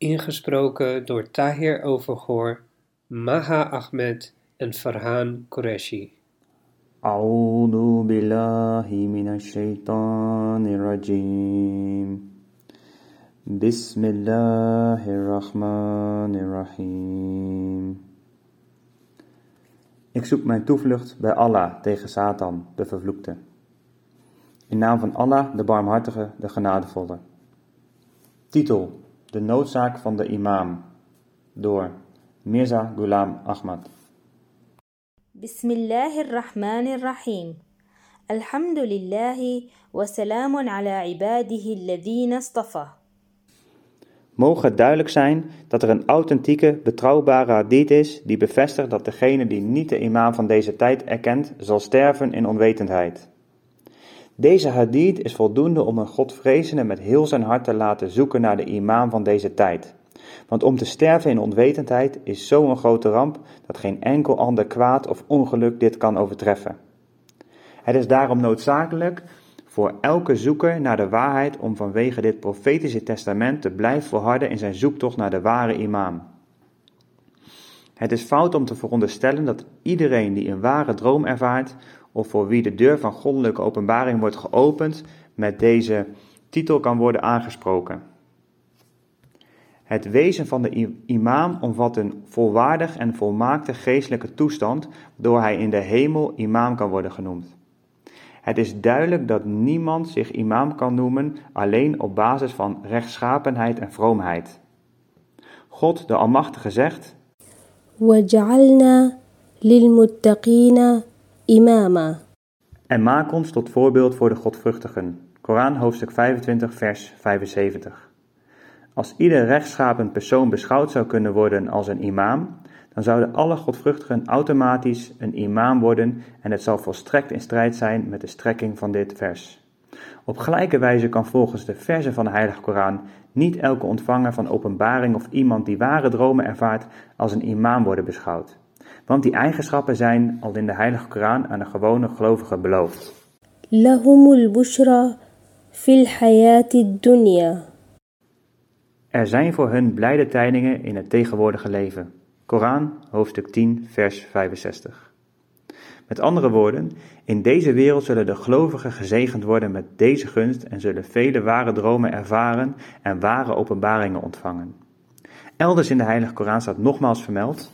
ingesproken door Tahir Overgoor, Maha Ahmed en Farhan Qureshi. أعوذ بالله من الشيطان الرجيم بسم الله الرحمن الرحيم Ik zoek mijn toevlucht bij Allah tegen Satan, de vervloekte. In naam van Allah, de barmhartige, de genadevolle. Titel: de noodzaak van de imam door Mirza Ghulam Ahmad. Bismillahirrahmanirrahim. Alhamdulillahi wa salamun ala ibadihi alladhina astafa. Mogen het duidelijk zijn dat er een authentieke, betrouwbare hadith is die bevestigt dat degene die niet de imam van deze tijd erkent, zal sterven in onwetendheid. Deze hadith is voldoende om een godvrezende met heel zijn hart te laten zoeken naar de imam van deze tijd. Want om te sterven in onwetendheid is zo'n grote ramp dat geen enkel ander kwaad of ongeluk dit kan overtreffen. Het is daarom noodzakelijk voor elke zoeker naar de waarheid om vanwege dit profetische testament te blijven volharden in zijn zoektocht naar de ware imam. Het is fout om te veronderstellen dat iedereen die een ware droom ervaart, of voor wie de deur van goddelijke openbaring wordt geopend, met deze titel kan worden aangesproken. Het wezen van de imam omvat een volwaardig en volmaakte geestelijke toestand, waardoor hij in de hemel imam kan worden genoemd. Het is duidelijk dat niemand zich imam kan noemen alleen op basis van rechtschapenheid en vroomheid. God, de Almachtige, zegt: وجعلنا للمتقين Imama. En maak ons tot voorbeeld voor de godvruchtigen. Koran hoofdstuk 25 vers 75. Als ieder rechtschapen persoon beschouwd zou kunnen worden als een imam, dan zouden alle godvruchtigen automatisch een imam worden en het zal volstrekt in strijd zijn met de strekking van dit vers. Op gelijke wijze kan volgens de verzen van de Heilige Koran niet elke ontvanger van openbaring of iemand die ware dromen ervaart als een imam worden beschouwd. Want die eigenschappen zijn al in de Heilige Koran aan de gewone gelovige beloofd. Lahumul bushra dunya. Er zijn voor hun blijde tijdingen in het tegenwoordige leven. Koran, hoofdstuk 10, vers 65. Met andere woorden, in deze wereld zullen de gelovigen gezegend worden met deze gunst en zullen vele ware dromen ervaren en ware openbaringen ontvangen. Elders in de Heilige Koran staat nogmaals vermeld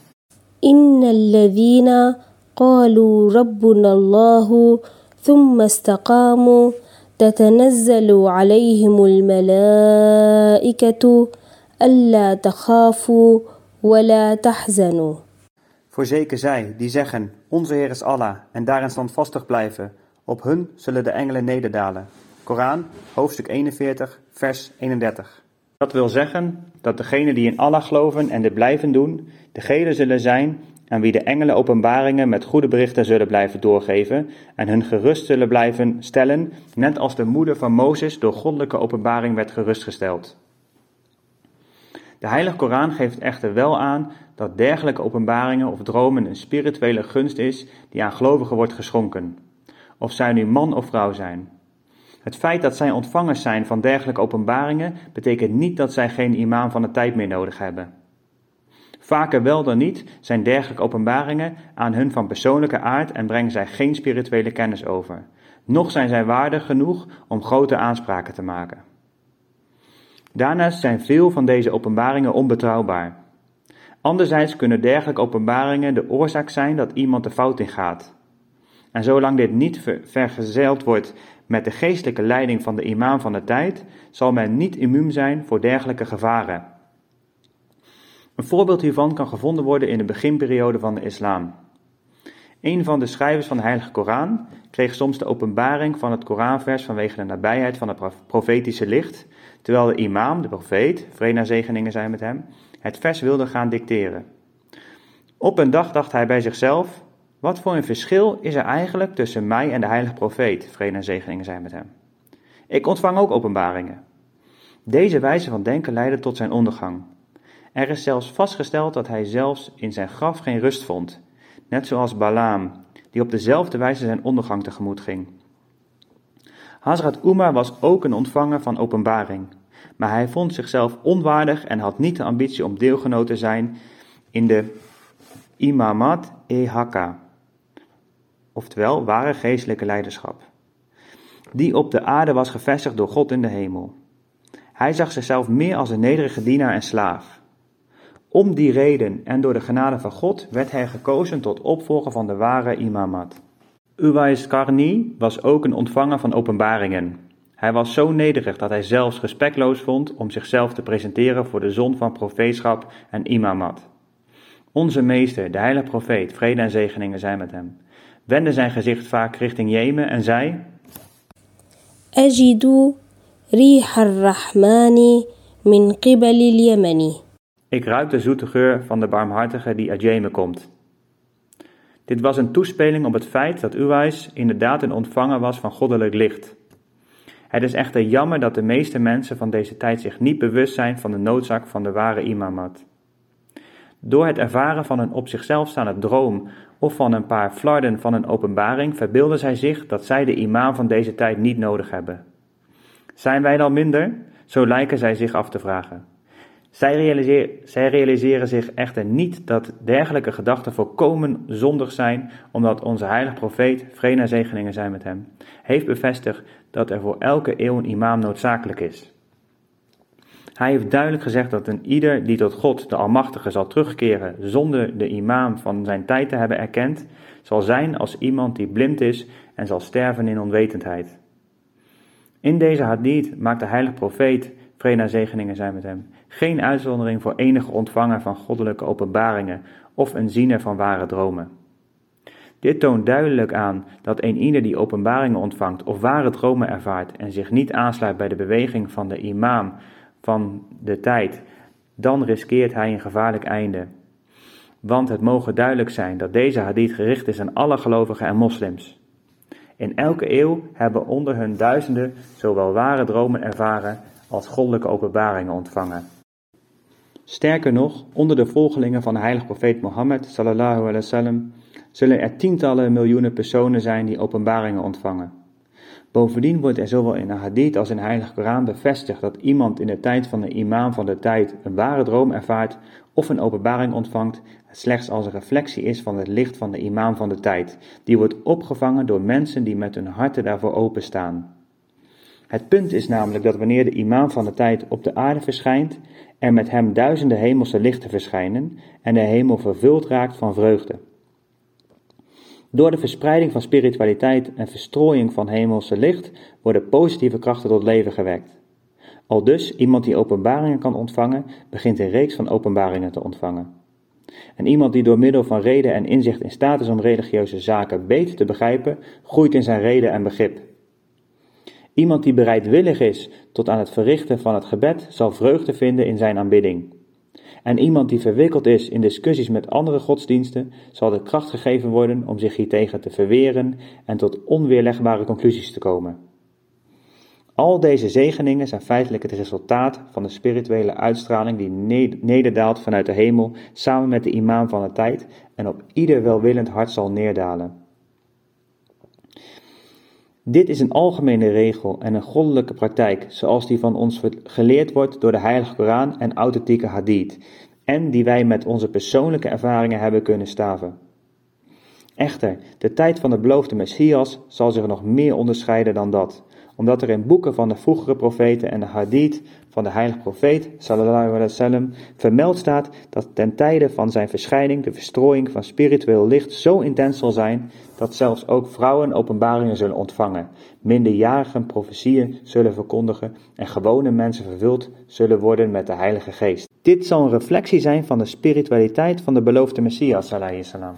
إن الذين قالوا ربنا الله ثم استقاموا تتنزل عليهم الملائكة ألا تخافوا ولا تحزنوا Voorzeker zij die zeggen: Onze Heer is Allah en daarin standvastig blijven. Op hun zullen de engelen nederdalen. Koran, hoofdstuk 41, vers 31. Dat wil zeggen dat degenen die in Allah geloven en dit blijven doen, degenen zullen zijn aan wie de engelen openbaringen met goede berichten zullen blijven doorgeven en hun gerust zullen blijven stellen, net als de moeder van Mozes door goddelijke openbaring werd gerustgesteld. De Heilige Koran geeft echter wel aan dat dergelijke openbaringen of dromen een spirituele gunst is die aan gelovigen wordt geschonken, of zij nu man of vrouw zijn. Het feit dat zij ontvangers zijn van dergelijke openbaringen betekent niet dat zij geen imam van de tijd meer nodig hebben. Vaker wel dan niet zijn dergelijke openbaringen aan hun van persoonlijke aard en brengen zij geen spirituele kennis over. Noch zijn zij waardig genoeg om grote aanspraken te maken. Daarnaast zijn veel van deze openbaringen onbetrouwbaar. Anderzijds kunnen dergelijke openbaringen de oorzaak zijn dat iemand de fout in gaat. En zolang dit niet ver- vergezeld wordt met de geestelijke leiding van de imam van de tijd, zal men niet immuun zijn voor dergelijke gevaren. Een voorbeeld hiervan kan gevonden worden in de beginperiode van de islam. Een van de schrijvers van de Heilige Koran kreeg soms de openbaring van het Koranvers vanwege de nabijheid van het prof- profetische licht, terwijl de imam, de profeet, vrede en zegeningen zijn met hem, het vers wilde gaan dicteren. Op een dag dacht hij bij zichzelf: Wat voor een verschil is er eigenlijk tussen mij en de heilige profeet, vrede en zegeningen zijn met hem? Ik ontvang ook openbaringen. Deze wijze van denken leidde tot zijn ondergang. Er is zelfs vastgesteld dat hij zelfs in zijn graf geen rust vond, net zoals Balaam, die op dezelfde wijze zijn ondergang tegemoet ging. Hazrat Umar was ook een ontvanger van openbaring, maar hij vond zichzelf onwaardig en had niet de ambitie om deelgenoot te zijn in de imamat e hakka, oftewel ware geestelijke leiderschap, die op de aarde was gevestigd door God in de hemel. Hij zag zichzelf meer als een nederige dienaar en slaaf. Om die reden en door de genade van God werd hij gekozen tot opvolger van de ware imamat. Uwais Karni was ook een ontvanger van openbaringen. Hij was zo nederig dat hij zelfs respectloos vond om zichzelf te presenteren voor de zon van profeetschap en imamat. Onze meester, de heilige profeet, vrede en zegeningen zijn met hem, wendde zijn gezicht vaak richting Jemen en zei: Ajidu rahmani min yemeni. Ik ruik de zoete geur van de barmhartige die uit Jemen komt. Dit was een toespeling op het feit dat Uwais inderdaad een ontvanger was van goddelijk licht. Het is echter jammer dat de meeste mensen van deze tijd zich niet bewust zijn van de noodzaak van de ware imamat. Door het ervaren van een op zichzelf staande droom of van een paar flarden van een openbaring verbeelden zij zich dat zij de imam van deze tijd niet nodig hebben. Zijn wij dan minder? Zo lijken zij zich af te vragen. Zij, realiseer, zij realiseren zich echter niet dat dergelijke gedachten volkomen zondig zijn, omdat onze heilige profeet, vrede en zegeningen zijn met hem, heeft bevestigd dat er voor elke eeuw een imam noodzakelijk is. Hij heeft duidelijk gezegd dat een ieder die tot God, de Almachtige, zal terugkeren zonder de imam van zijn tijd te hebben erkend, zal zijn als iemand die blind is en zal sterven in onwetendheid. In deze hadith maakt de heilige profeet, vrede en zegeningen zijn met hem, geen uitzondering voor enige ontvanger van goddelijke openbaringen of een ziener van ware dromen. Dit toont duidelijk aan dat een ieder die openbaringen ontvangt of ware dromen ervaart en zich niet aansluit bij de beweging van de imam van de tijd, dan riskeert hij een gevaarlijk einde. Want het mogen duidelijk zijn dat deze hadith gericht is aan alle gelovigen en moslims. In elke eeuw hebben onder hun duizenden zowel ware dromen ervaren als goddelijke openbaringen ontvangen. Sterker nog, onder de volgelingen van de heilige profeet Mohammed sallallahu alaihi wasallam zullen er tientallen miljoenen personen zijn die openbaringen ontvangen. Bovendien wordt er zowel in de hadith als in de heilige Koran bevestigd dat iemand in de tijd van de imam van de tijd een ware droom ervaart of een openbaring ontvangt, slechts als een reflectie is van het licht van de imam van de tijd, die wordt opgevangen door mensen die met hun harten daarvoor openstaan. Het punt is namelijk dat wanneer de imam van de tijd op de aarde verschijnt, er met hem duizenden hemelse lichten verschijnen en de hemel vervuld raakt van vreugde. Door de verspreiding van spiritualiteit en verstrooiing van hemelse licht worden positieve krachten tot leven gewekt. Al dus, iemand die openbaringen kan ontvangen, begint een reeks van openbaringen te ontvangen. En iemand die door middel van reden en inzicht in staat is om religieuze zaken beter te begrijpen, groeit in zijn reden en begrip. Iemand die bereidwillig is tot aan het verrichten van het gebed, zal vreugde vinden in zijn aanbidding. En iemand die verwikkeld is in discussies met andere godsdiensten, zal de kracht gegeven worden om zich hiertegen te verweren en tot onweerlegbare conclusies te komen. Al deze zegeningen zijn feitelijk het resultaat van de spirituele uitstraling die nederdaalt vanuit de hemel samen met de imam van de tijd en op ieder welwillend hart zal neerdalen. Dit is een algemene regel en een goddelijke praktijk, zoals die van ons geleerd wordt door de Heilige Koran en authentieke Hadith, en die wij met onze persoonlijke ervaringen hebben kunnen staven. Echter, de tijd van de beloofde Messias zal zich nog meer onderscheiden dan dat, omdat er in boeken van de vroegere profeten en de hadith van de heilige profeet, sallallahu alaihi wasallam, vermeld staat dat ten tijde van zijn verschijning de verstrooiing van spiritueel licht zo intens zal zijn, dat zelfs ook vrouwen openbaringen zullen ontvangen, minderjarigen profetieën zullen verkondigen en gewone mensen vervuld zullen worden met de heilige geest. Dit zal een reflectie zijn van de spiritualiteit van de beloofde Messias, sallallahu alaihi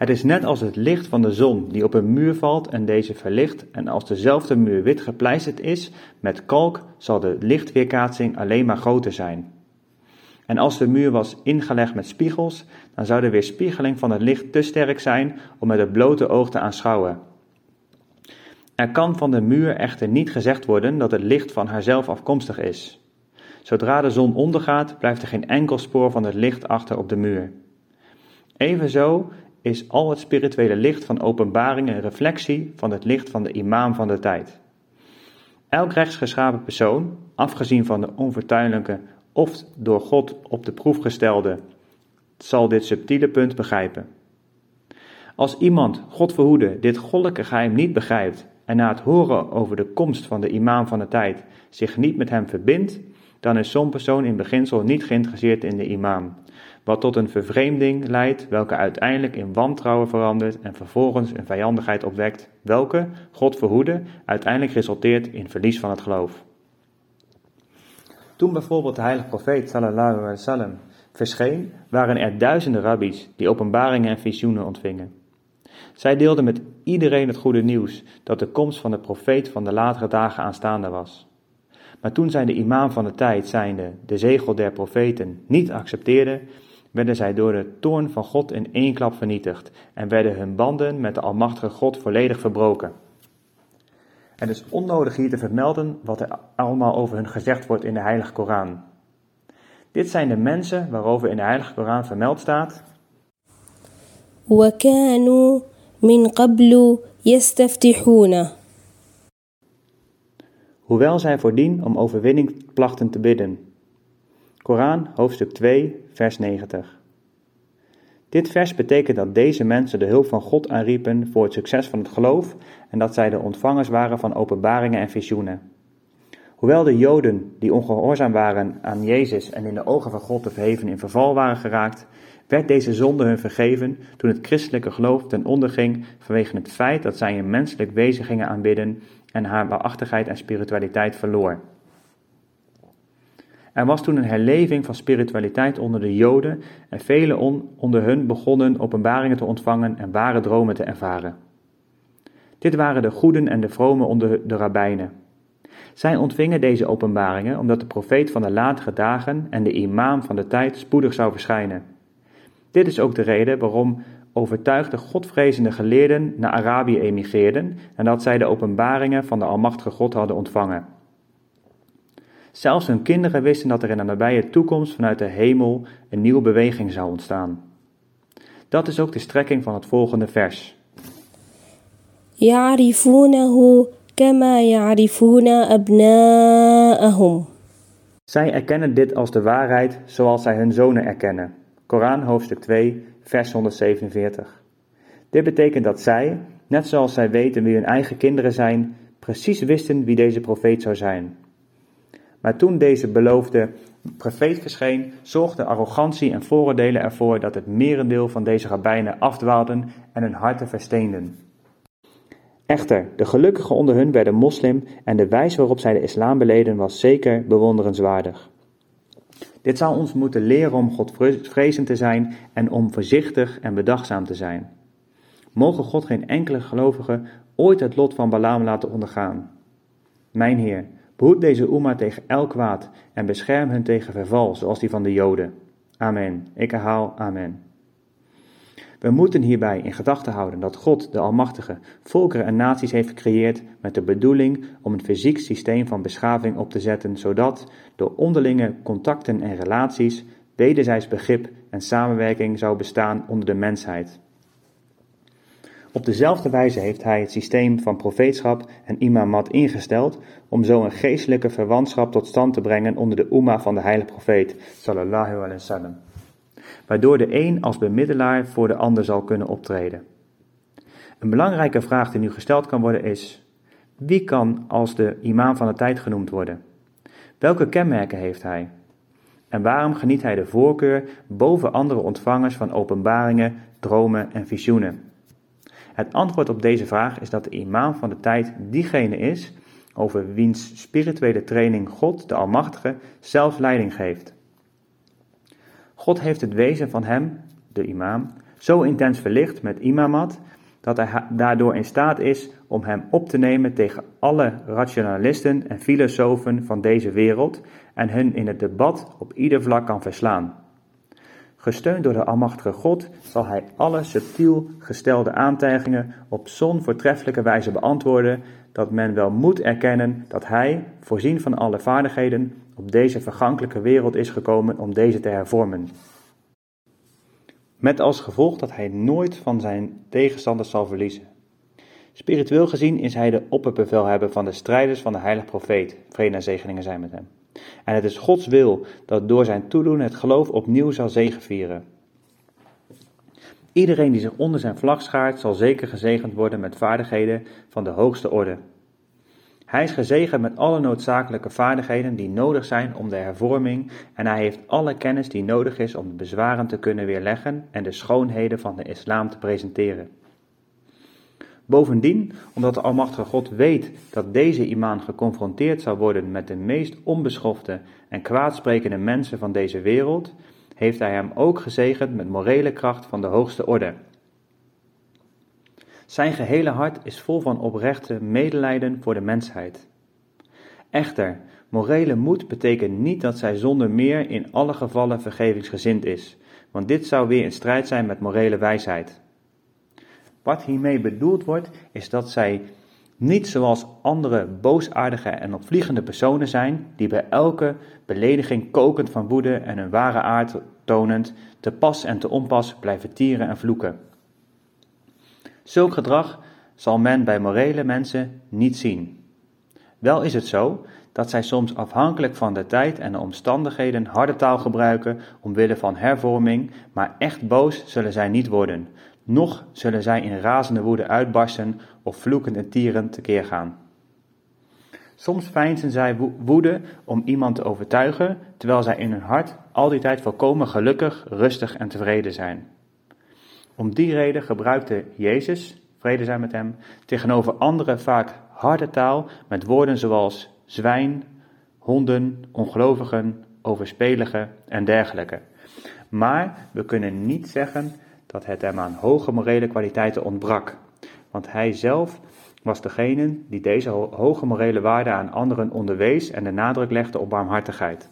het is net als het licht van de zon die op een muur valt en deze verlicht, en als dezelfde muur wit gepleisterd is met kalk, zal de lichtweerkaatsing alleen maar groter zijn. En als de muur was ingelegd met spiegels, dan zou de weerspiegeling van het licht te sterk zijn om met het blote oog te aanschouwen. Er kan van de muur echter niet gezegd worden dat het licht van haarzelf afkomstig is. Zodra de zon ondergaat, blijft er geen enkel spoor van het licht achter op de muur. Evenzo is al het spirituele licht van openbaring een reflectie van het licht van de imam van de tijd. Elk rechtsgeschapen persoon, afgezien van de onvertuinlijke of door God op de proef gestelde, zal dit subtiele punt begrijpen. Als iemand, God verhoede, dit goddelijke geheim niet begrijpt en na het horen over de komst van de imam van de tijd zich niet met hem verbindt, dan is zo'n persoon in beginsel niet geïnteresseerd in de imam, wat tot een vervreemding leidt, welke uiteindelijk in wantrouwen verandert en vervolgens een vijandigheid opwekt, welke, God verhoede, uiteindelijk resulteert in verlies van het geloof. Toen bijvoorbeeld de heilige profeet sallallahu alaihi wasallam verscheen, waren er duizenden rabbies die openbaringen en visioenen ontvingen. Zij deelden met iedereen het goede nieuws dat de komst van de profeet van de latere dagen aanstaande was. Maar toen zij de imam van de tijd, zijnde de zegel der profeten, niet accepteerden, werden zij door de toorn van God in één klap vernietigd en werden hun banden met de Almachtige God volledig verbroken. Het is onnodig hier te vermelden wat er allemaal over hun gezegd wordt in de Heilige Koran. Dit zijn de mensen waarover in de Heilige Koran vermeld staat. وكانوا من قبل يستفتحون Hoewel zij voordien om overwinning plachten te bidden. Koran, hoofdstuk 2, vers 90. Dit vers betekent dat deze mensen de hulp van God aanriepen voor het succes van het geloof en dat zij de ontvangers waren van openbaringen en visioenen. Hoewel de Joden, die ongehoorzaam waren aan Jezus en in de ogen van God te verheven in verval waren geraakt, werd deze zonde hun vergeven toen het christelijke geloof ten onder ging vanwege het feit dat zij een menselijk wezen gingen aanbidden en haar waarachtigheid en spiritualiteit verloor. Er was toen een herleving van spiritualiteit onder de Joden en velen on, onder hun begonnen openbaringen te ontvangen en ware dromen te ervaren. Dit waren de goeden en de vromen onder de rabbijnen. Zij ontvingen deze openbaringen omdat de profeet van de latere dagen en de imam van de tijd spoedig zou verschijnen. Dit is ook de reden waarom overtuigde godvrezende geleerden naar Arabië emigreerden nadat zij de openbaringen van de Almachtige God hadden ontvangen. Zelfs hun kinderen wisten dat er in de nabije toekomst vanuit de hemel een nieuwe beweging zou ontstaan. Dat is ook de strekking van het volgende vers. Zij erkennen dit als de waarheid zoals zij hun zonen erkennen. Koran hoofdstuk 2, vers 147. Dit betekent dat zij, net zoals zij weten wie hun eigen kinderen zijn, precies wisten wie deze profeet zou zijn. Maar toen deze beloofde profeet verscheen, zorgde arrogantie en vooroordelen ervoor dat het merendeel van deze rabbijnen afdwaalden en hun harten versteenden. Echter, de gelukkigen onder hun werden moslim en de wijze waarop zij de islam beleden was zeker bewonderenswaardig. Dit zou ons moeten leren om Godvrezend te zijn en om voorzichtig en bedachtzaam te zijn. Mogen God geen enkele gelovige ooit het lot van Balaam laten ondergaan. Mijn Heer, behoed deze Oema tegen elk kwaad en bescherm hen tegen verval, zoals die van de Joden. Amen. Ik herhaal, amen. We moeten hierbij in gedachten houden dat God, de Almachtige, volkeren en naties heeft gecreëerd met de bedoeling om een fysiek systeem van beschaving op te zetten, zodat door onderlinge contacten en relaties wederzijds begrip en samenwerking zou bestaan onder de mensheid. Op dezelfde wijze heeft hij het systeem van profeetschap en imamat ingesteld om zo een geestelijke verwantschap tot stand te brengen onder de umma van de heilige profeet, sallallahu alaihi wasallam waardoor de een als bemiddelaar voor de ander zal kunnen optreden. Een belangrijke vraag die nu gesteld kan worden is: wie kan als de imam van de tijd genoemd worden? Welke kenmerken heeft hij? En waarom geniet hij de voorkeur boven andere ontvangers van openbaringen, dromen en visioenen? Het antwoord op deze vraag is dat de imam van de tijd diegene is over wiens spirituele training God, de Almachtige, zelf leiding geeft. God heeft het wezen van hem, de imam, zo intens verlicht met imamat, dat hij daardoor in staat is om hem op te nemen tegen alle rationalisten en filosofen van deze wereld en hun in het debat op ieder vlak kan verslaan. Gesteund door de Almachtige God zal hij alle subtiel gestelde aantijgingen op zo'n voortreffelijke wijze beantwoorden dat men wel moet erkennen dat hij, voorzien van alle vaardigheden, op deze vergankelijke wereld is gekomen om deze te hervormen. Met als gevolg dat hij nooit van zijn tegenstanders zal verliezen. Spiritueel gezien is hij de opperbevelhebber van de strijders van de heilige profeet, vrede en zegeningen zijn met hem. En het is Gods wil dat door zijn toedoen het geloof opnieuw zal zegevieren. Iedereen die zich onder zijn vlag schaart, zal zeker gezegend worden met vaardigheden van de hoogste orde. Hij is gezegend met alle noodzakelijke vaardigheden die nodig zijn om de hervorming en hij heeft alle kennis die nodig is om de bezwaren te kunnen weerleggen en de schoonheden van de islam te presenteren. Bovendien, omdat de Almachtige God weet dat deze imam geconfronteerd zal worden met de meest onbeschofte en kwaadsprekende mensen van deze wereld, heeft hij hem ook gezegend met morele kracht van de hoogste orde. Zijn gehele hart is vol van oprechte medelijden voor de mensheid. Echter, morele moed betekent niet dat zij zonder meer in alle gevallen vergevingsgezind is, want dit zou weer in strijd zijn met morele wijsheid. Wat hiermee bedoeld wordt, is dat zij niet zoals andere boosaardige en opvliegende personen zijn, die bij elke belediging kokend van woede en hun ware aard tonend, te pas en te onpas blijven tieren en vloeken. Zulk gedrag zal men bij morele mensen niet zien. Wel is het zo dat zij soms afhankelijk van de tijd en de omstandigheden harde taal gebruiken omwille van hervorming, maar echt boos zullen zij niet worden, noch zullen zij in razende woede uitbarsten of vloekend en tierend tekeer gaan. Soms feinzen zij woede om iemand te overtuigen, terwijl zij in hun hart al die tijd volkomen gelukkig, rustig en tevreden zijn. Om die reden gebruikte Jezus, vrede zijn met hem, tegenover anderen vaak harde taal met woorden zoals zwijn, honden, ongelovigen, overspeligen en dergelijke. Maar we kunnen niet zeggen dat het hem aan hoge morele kwaliteiten ontbrak, want hij zelf was degene die deze hoge morele waarden aan anderen onderwees en de nadruk legde op barmhartigheid.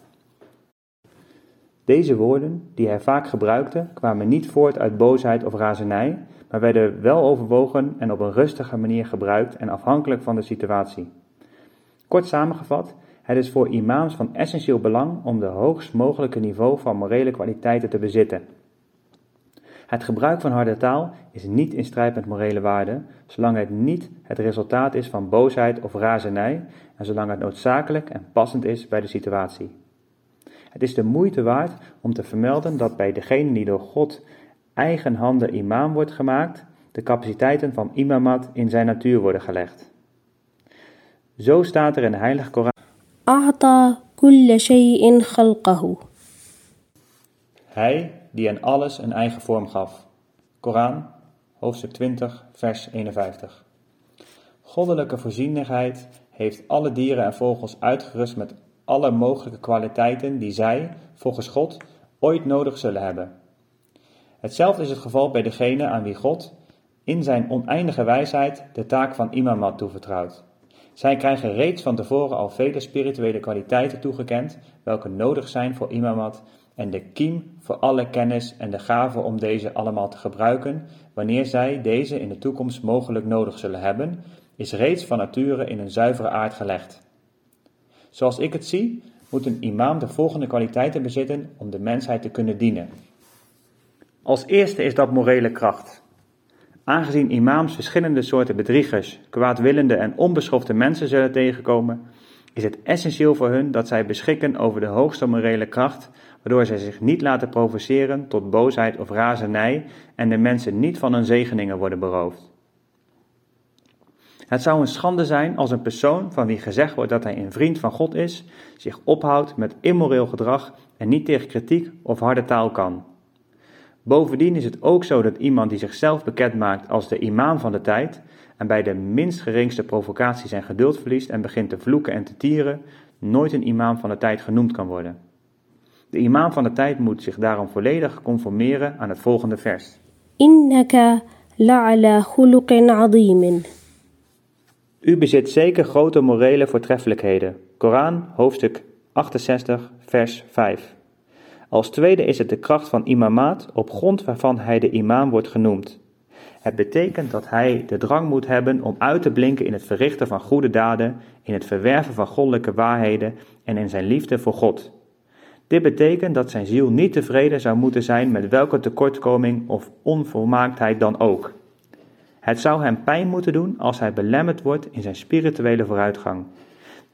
Deze woorden, die hij vaak gebruikte, kwamen niet voort uit boosheid of razernij, maar werden wel overwogen en op een rustige manier gebruikt en afhankelijk van de situatie. Kort samengevat, het is voor imams van essentieel belang om de hoogst mogelijke niveau van morele kwaliteiten te bezitten. Het gebruik van harde taal is niet in strijd met morele waarden, zolang het niet het resultaat is van boosheid of razernij en zolang het noodzakelijk en passend is bij de situatie. Het is de moeite waard om te vermelden dat bij degene die door God eigen handen imam wordt gemaakt, de capaciteiten van imamat in zijn natuur worden gelegd. Zo staat er in de Heilige Koran. Hij die aan alles een eigen vorm gaf. Koran, hoofdstuk 20, vers 51. Goddelijke voorzienigheid heeft alle dieren en vogels uitgerust met alle mogelijke kwaliteiten die zij, volgens God, ooit nodig zullen hebben. Hetzelfde is het geval bij degene aan wie God, in zijn oneindige wijsheid, de taak van imamat toevertrouwt. Zij krijgen reeds van tevoren al vele spirituele kwaliteiten toegekend, welke nodig zijn voor imamat en de kiem voor alle kennis en de gave om deze allemaal te gebruiken, wanneer zij deze in de toekomst mogelijk nodig zullen hebben, is reeds van nature in een zuivere aard gelegd. Zoals ik het zie, moet een imam de volgende kwaliteiten bezitten om de mensheid te kunnen dienen. Als eerste is dat morele kracht. Aangezien imams verschillende soorten bedriegers, kwaadwillende en onbeschofte mensen zullen tegenkomen, is het essentieel voor hun dat zij beschikken over de hoogste morele kracht, waardoor zij zich niet laten provoceren tot boosheid of razernij en de mensen niet van hun zegeningen worden beroofd. Het zou een schande zijn als een persoon van wie gezegd wordt dat hij een vriend van God is, zich ophoudt met immoreel gedrag en niet tegen kritiek of harde taal kan. Bovendien is het ook zo dat iemand die zichzelf bekend maakt als de imam van de tijd en bij de minst geringste provocatie zijn geduld verliest en begint te vloeken en te tieren, nooit een imam van de tijd genoemd kan worden. De imam van de tijd moet zich daarom volledig conformeren aan het volgende vers. Innaka la'ala khuluqin. U bezit zeker grote morele voortreffelijkheden. Koran, hoofdstuk 68, vers 5. Als tweede is het de kracht van imamaat, op grond waarvan hij de imam wordt genoemd. Het betekent dat hij de drang moet hebben om uit te blinken in het verrichten van goede daden, in het verwerven van goddelijke waarheden en in zijn liefde voor God. Dit betekent dat zijn ziel niet tevreden zou moeten zijn met welke tekortkoming of onvolmaaktheid dan ook. Het zou hem pijn moeten doen als hij belemmerd wordt in zijn spirituele vooruitgang.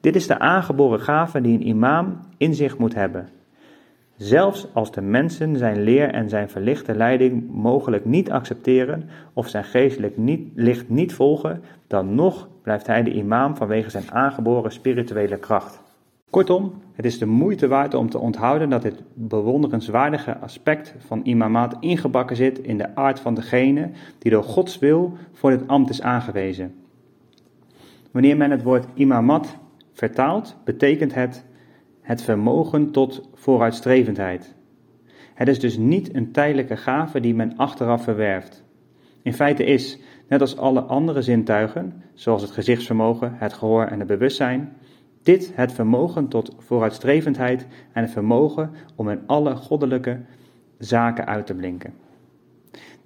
Dit is de aangeboren gave die een imam in zich moet hebben. Zelfs als de mensen zijn leer en zijn verlichte leiding mogelijk niet accepteren of zijn geestelijk niet, licht niet volgen, dan nog blijft hij de imam vanwege zijn aangeboren spirituele kracht. Kortom, het is de moeite waard om te onthouden dat dit bewonderenswaardige aspect van imamat ingebakken zit in de aard van degene die door Gods wil voor dit ambt is aangewezen. Wanneer men het woord imamat vertaalt, betekent het het vermogen tot vooruitstrevendheid. Het is dus niet een tijdelijke gave die men achteraf verwerft. In feite is, net als alle andere zintuigen, zoals het gezichtsvermogen, het gehoor en het bewustzijn, dit het vermogen tot vooruitstrevendheid en het vermogen om in alle goddelijke zaken uit te blinken.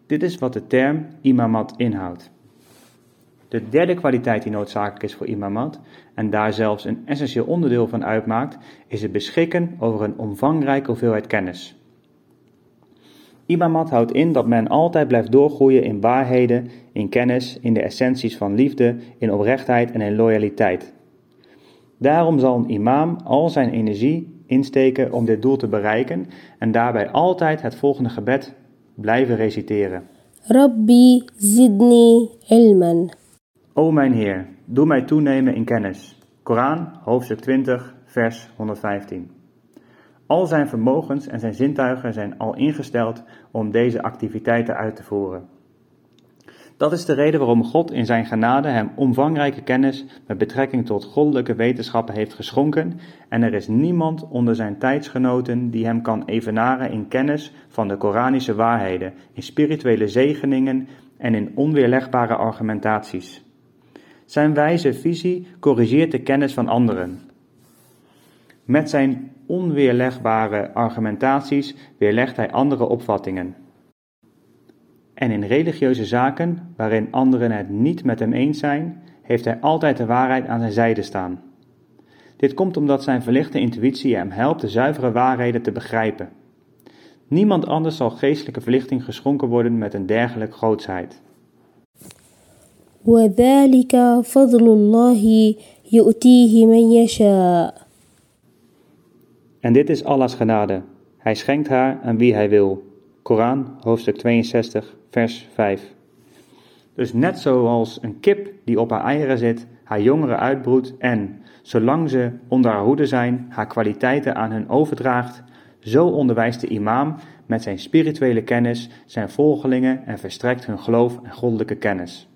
Dit is wat de term imamat inhoudt. De derde kwaliteit die noodzakelijk is voor imamat, en daar zelfs een essentieel onderdeel van uitmaakt, is het beschikken over een omvangrijke hoeveelheid kennis. Imamat houdt in dat men altijd blijft doorgroeien in waarheden, in kennis, in de essenties van liefde, in oprechtheid en in loyaliteit. Daarom zal een imam al zijn energie insteken om dit doel te bereiken en daarbij altijd het volgende gebed blijven reciteren. Rabbi zidni ilman. O mijn Heer, doe mij toenemen in kennis. Koran, hoofdstuk 20, vers 115. Al zijn vermogens en zijn zintuigen zijn al ingesteld om deze activiteiten uit te voeren. Dat is de reden waarom God in zijn genade hem omvangrijke kennis met betrekking tot goddelijke wetenschappen heeft geschonken en er is niemand onder zijn tijdsgenoten die hem kan evenaren in kennis van de Koranische waarheden, in spirituele zegeningen en in onweerlegbare argumentaties. Zijn wijze visie corrigeert de kennis van anderen. Met zijn onweerlegbare argumentaties weerlegt hij andere opvattingen En in religieuze zaken, waarin anderen het niet met hem eens zijn, heeft hij altijd de waarheid aan zijn zijde staan. Dit komt omdat zijn verlichte intuïtie hem helpt de zuivere waarheden te begrijpen. Niemand anders zal geestelijke verlichting geschonken worden met een dergelijke grootsheid. وذلك فضل الله يؤتيه من يشاء En dit is Allahs genade. Hij schenkt haar aan wie hij wil. Koran, hoofdstuk 62, vers 5. Dus net zoals een kip die op haar eieren zit, haar jongeren uitbroedt en, zolang ze onder haar hoede zijn, haar kwaliteiten aan hen overdraagt, zo onderwijst de imam met zijn spirituele kennis zijn volgelingen en verstrekt hun geloof en goddelijke kennis.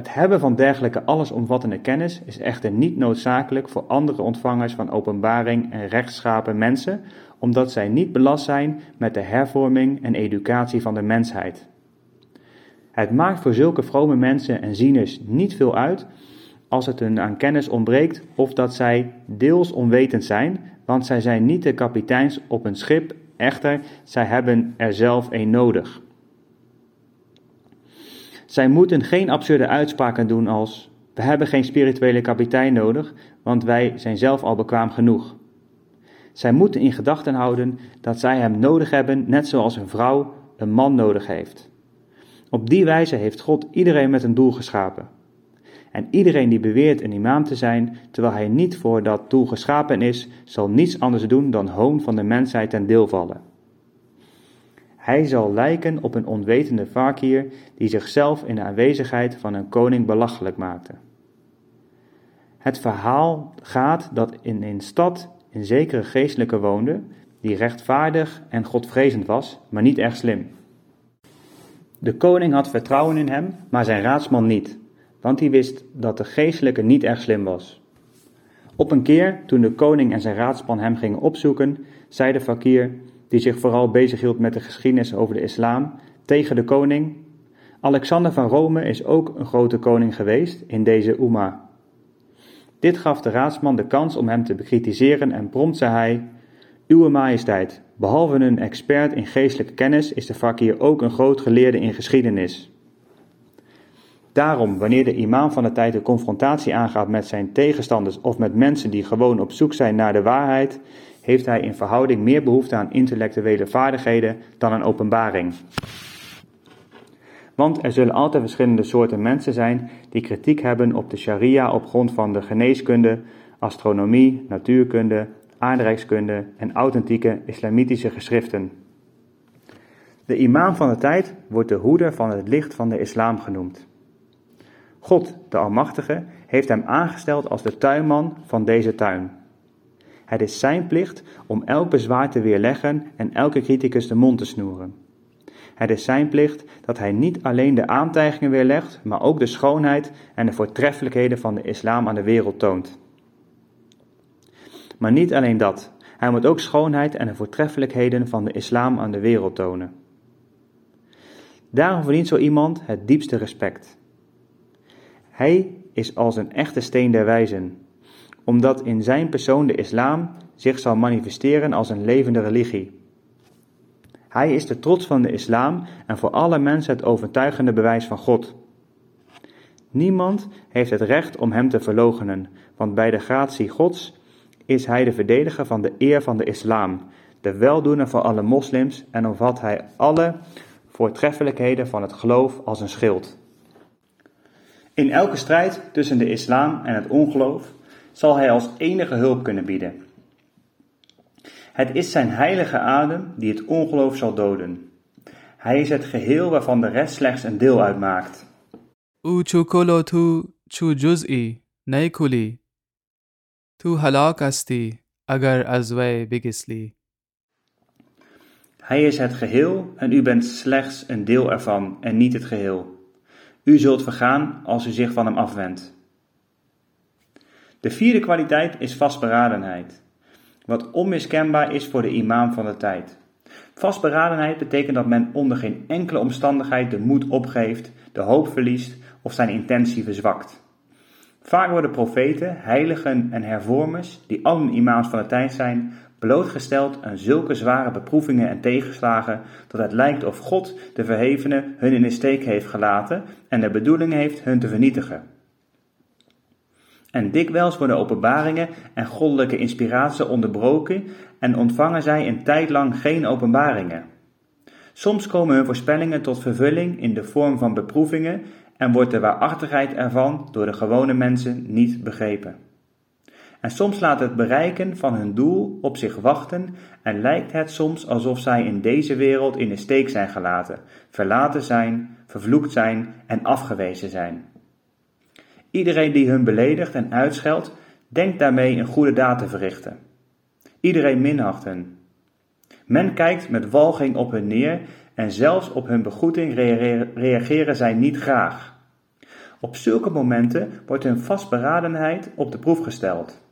Het hebben van dergelijke allesomvattende kennis is echter niet noodzakelijk voor andere ontvangers van openbaring en rechtschapen mensen, omdat zij niet belast zijn met de hervorming en educatie van de mensheid. Het maakt voor zulke vrome mensen en zieners niet veel uit als het hun aan kennis ontbreekt of dat zij deels onwetend zijn, want zij zijn niet de kapiteins op een schip, echter, zij hebben er zelf een nodig. Zij moeten geen absurde uitspraken doen als: We hebben geen spirituele kapitein nodig, want wij zijn zelf al bekwaam genoeg. Zij moeten in gedachten houden dat zij hem nodig hebben, net zoals een vrouw een man nodig heeft. Op die wijze heeft God iedereen met een doel geschapen. En iedereen die beweert een imam te zijn, terwijl hij niet voor dat doel geschapen is, zal niets anders doen dan hoon van de mensheid ten deel vallen. Hij zal lijken op een onwetende vakier die zichzelf in de aanwezigheid van een koning belachelijk maakte. Het verhaal gaat dat in een stad een zekere geestelijke woonde, die rechtvaardig en godvrezend was, maar niet erg slim. De koning had vertrouwen in hem, maar zijn raadsman niet, want hij wist dat de geestelijke niet erg slim was. Op een keer, toen de koning en zijn raadsman hem gingen opzoeken, zei de fakir: die zich vooral bezighield met de geschiedenis over de islam, tegen de koning. Alexander van Rome is ook een grote koning geweest in deze Umma. Dit gaf de raadsman de kans om hem te bekritiseren en prompt zei hij: Uwe majesteit, behalve een expert in geestelijke kennis is de fakir ook een groot geleerde in geschiedenis. Daarom, wanneer de imam van de tijd een confrontatie aangaat met zijn tegenstanders of met mensen die gewoon op zoek zijn naar de waarheid, heeft hij in verhouding meer behoefte aan intellectuele vaardigheden dan aan openbaring. Want er zullen altijd verschillende soorten mensen zijn die kritiek hebben op de sharia op grond van de geneeskunde, astronomie, natuurkunde, aardrijkskunde en authentieke islamitische geschriften. De imam van de tijd wordt de hoeder van het licht van de islam genoemd. God, de Almachtige, heeft hem aangesteld als de tuinman van deze tuin. Het is zijn plicht om elk bezwaar te weerleggen en elke criticus de mond te snoeren. Het is zijn plicht dat hij niet alleen de aantijgingen weerlegt, maar ook de schoonheid en de voortreffelijkheden van de islam aan de wereld toont. Maar niet alleen dat, hij moet ook schoonheid en de voortreffelijkheden van de islam aan de wereld tonen. Daarom verdient zo iemand het diepste respect. Hij is als een echte steen der wijzen, omdat in zijn persoon de islam zich zal manifesteren als een levende religie. Hij is de trots van de islam en voor alle mensen het overtuigende bewijs van God. Niemand heeft het recht om hem te verloochenen, want bij de gratie Gods is hij de verdediger van de eer van de islam, de weldoener voor alle moslims en omvat hij alle voortreffelijkheden van het geloof als een schild. In elke strijd tussen de islam en het ongeloof zal hij als enige hulp kunnen bieden. Het is zijn heilige adem die het ongeloof zal doden. Hij is het geheel waarvan de rest slechts een deel uitmaakt. Hij is het geheel en u bent slechts een deel ervan en niet het geheel. U zult vergaan als u zich van hem afwendt. De vierde kwaliteit is vastberadenheid, wat onmiskenbaar is voor de imam van de tijd. Vastberadenheid betekent dat men onder geen enkele omstandigheid de moed opgeeft, de hoop verliest of zijn intentie verzwakt. Vaak worden profeten, heiligen en hervormers, die allen imams van de tijd zijn, blootgesteld aan zulke zware beproevingen en tegenslagen dat het lijkt of God, de verhevene, hun in de steek heeft gelaten en de bedoeling heeft hun te vernietigen. En dikwijls worden openbaringen en goddelijke inspiratie onderbroken en ontvangen zij een tijd lang geen openbaringen. Soms komen hun voorspellingen tot vervulling in de vorm van beproevingen en wordt de waarachtigheid ervan door de gewone mensen niet begrepen. En soms laat het bereiken van hun doel op zich wachten en lijkt het soms alsof zij in deze wereld in de steek zijn gelaten, verlaten zijn, vervloekt zijn en afgewezen zijn. Iedereen die hun beledigt en uitscheldt, denkt daarmee een goede daad te verrichten. Iedereen minacht hen. Men kijkt met walging op hun neer en zelfs op hun begroeting reageren zij niet graag. Op zulke momenten wordt hun vastberadenheid op de proef gesteld.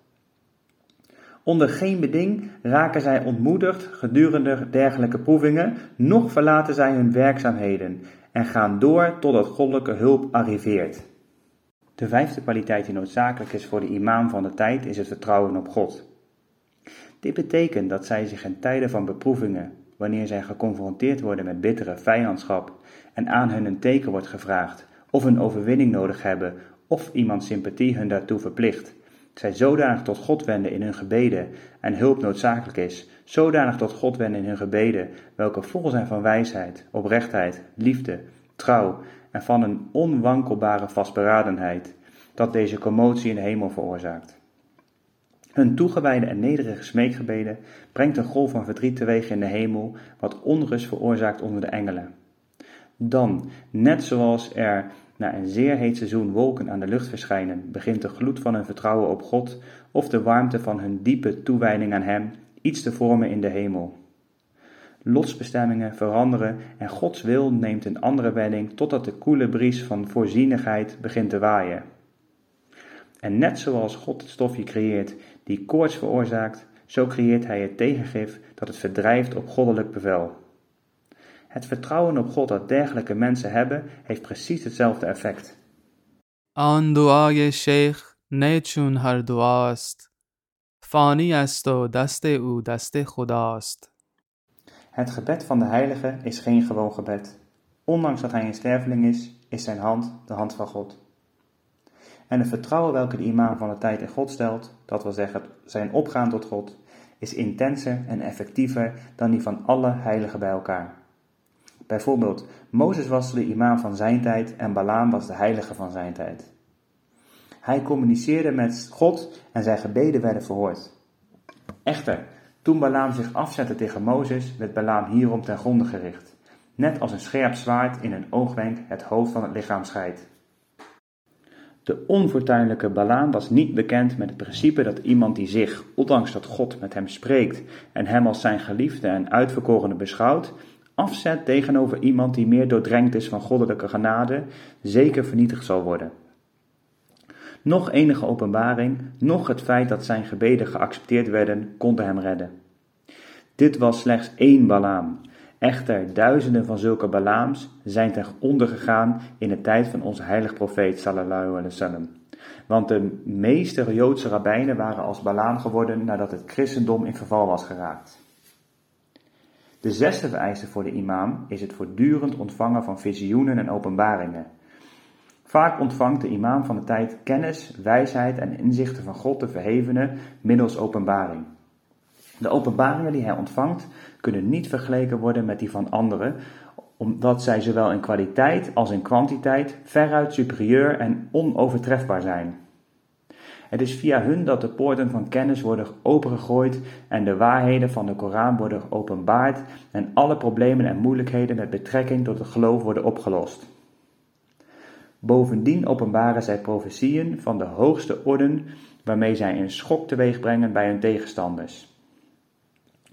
Onder geen beding raken zij ontmoedigd gedurende dergelijke proevingen, noch verlaten zij hun werkzaamheden en gaan door totdat goddelijke hulp arriveert. De vijfde kwaliteit die noodzakelijk is voor de imam van de tijd is het vertrouwen op God. Dit betekent dat zij zich in tijden van beproevingen, wanneer zij geconfronteerd worden met bittere vijandschap en aan hun een teken wordt gevraagd, of een overwinning nodig hebben, of iemand sympathie hun daartoe verplicht, zij zodanig tot God wenden in hun gebeden en hulp noodzakelijk is, zodanig tot God wenden in hun gebeden, welke vol zijn van wijsheid, oprechtheid, liefde, trouw en van een onwankelbare vastberadenheid, dat deze commotie in de hemel veroorzaakt. Hun toegewijde en nederige smeekgebeden brengt een golf van verdriet teweeg in de hemel, wat onrust veroorzaakt onder de engelen. Dan, net zoals er na een zeer heet seizoen wolken aan de lucht verschijnen, begint de gloed van hun vertrouwen op God of de warmte van hun diepe toewijding aan Hem iets te vormen in de hemel Lotsbestemmingen veranderen en Gods wil neemt een andere wending totdat de koele bries van voorzienigheid begint te waaien. En net zoals God het stofje creëert die koorts veroorzaakt, zo creëert Hij het tegengif dat het verdrijft op goddelijk bevel. Het vertrouwen op God dat dergelijke mensen hebben, heeft precies hetzelfde effect. آن دعای شیخ نه چون هر دعاست فانی است و دست او دست خداست het gebed van de heilige is geen gewoon gebed. Ondanks dat hij een sterveling is, is zijn hand de hand van God. En het vertrouwen welke de imam van de tijd in God stelt, dat wil zeggen zijn opgaan tot God, is intenser en effectiever dan die van alle heiligen bij elkaar. Bijvoorbeeld, Mozes was de imam van zijn tijd en Balaam was de heilige van zijn tijd. Hij communiceerde met God en zijn gebeden werden verhoord. Echter, toen Balaam zich afzette tegen Mozes, werd Balaam hierom ten gronde gericht. Net als een scherp zwaard in een oogwenk het hoofd van het lichaam scheidt. De onfortuinlijke Balaam was niet bekend met het principe dat iemand die zich, ondanks dat God met hem spreekt en hem als zijn geliefde en uitverkorene beschouwt, afzet tegenover iemand die meer doordrenkt is van goddelijke genade, zeker vernietigd zal worden. Nog enige openbaring, nog het feit dat zijn gebeden geaccepteerd werden, konden hem redden. Dit was slechts één Balaam. Echter, duizenden van zulke Balaams zijn ten onder gegaan in de tijd van onze heilige profeet sallallahu alaihi wasallam. Want de meeste Joodse rabbijnen waren als Balaam geworden nadat het christendom in verval was geraakt. De zesde vereiste voor de imam is het voortdurend ontvangen van visioenen en openbaringen. Vaak ontvangt de imam van de tijd kennis, wijsheid en inzichten van God de verhevene middels openbaring. De openbaringen die hij ontvangt kunnen niet vergeleken worden met die van anderen, omdat zij zowel in kwaliteit als in kwantiteit veruit superieur en onovertrefbaar zijn. Het is via hun dat de poorten van kennis worden opengegooid en de waarheden van de Koran worden geopenbaard en alle problemen en moeilijkheden met betrekking tot het geloof worden opgelost. Bovendien openbaren zij profetieën van de hoogste orden waarmee zij een schok teweeg brengen bij hun tegenstanders.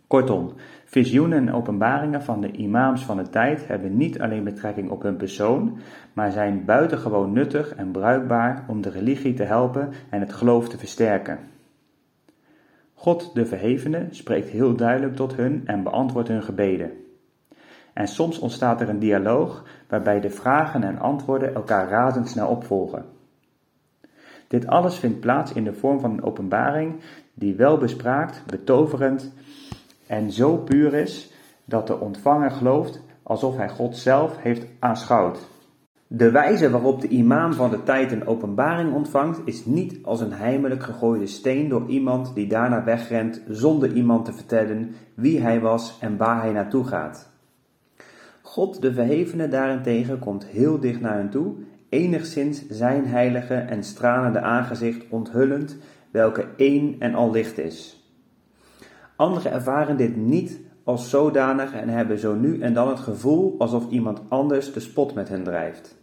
Kortom, visioenen en openbaringen van de imams van de tijd hebben niet alleen betrekking op hun persoon, maar zijn buitengewoon nuttig en bruikbaar om de religie te helpen en het geloof te versterken. God de Verhevene spreekt heel duidelijk tot hun en beantwoordt hun gebeden. En soms ontstaat er een dialoog waarbij de vragen en antwoorden elkaar razendsnel opvolgen. Dit alles vindt plaats in de vorm van een openbaring die wel bespraakt, betoverend en zo puur is dat de ontvanger gelooft alsof hij God zelf heeft aanschouwd. De wijze waarop de imam van de tijd een openbaring ontvangt is niet als een heimelijk gegooide steen door iemand die daarna wegrent zonder iemand te vertellen wie hij was en waar hij naartoe gaat. God de Verhevene daarentegen komt heel dicht naar hen toe, enigszins zijn heilige en stralende aangezicht onthullend, welke één en al licht is. Anderen ervaren dit niet als zodanig en hebben zo nu en dan het gevoel alsof iemand anders de spot met hen drijft.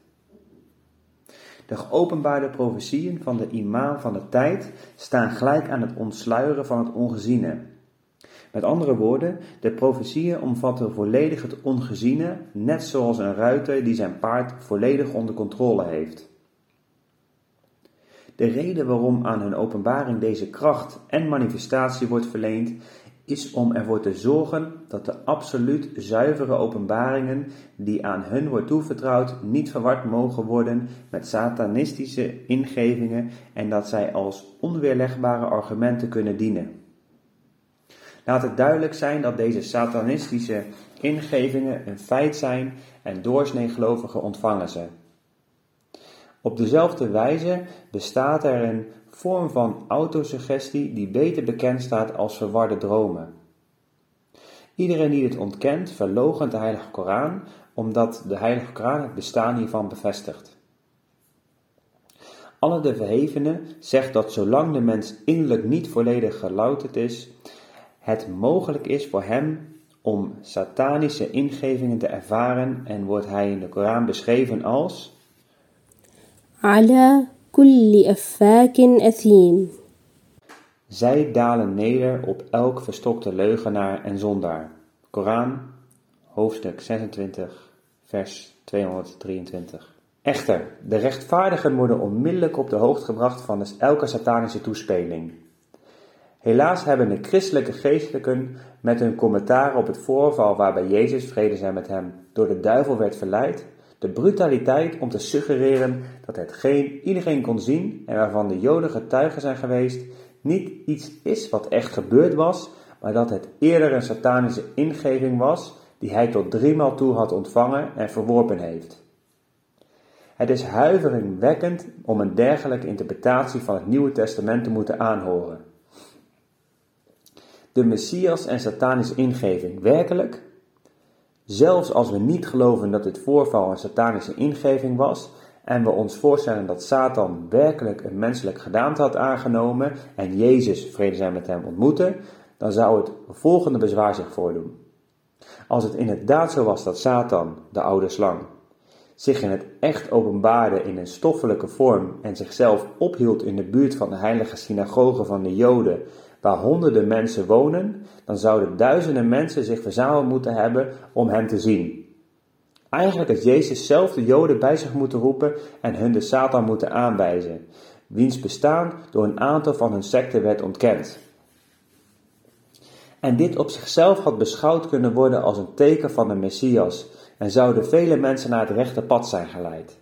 De geopenbaarde profetieën van de imam van de tijd staan gelijk aan het ontsluieren van het ongeziene. Met andere woorden, de profetieën omvatten volledig het ongeziene, net zoals een ruiter die zijn paard volledig onder controle heeft. De reden waarom aan hun openbaring deze kracht en manifestatie wordt verleend, is om ervoor te zorgen dat de absoluut zuivere openbaringen die aan hun wordt toevertrouwd niet verward mogen worden met satanistische ingevingen en dat zij als onweerlegbare argumenten kunnen dienen. Laat het duidelijk zijn dat deze satanistische ingevingen een feit zijn en doorsnee gelovigen ontvangen ze. Op dezelfde wijze bestaat er een vorm van autosuggestie die beter bekend staat als verwarde dromen. Iedereen die dit ontkent, verloochent de Heilige Koran, omdat de Heilige Koran het bestaan hiervan bevestigt. Alle de Verhevene zegt dat zolang de mens innerlijk niet volledig gelouterd is, het mogelijk is voor hem om satanische ingevingen te ervaren en wordt hij in de Koran beschreven als Ala kulli affakin athim. Zij dalen neder op elk verstokte leugenaar en zondaar. Koran, hoofdstuk 26, vers 223. Echter, de rechtvaardigen worden onmiddellijk op de hoogte gebracht van dus elke satanische toespeling. Helaas hebben de christelijke geestelijken met hun commentaar op het voorval waarbij Jezus, vrede zijn met hem, door de duivel werd verleid, de brutaliteit om te suggereren dat hetgeen iedereen kon zien en waarvan de Joden getuigen zijn geweest, niet iets is wat echt gebeurd was, maar dat het eerder een satanische ingeving was die hij tot driemaal toe had ontvangen en verworpen heeft. Het is huiveringwekkend om een dergelijke interpretatie van het Nieuwe Testament te moeten aanhoren. De Messias en satanische ingeving, werkelijk? Zelfs als we niet geloven dat dit voorval een satanische ingeving was en we ons voorstellen dat Satan werkelijk een menselijk gedaante had aangenomen en Jezus, vrede zijn met hem, ontmoette, dan zou het volgende bezwaar zich voordoen. Als het inderdaad zo was dat Satan, de oude slang, zich in het echt openbaarde in een stoffelijke vorm en zichzelf ophield in de buurt van de heilige synagoge van de Joden, waar honderden mensen wonen, dan zouden duizenden mensen zich verzameld moeten hebben om hem te zien. Eigenlijk had Jezus zelf de Joden bij zich moeten roepen en hun de Satan moeten aanwijzen, wiens bestaan door een aantal van hun secten werd ontkend. En dit op zichzelf had beschouwd kunnen worden als een teken van de Messias en zouden vele mensen naar het rechte pad zijn geleid.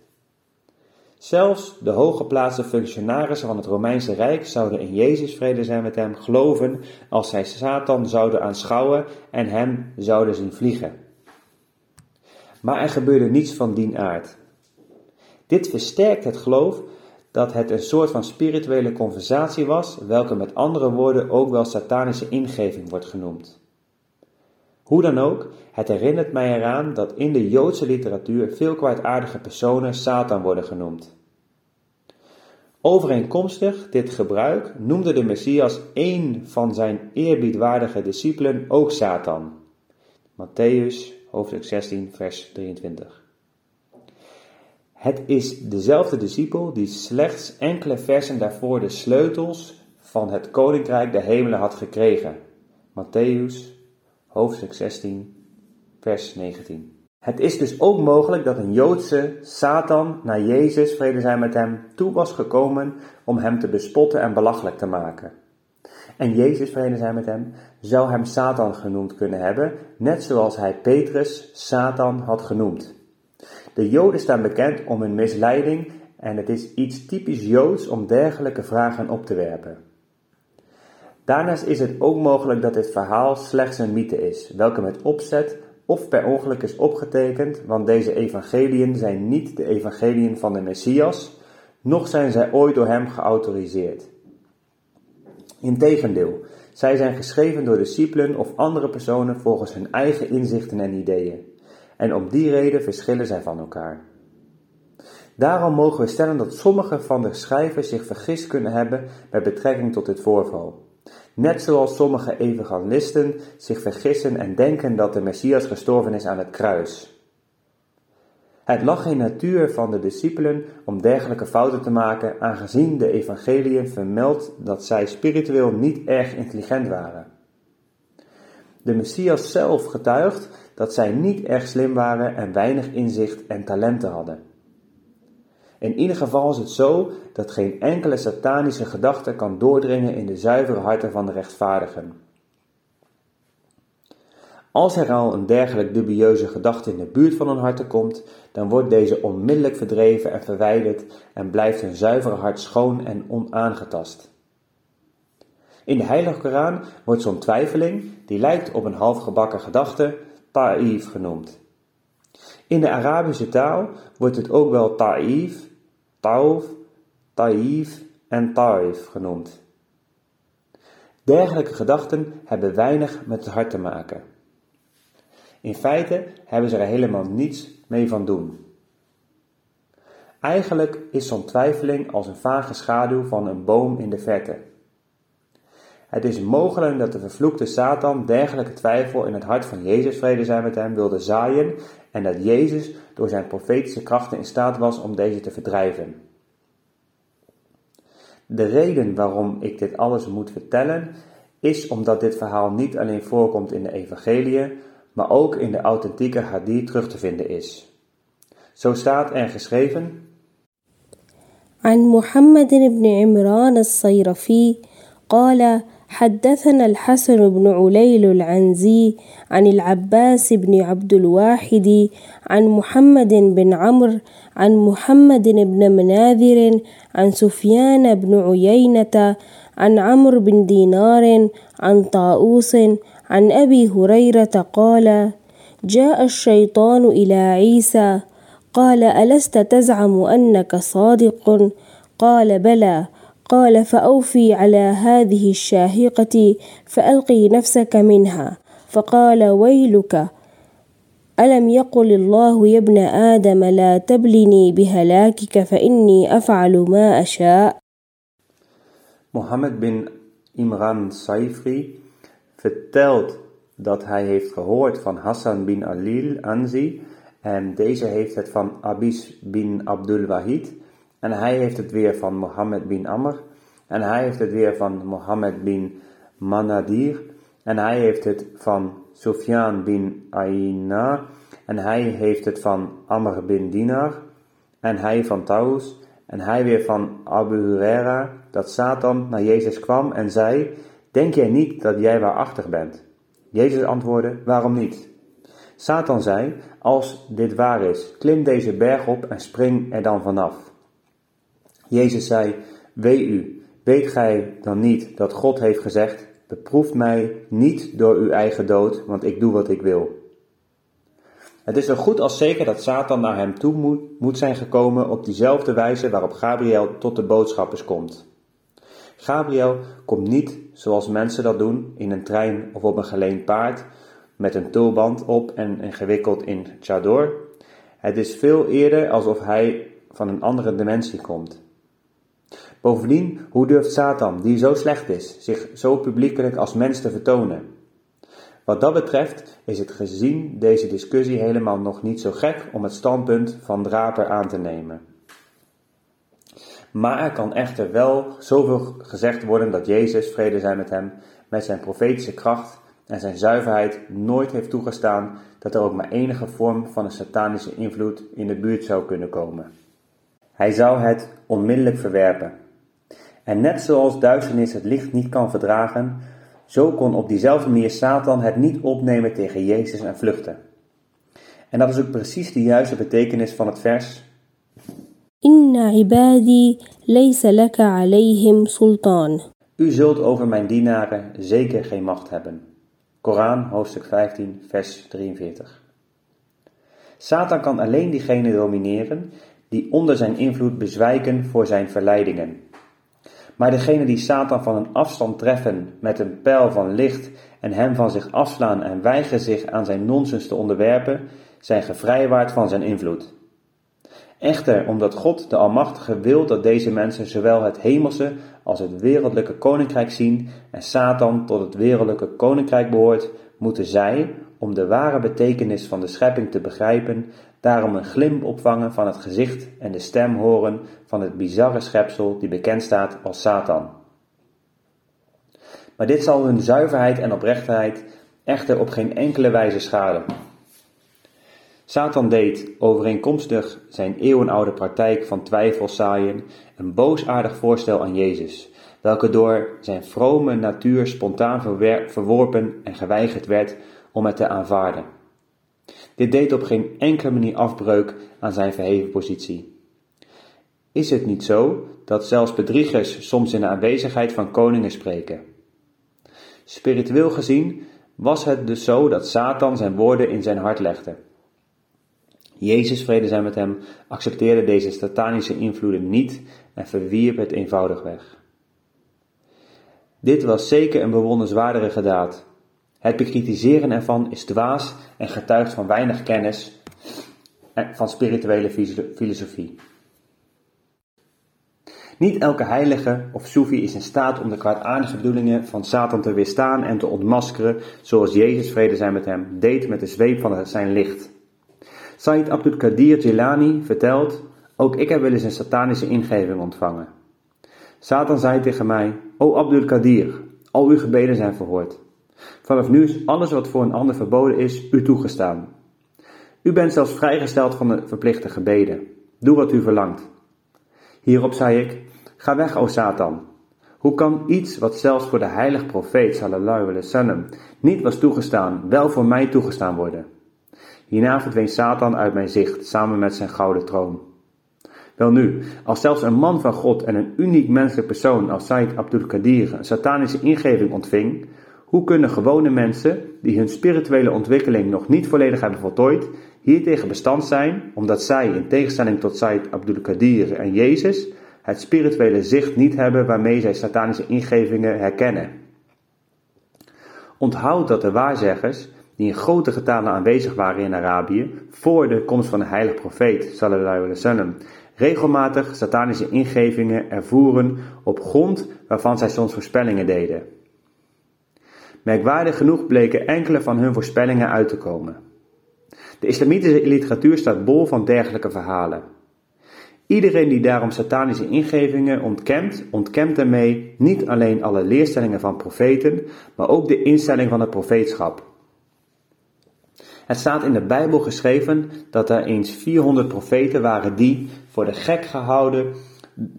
Zelfs de hooggeplaatste functionarissen van het Romeinse Rijk zouden in Jezus vrede zijn met hem geloven als zij Satan zouden aanschouwen en hem zouden zien vliegen. Maar er gebeurde niets van dien aard. Dit versterkt het geloof dat het een soort van spirituele conversatie was, welke met andere woorden ook wel satanische ingeving wordt genoemd. Hoe dan ook, het herinnert mij eraan dat in de Joodse literatuur veel kwaadaardige personen Satan worden genoemd. Overeenkomstig dit gebruik noemde de Messias één van zijn eerbiedwaardige discipelen ook Satan. Matthäus hoofdstuk 16 vers 23. Het is dezelfde discipel die slechts enkele versen daarvoor de sleutels van het koninkrijk der hemelen had gekregen. Matthäus hoofdstuk 16, vers 19. Het is dus ook mogelijk dat een Joodse Satan naar Jezus, vrede zijn met hem, toe was gekomen om hem te bespotten en belachelijk te maken. En Jezus, vrede zijn met hem, zou hem Satan genoemd kunnen hebben, net zoals hij Petrus Satan had genoemd. De Joden staan bekend om hun misleiding en het is iets typisch Joods om dergelijke vragen op te werpen. Daarnaast is het ook mogelijk dat dit verhaal slechts een mythe is, welke met opzet of per ongeluk is opgetekend, want deze evangeliën zijn niet de evangeliën van de Messias, noch zijn zij ooit door hem geautoriseerd. Integendeel, zij zijn geschreven door discipelen of andere personen volgens hun eigen inzichten en ideeën, en om die reden verschillen zij van elkaar. Daarom mogen we stellen dat sommige van de schrijvers zich vergist kunnen hebben met betrekking tot dit voorval. Net zoals sommige evangelisten zich vergissen en denken dat de Messias gestorven is aan het kruis. Het lag in natuur van de discipelen om dergelijke fouten te maken, aangezien de evangeliën vermeldt dat zij spiritueel niet erg intelligent waren. De Messias zelf getuigt dat zij niet erg slim waren en weinig inzicht en talenten hadden. In ieder geval is het zo dat geen enkele satanische gedachte kan doordringen in de zuivere harten van de rechtvaardigen. Als er al een dergelijk dubieuze gedachte in de buurt van hun harten komt, dan wordt deze onmiddellijk verdreven en verwijderd en blijft hun zuivere hart schoon en onaangetast. In de Heilige Koran wordt zo'n twijfeling, die lijkt op een halfgebakken gedachte, ta'if genoemd. In de Arabische taal wordt het ook wel ta'if, tauf, taif en taif genoemd. Dergelijke gedachten hebben weinig met het hart te maken. In feite hebben ze er helemaal niets mee van doen. Eigenlijk is zo'n twijfeling als een vage schaduw van een boom in de verte. Het is mogelijk dat de vervloekte Satan dergelijke twijfel in het hart van Jezus vrede zijn met hem wilde zaaien en dat Jezus door zijn profetische krachten in staat was om deze te verdrijven. De reden waarom ik dit alles moet vertellen is omdat dit verhaal niet alleen voorkomt in de evangeliën, maar ook in de authentieke hadith terug te vinden is. Zo staat er geschreven: عن محمد بن عمران الصيرفي قال حدثنا الحسن بن عليل العنزي عن العباس بن عبد الواحد عن محمد بن عمرو عن محمد بن مناذر عن سفيان بن عيينة عن عمرو بن دينار عن طاووس عن أبي هريرة قال جاء الشيطان إلى عيسى قال ألست تزعم أنك صادق؟ قال بلى. قال فأوفي على هذه الشاهقة فألقي نفسك منها. فقال ويلك ألم يقل الله يا ابن آدم لا تبلني بهلاكك فإني أفعل ما أشاء؟ محمد بن إمران Saifri vertelt dat hij heeft gehoord van Hassan bin Alil Anzi en deze heeft het van Abis bin Abdul Wahid. En hij heeft het weer van Mohammed bin Amr en hij heeft het weer van Mohammed bin Manadir en hij heeft het van Sufyan bin Aina en hij heeft het van Amr bin Dinar en hij van Taus en hij weer van Abu Huraira dat Satan naar Jezus kwam en zei, denk jij niet dat jij waarachtig bent? Jezus antwoordde, waarom niet? Satan zei, als dit waar is, klim deze berg op en spring er dan vanaf. Jezus zei, wee u, weet gij dan niet dat God heeft gezegd, beproef mij niet door uw eigen dood, want ik doe wat ik wil. Het is zo goed als zeker dat Satan naar hem toe moet, zijn gekomen op diezelfde wijze waarop Gabriel tot de boodschappers komt. Gabriel komt niet, zoals mensen dat doen, in een trein of op een geleend paard, met een tulband op en, en gewikkeld in chador. Het is veel eerder alsof hij van een andere dimensie komt. Bovendien, hoe durft Satan, die zo slecht is, zich zo publiekelijk als mens te vertonen? Wat dat betreft is het gezien deze discussie helemaal nog niet zo gek om het standpunt van Draper aan te nemen. Maar er kan echter wel zoveel gezegd worden dat Jezus, vrede zij met hem, met zijn profetische kracht en zijn zuiverheid nooit heeft toegestaan dat er ook maar enige vorm van een satanische invloed in de buurt zou kunnen komen. Hij zou het onmiddellijk verwerpen. En net zoals duisternis het licht niet kan verdragen, zo kon op diezelfde manier Satan het niet opnemen tegen Jezus en vluchten. En dat is ook precies de juiste betekenis van het vers. Inna ibadi laysa laka alayhim sultan. U zult over mijn dienaren zeker geen macht hebben. Koran, hoofdstuk 15, vers 43. Satan kan alleen diegenen domineren die onder zijn invloed bezwijken voor zijn verleidingen. Maar degenen die Satan van een afstand treffen met een pijl van licht en hem van zich afslaan en weigeren zich aan zijn nonsens te onderwerpen, zijn gevrijwaard van zijn invloed. Echter, omdat God de Almachtige wil dat deze mensen zowel het hemelse als het wereldlijke koninkrijk zien en Satan tot het wereldlijke koninkrijk behoort, moeten zij, om de ware betekenis van de schepping te begrijpen, daarom een glimp opvangen van het gezicht en de stem horen van het bizarre schepsel die bekend staat als Satan. Maar dit zal hun zuiverheid en oprechtheid echter op geen enkele wijze schaden. Satan deed, overeenkomstig zijn eeuwenoude praktijk van twijfel zaaien, een boosaardig voorstel aan Jezus, welke door zijn vrome natuur spontaan verworpen en geweigerd werd om het te aanvaarden. Dit deed op geen enkele manier afbreuk aan zijn verheven positie. Is het niet zo dat zelfs bedriegers soms in de aanwezigheid van koningen spreken? Spiritueel gezien was het dus zo dat Satan zijn woorden in zijn hart legde. Jezus, vrede zijn met hem, accepteerde deze satanische invloeden niet en verwierp het eenvoudigweg. Dit was zeker een bewonderenswaardige daad. Het bekritiseren ervan is dwaas en getuigt van weinig kennis van spirituele filosofie. Niet elke heilige of soefi is in staat om de kwaadaardige bedoelingen van Satan te weerstaan en te ontmaskeren, zoals Jezus, vrede zijn met hem, deed met de zweep van zijn licht. Said Abdul Qadir Jilani vertelt, ook ik heb wel eens een satanische ingeving ontvangen. Satan zei tegen mij, O Abdul Qadir, al uw gebeden zijn verhoord. Vanaf nu is alles wat voor een ander verboden is, u toegestaan. U bent zelfs vrijgesteld van de verplichte gebeden. Doe wat u verlangt. Hierop zei ik, ga weg, o Satan. Hoe kan iets wat zelfs voor de heilige profeet sallallahu alaihi wasallam niet was toegestaan, wel voor mij toegestaan worden? Hierna verdween Satan uit mijn zicht, samen met zijn gouden troon. Welnu, als zelfs een man van God en een uniek menselijk persoon als Said Abdul Qadir een satanische ingeving ontving, hoe kunnen gewone mensen, die hun spirituele ontwikkeling nog niet volledig hebben voltooid, hiertegen bestand zijn, omdat zij, in tegenstelling tot Said Abdul Qadir en Jezus, het spirituele zicht niet hebben waarmee zij satanische ingevingen herkennen? Onthoud dat de waarzeggers, die in grote getalen aanwezig waren in Arabië voor de komst van de heilige profeet sallallahu alaihi wasallam, regelmatig satanische ingevingen ervoeren op grond waarvan zij soms voorspellingen deden. Merkwaardig genoeg bleken enkele van hun voorspellingen uit te komen. De islamitische literatuur staat bol van dergelijke verhalen. Iedereen die daarom satanische ingevingen ontkent, ontkent daarmee niet alleen alle leerstellingen van profeten, maar ook de instelling van het profeetschap. Het staat in de Bijbel geschreven dat er eens 400 profeten waren die, voor de gek gehouden,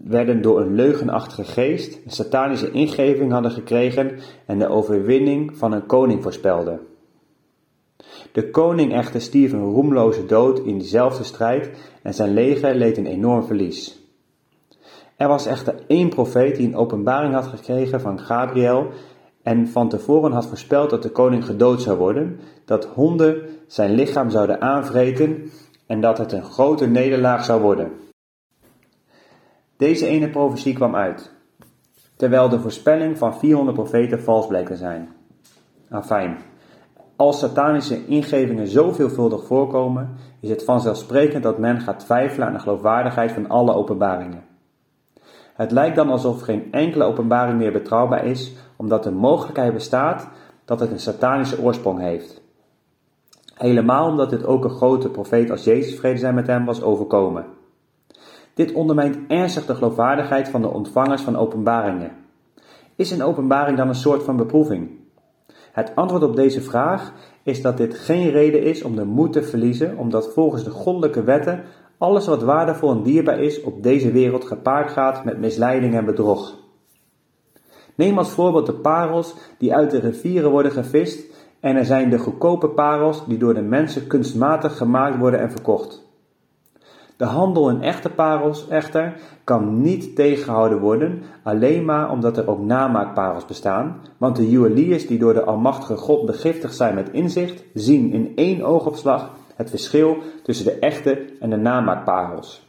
werden door een leugenachtige geest, een satanische ingeving hadden gekregen en de overwinning van een koning voorspelden. De koning echter stierf een roemloze dood in diezelfde strijd en zijn leger leed een enorm verlies. Er was echter één profeet die een openbaring had gekregen van Gabriel en van tevoren had voorspeld dat de koning gedood zou worden, dat honden zijn lichaam zouden aanvreten en dat het een grote nederlaag zou worden. Deze ene profetie kwam uit, terwijl de voorspelling van 400 profeten vals bleek te zijn. Afijn, als satanische ingevingen zo veelvuldig voorkomen, is het vanzelfsprekend dat men gaat twijfelen aan de geloofwaardigheid van alle openbaringen. Het lijkt dan alsof geen enkele openbaring meer betrouwbaar is, omdat de mogelijkheid bestaat dat het een satanische oorsprong heeft. Helemaal omdat dit ook een grote profeet als Jezus, vrede zijn met hem, was overkomen. Dit ondermijnt ernstig de geloofwaardigheid van de ontvangers van openbaringen. Is een openbaring dan een soort van beproeving? Het antwoord op deze vraag is dat dit geen reden is om de moed te verliezen, omdat volgens de goddelijke wetten alles wat waardevol en dierbaar is op deze wereld gepaard gaat met misleiding en bedrog. Neem als voorbeeld de parels die uit de rivieren worden gevist en er zijn de goedkope parels die door de mensen kunstmatig gemaakt worden en verkocht. De handel in echte parels echter kan niet tegengehouden worden, alleen maar omdat er ook namaakparels bestaan, want de juweliers die door de Almachtige God begiftigd zijn met inzicht, zien in één oogopslag het verschil tussen de echte en de namaakparels.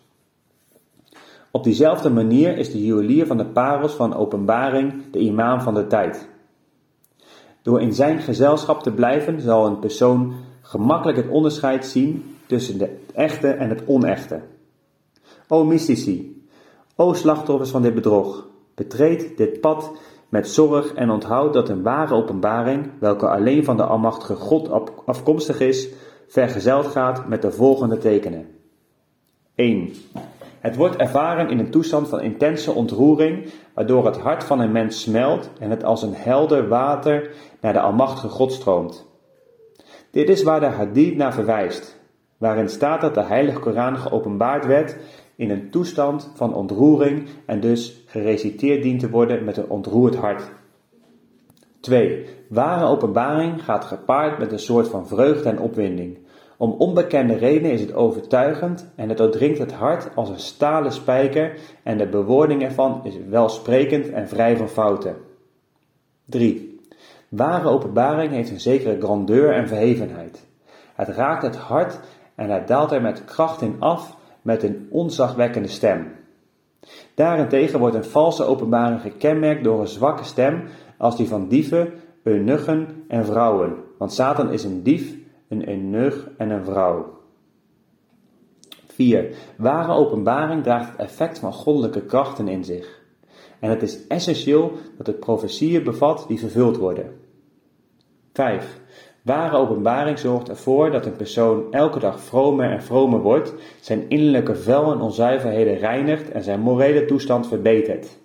Op diezelfde manier is de juwelier van de parels van openbaring de imam van de tijd. Door in zijn gezelschap te blijven zal een persoon gemakkelijk het onderscheid zien tussen het echte en het onechte. O mystici, o slachtoffers van dit bedrog, betreed dit pad met zorg en onthoud dat een ware openbaring, welke alleen van de Almachtige God afkomstig is, vergezeld gaat met de volgende tekenen. 1. Het wordt ervaren in een toestand van intense ontroering, waardoor het hart van een mens smelt en het als een helder water naar de Almachtige God stroomt. Dit is waar de hadith naar verwijst, waarin staat dat de Heilige Koran geopenbaard werd in een toestand van ontroering en dus gereciteerd dient te worden met een ontroerd hart. 2. Ware openbaring gaat gepaard met een soort van vreugde en opwinding. Om onbekende redenen is het overtuigend en het doordringt het hart als een stalen spijker en de bewoording ervan is welsprekend en vrij van fouten. 3. Ware openbaring heeft een zekere grandeur en verhevenheid. Het raakt het hart en het daalt er met kracht in af met een onzagwekkende stem. Daarentegen wordt een valse openbaring gekenmerkt door een zwakke stem als die van dieven, eunuchen en vrouwen, want Satan is een dief, een eunuch en een vrouw. 4. Ware openbaring draagt het effect van goddelijke krachten in zich. En het is essentieel dat het profetieën bevat die vervuld worden. 5. Ware openbaring zorgt ervoor dat een persoon elke dag vromer en vromer wordt, zijn innerlijke vuil en onzuiverheden reinigt en zijn morele toestand verbetert.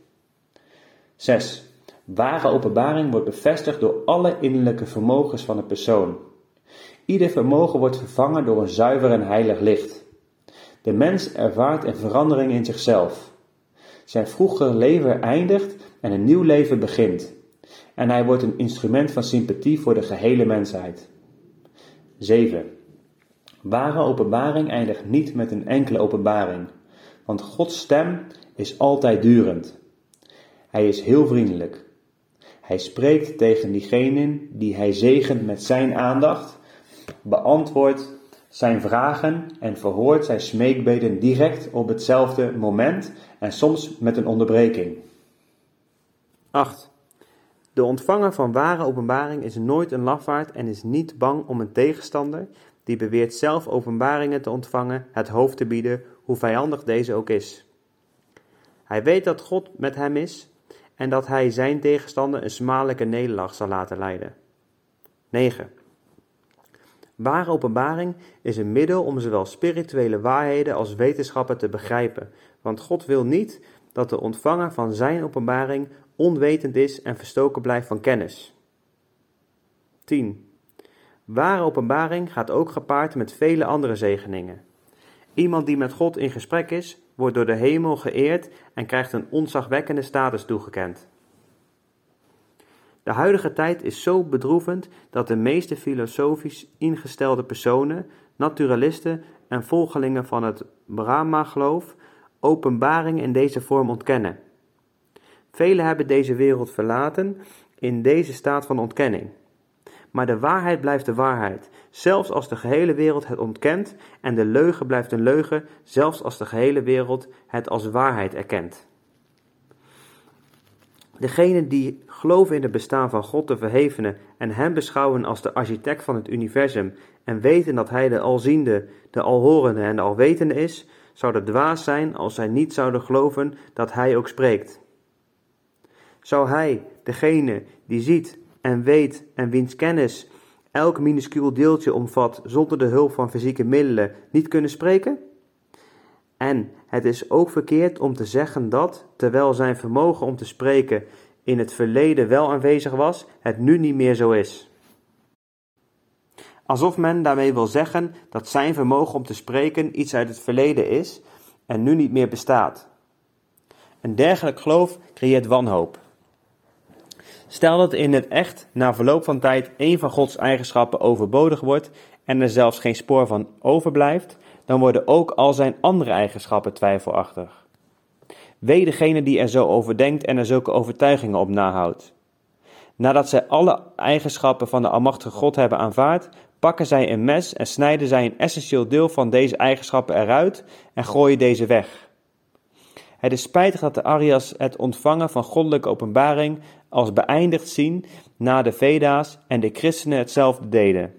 6. Ware openbaring wordt bevestigd door alle innerlijke vermogens van een persoon. Ieder vermogen wordt vervangen door een zuiver en heilig licht. De mens ervaart een verandering in zichzelf. Zijn vroegere leven eindigt en een nieuw leven begint en hij wordt een instrument van sympathie voor de gehele mensheid. 7. Ware openbaring eindigt niet met een enkele openbaring, want Gods stem is altijd durend. Hij is heel vriendelijk. Hij spreekt tegen diegenen die hij zegent met zijn aandacht, beantwoordt zijn vragen en verhoort zijn smeekbeden direct op hetzelfde moment en soms met een onderbreking. 8. De ontvanger van ware openbaring is nooit een lafaard en is niet bang om een tegenstander, die beweert zelf openbaringen te ontvangen, het hoofd te bieden, hoe vijandig deze ook is. Hij weet dat God met hem is en dat hij zijn tegenstander een smadelijke nederlaag zal laten leiden. 9. Ware openbaring is een middel om zowel spirituele waarheden als wetenschappen te begrijpen, want God wil niet dat de ontvanger van zijn openbaring onwetend is en verstoken blijft van kennis. 10. Ware openbaring gaat ook gepaard met vele andere zegeningen. Iemand die met God in gesprek is, wordt door de hemel geëerd en krijgt een onzagwekkende status toegekend. De huidige tijd is zo bedroevend dat de meeste filosofisch ingestelde personen, naturalisten en volgelingen van het Brahma-geloof openbaring in deze vorm ontkennen. Velen hebben deze wereld verlaten in deze staat van ontkenning. Maar de waarheid blijft de waarheid, zelfs als de gehele wereld het ontkent, en de leugen blijft een leugen, zelfs als de gehele wereld het als waarheid erkent. Degenen die geloven in het bestaan van God de Verhevene en Hem beschouwen als de architect van het universum en weten dat Hij de Alziende, de Alhorende en de Alwetende is, zouden dwaas zijn als zij niet zouden geloven dat Hij ook spreekt. Zou Hij, degene die ziet en weet en wiens kennis elk minuscuul deeltje omvat zonder de hulp van fysieke middelen, niet kunnen spreken? En het is ook verkeerd om te zeggen dat, terwijl zijn vermogen om te spreken in het verleden wel aanwezig was, het nu niet meer zo is. Alsof men daarmee wil zeggen dat zijn vermogen om te spreken iets uit het verleden is en nu niet meer bestaat. Een dergelijk geloof creëert wanhoop. Stel dat in het echt na verloop van tijd een van Gods eigenschappen overbodig wordt en er zelfs geen spoor van overblijft, dan worden ook al zijn andere eigenschappen twijfelachtig. Wee degene die er zo over denkt en er zulke overtuigingen op nahoudt. Nadat zij alle eigenschappen van de Almachtige God hebben aanvaard, pakken zij een mes en snijden zij een essentieel deel van deze eigenschappen eruit en gooien deze weg. Het is spijtig dat de Arias het ontvangen van goddelijke openbaring als beëindigd zien na de Veda's en de christenen hetzelfde deden.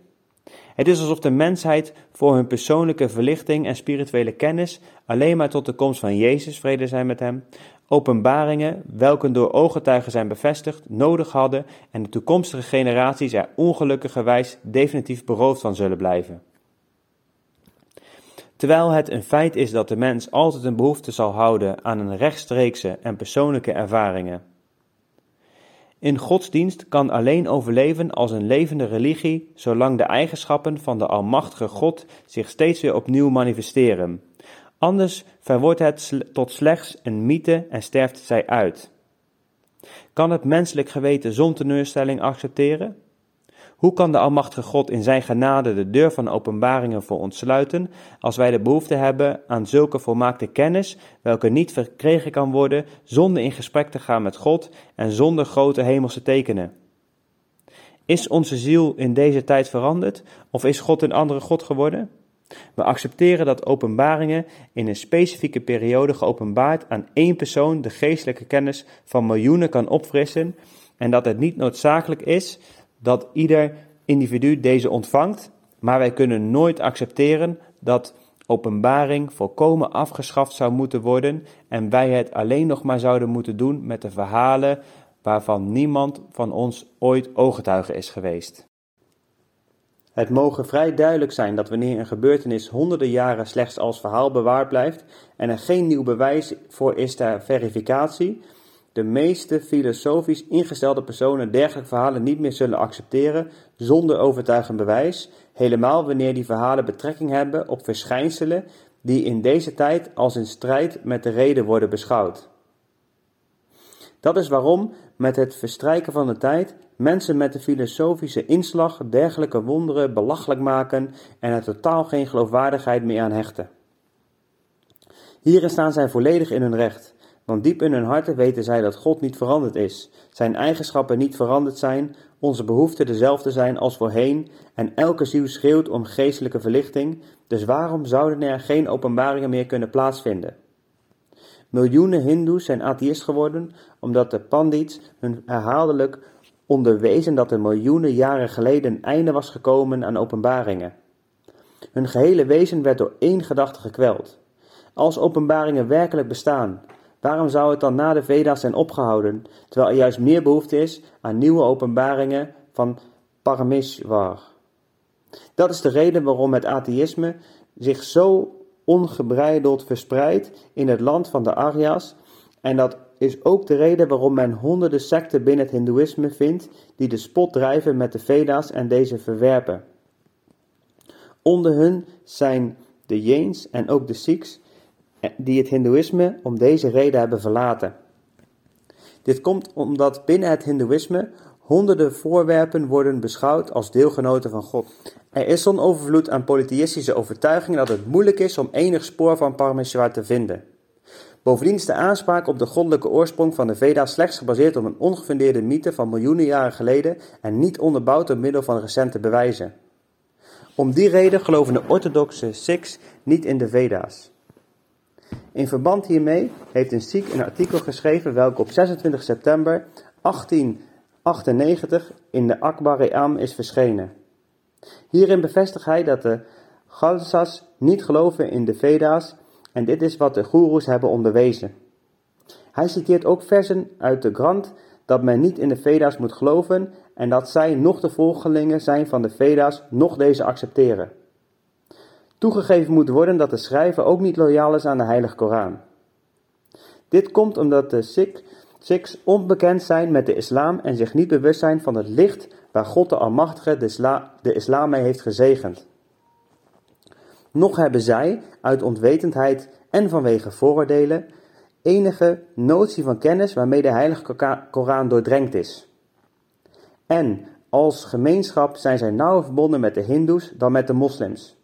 Het is alsof de mensheid voor hun persoonlijke verlichting en spirituele kennis alleen maar tot de komst van Jezus, vrede zijn met hem, openbaringen, welke door ooggetuigen zijn bevestigd, nodig hadden en de toekomstige generaties er ongelukkigerwijs definitief beroofd van zullen blijven. Terwijl het een feit is dat de mens altijd een behoefte zal houden aan een rechtstreekse en persoonlijke ervaringen. In godsdienst kan alleen overleven als een levende religie, zolang de eigenschappen van de Almachtige God zich steeds weer opnieuw manifesteren. Anders verwordt het tot slechts een mythe en sterft zij uit. Kan het menselijk geweten zonder teleurstelling accepteren? Hoe kan de Almachtige God in zijn genade de deur van openbaringen voor ons sluiten, als wij de behoefte hebben aan zulke volmaakte kennis, welke niet verkregen kan worden zonder in gesprek te gaan met God en zonder grote hemelse tekenen? Is onze ziel in deze tijd veranderd, of is God een andere God geworden? We accepteren dat openbaringen in een specifieke periode geopenbaard aan één persoon de geestelijke kennis van miljoenen kan opfrissen en dat het niet noodzakelijk is dat ieder individu deze ontvangt, maar wij kunnen nooit accepteren dat openbaring volkomen afgeschaft zou moeten worden en wij het alleen nog maar zouden moeten doen met de verhalen waarvan niemand van ons ooit ooggetuige is geweest. Het mogen vrij duidelijk zijn dat wanneer een gebeurtenis honderden jaren slechts als verhaal bewaard blijft en er geen nieuw bewijs voor is ter verificatie, de meeste filosofisch ingestelde personen dergelijke verhalen niet meer zullen accepteren zonder overtuigend bewijs, helemaal wanneer die verhalen betrekking hebben op verschijnselen die in deze tijd als in strijd met de reden worden beschouwd. Dat is waarom met het verstrijken van de tijd mensen met de filosofische inslag dergelijke wonderen belachelijk maken en er totaal geen geloofwaardigheid meer aan hechten. Hierin staan zij volledig in hun recht. Want diep in hun harten weten zij dat God niet veranderd is, zijn eigenschappen niet veranderd zijn, onze behoeften dezelfde zijn als voorheen en elke ziel schreeuwt om geestelijke verlichting, dus waarom zouden er geen openbaringen meer kunnen plaatsvinden? Miljoenen hindoes zijn atheïst geworden omdat de pandits hun herhaaldelijk onderwezen dat er miljoenen jaren geleden een einde was gekomen aan openbaringen. Hun gehele wezen werd door één gedachte gekweld. Als openbaringen werkelijk bestaan, waarom zou het dan na de Veda's zijn opgehouden, terwijl er juist meer behoefte is aan nieuwe openbaringen van Parameshwar? Dat is de reden waarom het atheïsme zich zo ongebreideld verspreidt in het land van de Arya's en dat is ook de reden waarom men honderden secten binnen het hindoeïsme vindt die de spot drijven met de Veda's en deze verwerpen. Onder hun zijn de Jains en ook de Sikhs die het hindoeïsme om deze reden hebben verlaten. Dit komt omdat binnen het hindoeïsme honderden voorwerpen worden beschouwd als deelgenoten van God. Er is zo'n overvloed aan polytheïstische overtuigingen dat het moeilijk is om enig spoor van Parameshwar te vinden. Bovendien is de aanspraak op de goddelijke oorsprong van de Veda slechts gebaseerd op een ongefundeerde mythe van miljoenen jaren geleden en niet onderbouwd door middel van recente bewijzen. Om die reden geloven de orthodoxe Sikhs niet in de Veda's. In verband hiermee heeft een Sikh een artikel geschreven welke op 26 september 1898 in de Akbar-e-Am is verschenen. Hierin bevestigt hij dat de Khalsas niet geloven in de Veda's en dit is wat de goeroes hebben onderwezen. Hij citeert ook versen uit de Grant dat men niet in de Veda's moet geloven en dat zij nog de volgelingen zijn van de Veda's, nog deze accepteren. Toegegeven moet worden dat de schrijver ook niet loyaal is aan de Heilige Koran. Dit komt omdat de Sikh, Sikhs onbekend zijn met de islam en zich niet bewust zijn van het licht waar God de Almachtige de, de islam mee heeft gezegend. Nog hebben zij, uit onwetendheid en vanwege vooroordelen, enige notie van kennis waarmee de Heilige Koran doordrenkt is. En als gemeenschap zijn zij nauwer verbonden met de Hindoes dan met de moslims.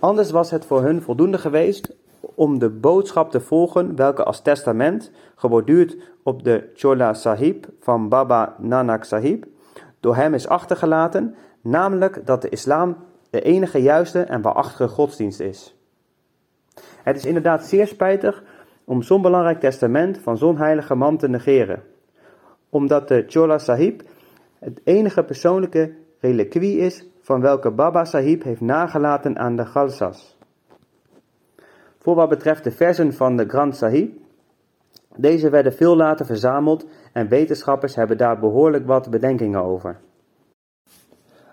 Anders was het voor hun voldoende geweest om de boodschap te volgen welke als testament, geborduurd op de Chola Sahib van Baba Nanak Sahib, door hem is achtergelaten, namelijk dat de islam de enige juiste en waarachtige godsdienst is. Het is inderdaad zeer spijtig om zo'n belangrijk testament van zo'n heilige man te negeren, omdat de Chola Sahib het enige persoonlijke reliquie is van welke Baba Sahib heeft nagelaten aan de Khalsas. Voor wat betreft de versen van de Grand Sahib, deze werden veel later verzameld en wetenschappers hebben daar behoorlijk wat bedenkingen over.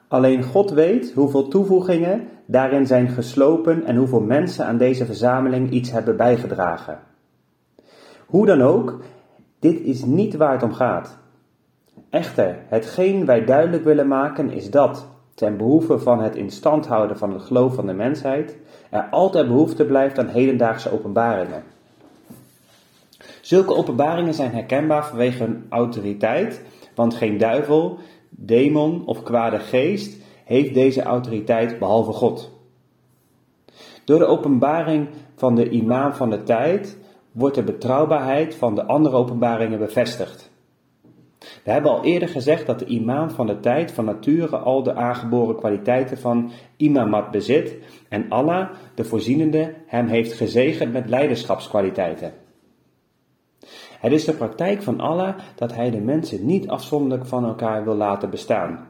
Alleen God weet hoeveel toevoegingen daarin zijn geslopen en hoeveel mensen aan deze verzameling iets hebben bijgedragen. Hoe dan ook, dit is niet waar het om gaat. Echter, hetgeen wij duidelijk willen maken is dat, ten behoeve van het in stand houden van het geloof van de mensheid, er altijd behoefte blijft aan hedendaagse openbaringen. Zulke openbaringen zijn herkenbaar vanwege hun autoriteit, want geen duivel, demon of kwade geest heeft deze autoriteit behalve God. Door de openbaring van de imam van de tijd wordt de betrouwbaarheid van de andere openbaringen bevestigd. We hebben al eerder gezegd dat de imam van de tijd van nature al de aangeboren kwaliteiten van imamat bezit en Allah, de voorzienende, hem heeft gezegend met leiderschapskwaliteiten. Het is de praktijk van Allah dat hij de mensen niet afzonderlijk van elkaar wil laten bestaan.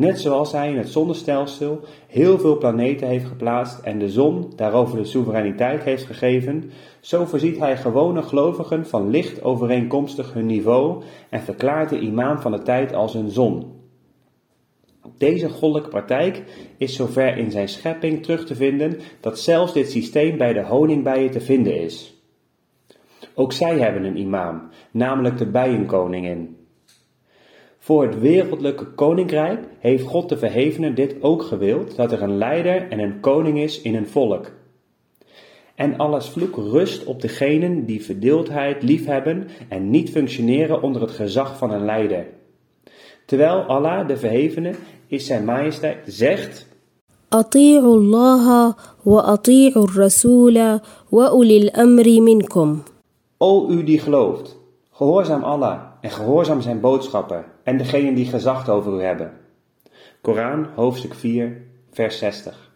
Net zoals hij in het zonnestelsel heel veel planeten heeft geplaatst en de zon daarover de soevereiniteit heeft gegeven, zo voorziet hij gewone gelovigen van licht overeenkomstig hun niveau en verklaart de imam van de tijd als een zon. Deze goddelijke praktijk is zover in zijn schepping terug te vinden dat zelfs dit systeem bij de honingbijen te vinden is. Ook zij hebben een imam, namelijk de bijenkoningin. Voor het wereldlijke koninkrijk heeft God de Verhevene dit ook gewild, dat er een leider en een koning is in een volk. En alles vloek rust op degenen die verdeeldheid liefhebben en niet functioneren onder het gezag van een leider. Terwijl Allah, de Verhevene, is zijn majesteit, zegt... أطيعوا الله وأطيعوا الرسول وأولي الأمر منكم O u die gelooft, gehoorzaam Allah en gehoorzaam zijn boodschappen en degenen die gezag over u hebben. Koran, hoofdstuk 4, vers 60.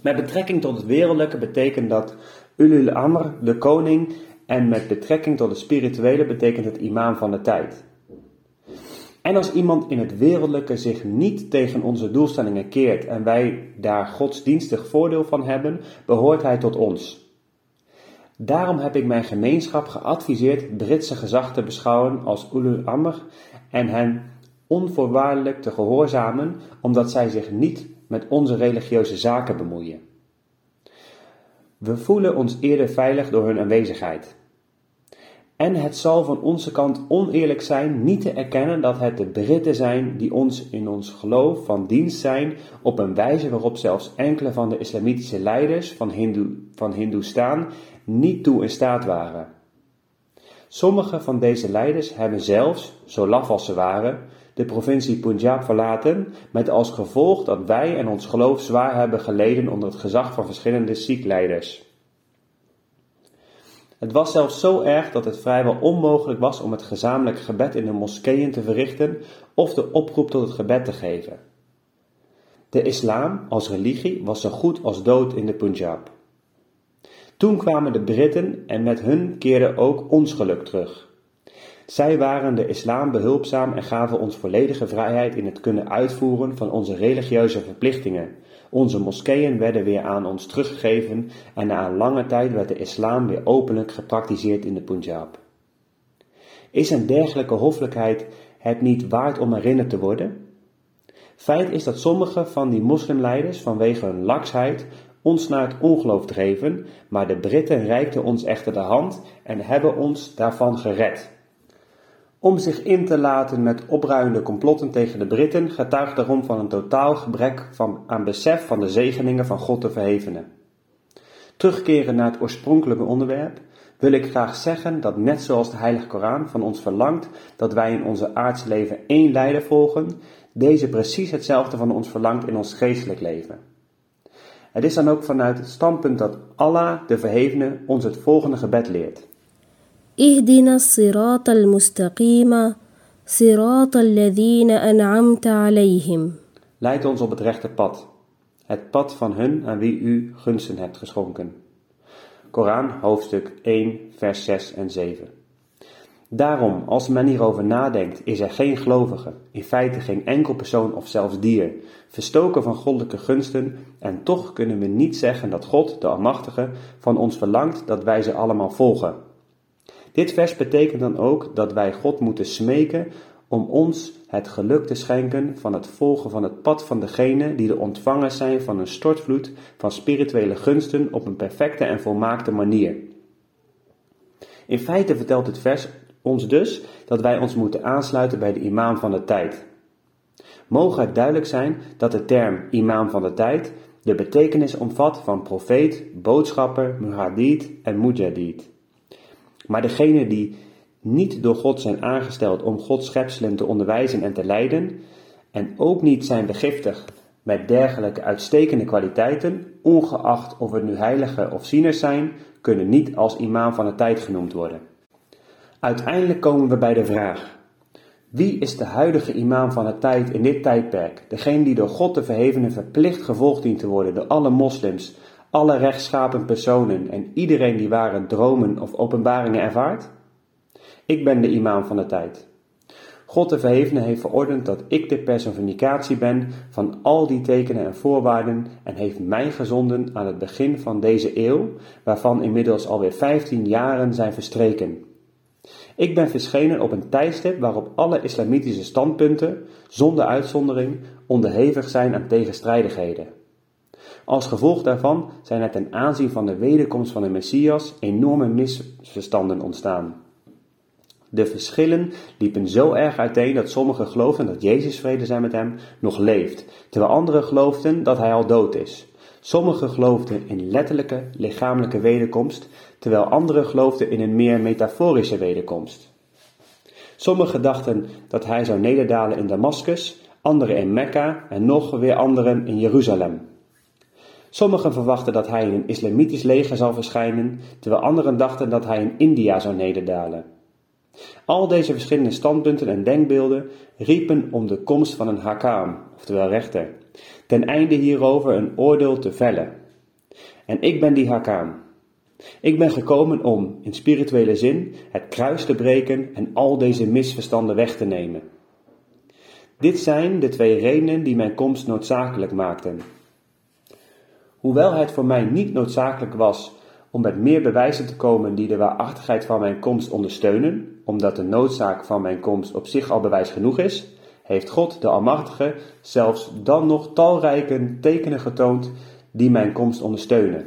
Met betrekking tot het wereldlijke betekent dat Ulul Amr, de koning, en met betrekking tot het spirituele betekent het imam van de tijd. En als iemand in het wereldlijke zich niet tegen onze doelstellingen keert en wij daar godsdienstig voordeel van hebben, behoort hij tot ons. Daarom heb ik mijn gemeenschap geadviseerd Britse gezag te beschouwen als ulul amr en hen onvoorwaardelijk te gehoorzamen, omdat zij zich niet met onze religieuze zaken bemoeien. We voelen ons eerder veilig door hun aanwezigheid. En het zal van onze kant oneerlijk zijn niet te erkennen dat het de Britten zijn die ons in ons geloof van dienst zijn op een wijze waarop zelfs enkele van de islamitische leiders van, Hindu, van Hindoestaan niet toe in staat waren. Sommige van deze leiders hebben zelfs, zo laf als ze waren, de provincie Punjab verlaten, met als gevolg dat wij en ons geloof zwaar hebben geleden onder het gezag van verschillende Sikh-leiders. Het was zelfs zo erg dat het vrijwel onmogelijk was om het gezamenlijk gebed in de moskeeën te verrichten of de oproep tot het gebed te geven. De islam als religie was zo goed als dood in de Punjab. Toen kwamen de Britten en met hun keerde ook ons geluk terug. Zij waren de islam behulpzaam en gaven ons volledige vrijheid in het kunnen uitvoeren van onze religieuze verplichtingen. Onze moskeeën werden weer aan ons teruggegeven en na een lange tijd werd de islam weer openlijk gepraktiseerd in de Punjab. Is een dergelijke hoffelijkheid het niet waard om herinnerd te worden? Feit is dat sommige van die moslimleiders vanwege hun laksheid ons naar het ongeloof dreven, maar de Britten reikten ons echter de hand en hebben ons daarvan gered. Om zich in te laten met opruiende complotten tegen de Britten getuigt daarom van een totaal gebrek van, aan besef van de zegeningen van God te verhevenen. Terugkeren naar het oorspronkelijke onderwerp, wil ik graag zeggen dat net zoals de Heilige Koran van ons verlangt dat wij in onze aardse leven één leider volgen, deze precies hetzelfde van ons verlangt in ons geestelijk leven. Het is dan ook vanuit het standpunt dat Allah, de Verhevene, ons het volgende gebed leert. Ihdina mustaqima an'amta alayhim. Leid ons op het rechte pad, het pad van hun aan wie u gunsten hebt geschonken. Koran, hoofdstuk 1, vers 6 en 7. Daarom, als men hierover nadenkt, is er geen gelovige, in feite geen enkel persoon of zelfs dier, verstoken van goddelijke gunsten, en toch kunnen we niet zeggen dat God, de Almachtige, van ons verlangt dat wij ze allemaal volgen. Dit vers betekent dan ook dat wij God moeten smeken om ons het geluk te schenken van het volgen van het pad van degene die de ontvangers zijn van een stortvloed van spirituele gunsten op een perfecte en volmaakte manier. In feite vertelt het vers ons dus dat wij ons moeten aansluiten bij de imam van de tijd. Mogen het duidelijk zijn dat de term imam van de tijd de betekenis omvat van profeet, boodschapper, muhadid en mujadid. Maar degenen die niet door God zijn aangesteld om Gods schepselen te onderwijzen en te leiden, en ook niet zijn begiftigd met dergelijke uitstekende kwaliteiten, ongeacht of het nu heiligen of zieners zijn, kunnen niet als imam van de tijd genoemd worden. Uiteindelijk komen we bij de vraag: wie is de huidige imam van de tijd in dit tijdperk? Degene die door God de verhevene verplicht gevolgd dient te worden door alle moslims, alle rechtschapen personen en iedereen die ware dromen of openbaringen ervaart? Ik ben de imam van de tijd. God de Verhevene heeft verordend dat ik de personificatie ben van al die tekenen en voorwaarden en heeft mij gezonden aan het begin van deze eeuw, waarvan inmiddels alweer 15 jaren zijn verstreken. Ik ben verschenen op een tijdstip waarop alle islamitische standpunten, zonder uitzondering, onderhevig zijn aan tegenstrijdigheden. Als gevolg daarvan zijn er ten aanzien van de wederkomst van de Messias enorme misverstanden ontstaan. De verschillen liepen zo erg uiteen dat sommigen geloofden dat Jezus vrede zijn met hem nog leeft, terwijl anderen geloofden dat hij al dood is. Sommigen geloofden in letterlijke lichamelijke wederkomst, terwijl anderen geloofden in een meer metaforische wederkomst. Sommigen dachten dat hij zou nederdalen in Damascus, anderen in Mekka en nog weer anderen in Jeruzalem. Sommigen verwachten dat hij in een islamitisch leger zal verschijnen, terwijl anderen dachten dat hij in India zou nederdalen. Al deze verschillende standpunten en denkbeelden riepen om de komst van een hakam, oftewel rechter, ten einde hierover een oordeel te vellen. En ik ben die hakam. Ik ben gekomen om, in spirituele zin, het kruis te breken en al deze misverstanden weg te nemen. Dit zijn de twee redenen die mijn komst noodzakelijk maakten. Hoewel het voor mij niet noodzakelijk was om met meer bewijzen te komen die de waarachtigheid van mijn komst ondersteunen, omdat de noodzaak van mijn komst op zich al bewijs genoeg is, heeft God de Almachtige zelfs dan nog talrijke tekenen getoond die mijn komst ondersteunen.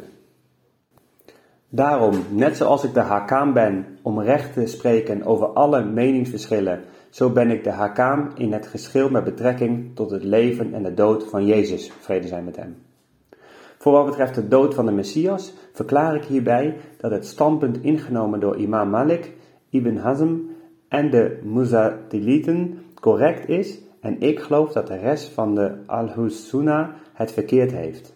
Daarom, net zoals ik de Hakam ben om recht te spreken over alle meningsverschillen, zo ben ik de Hakam in het geschil met betrekking tot het leven en de dood van Jezus, vrede zijn met hem. Voor wat betreft de dood van de Messias verklaar ik hierbij dat het standpunt ingenomen door imam Malik, Ibn Hazm en de Muzatilieten correct is en ik geloof dat de rest van de Al-Hus het verkeerd heeft.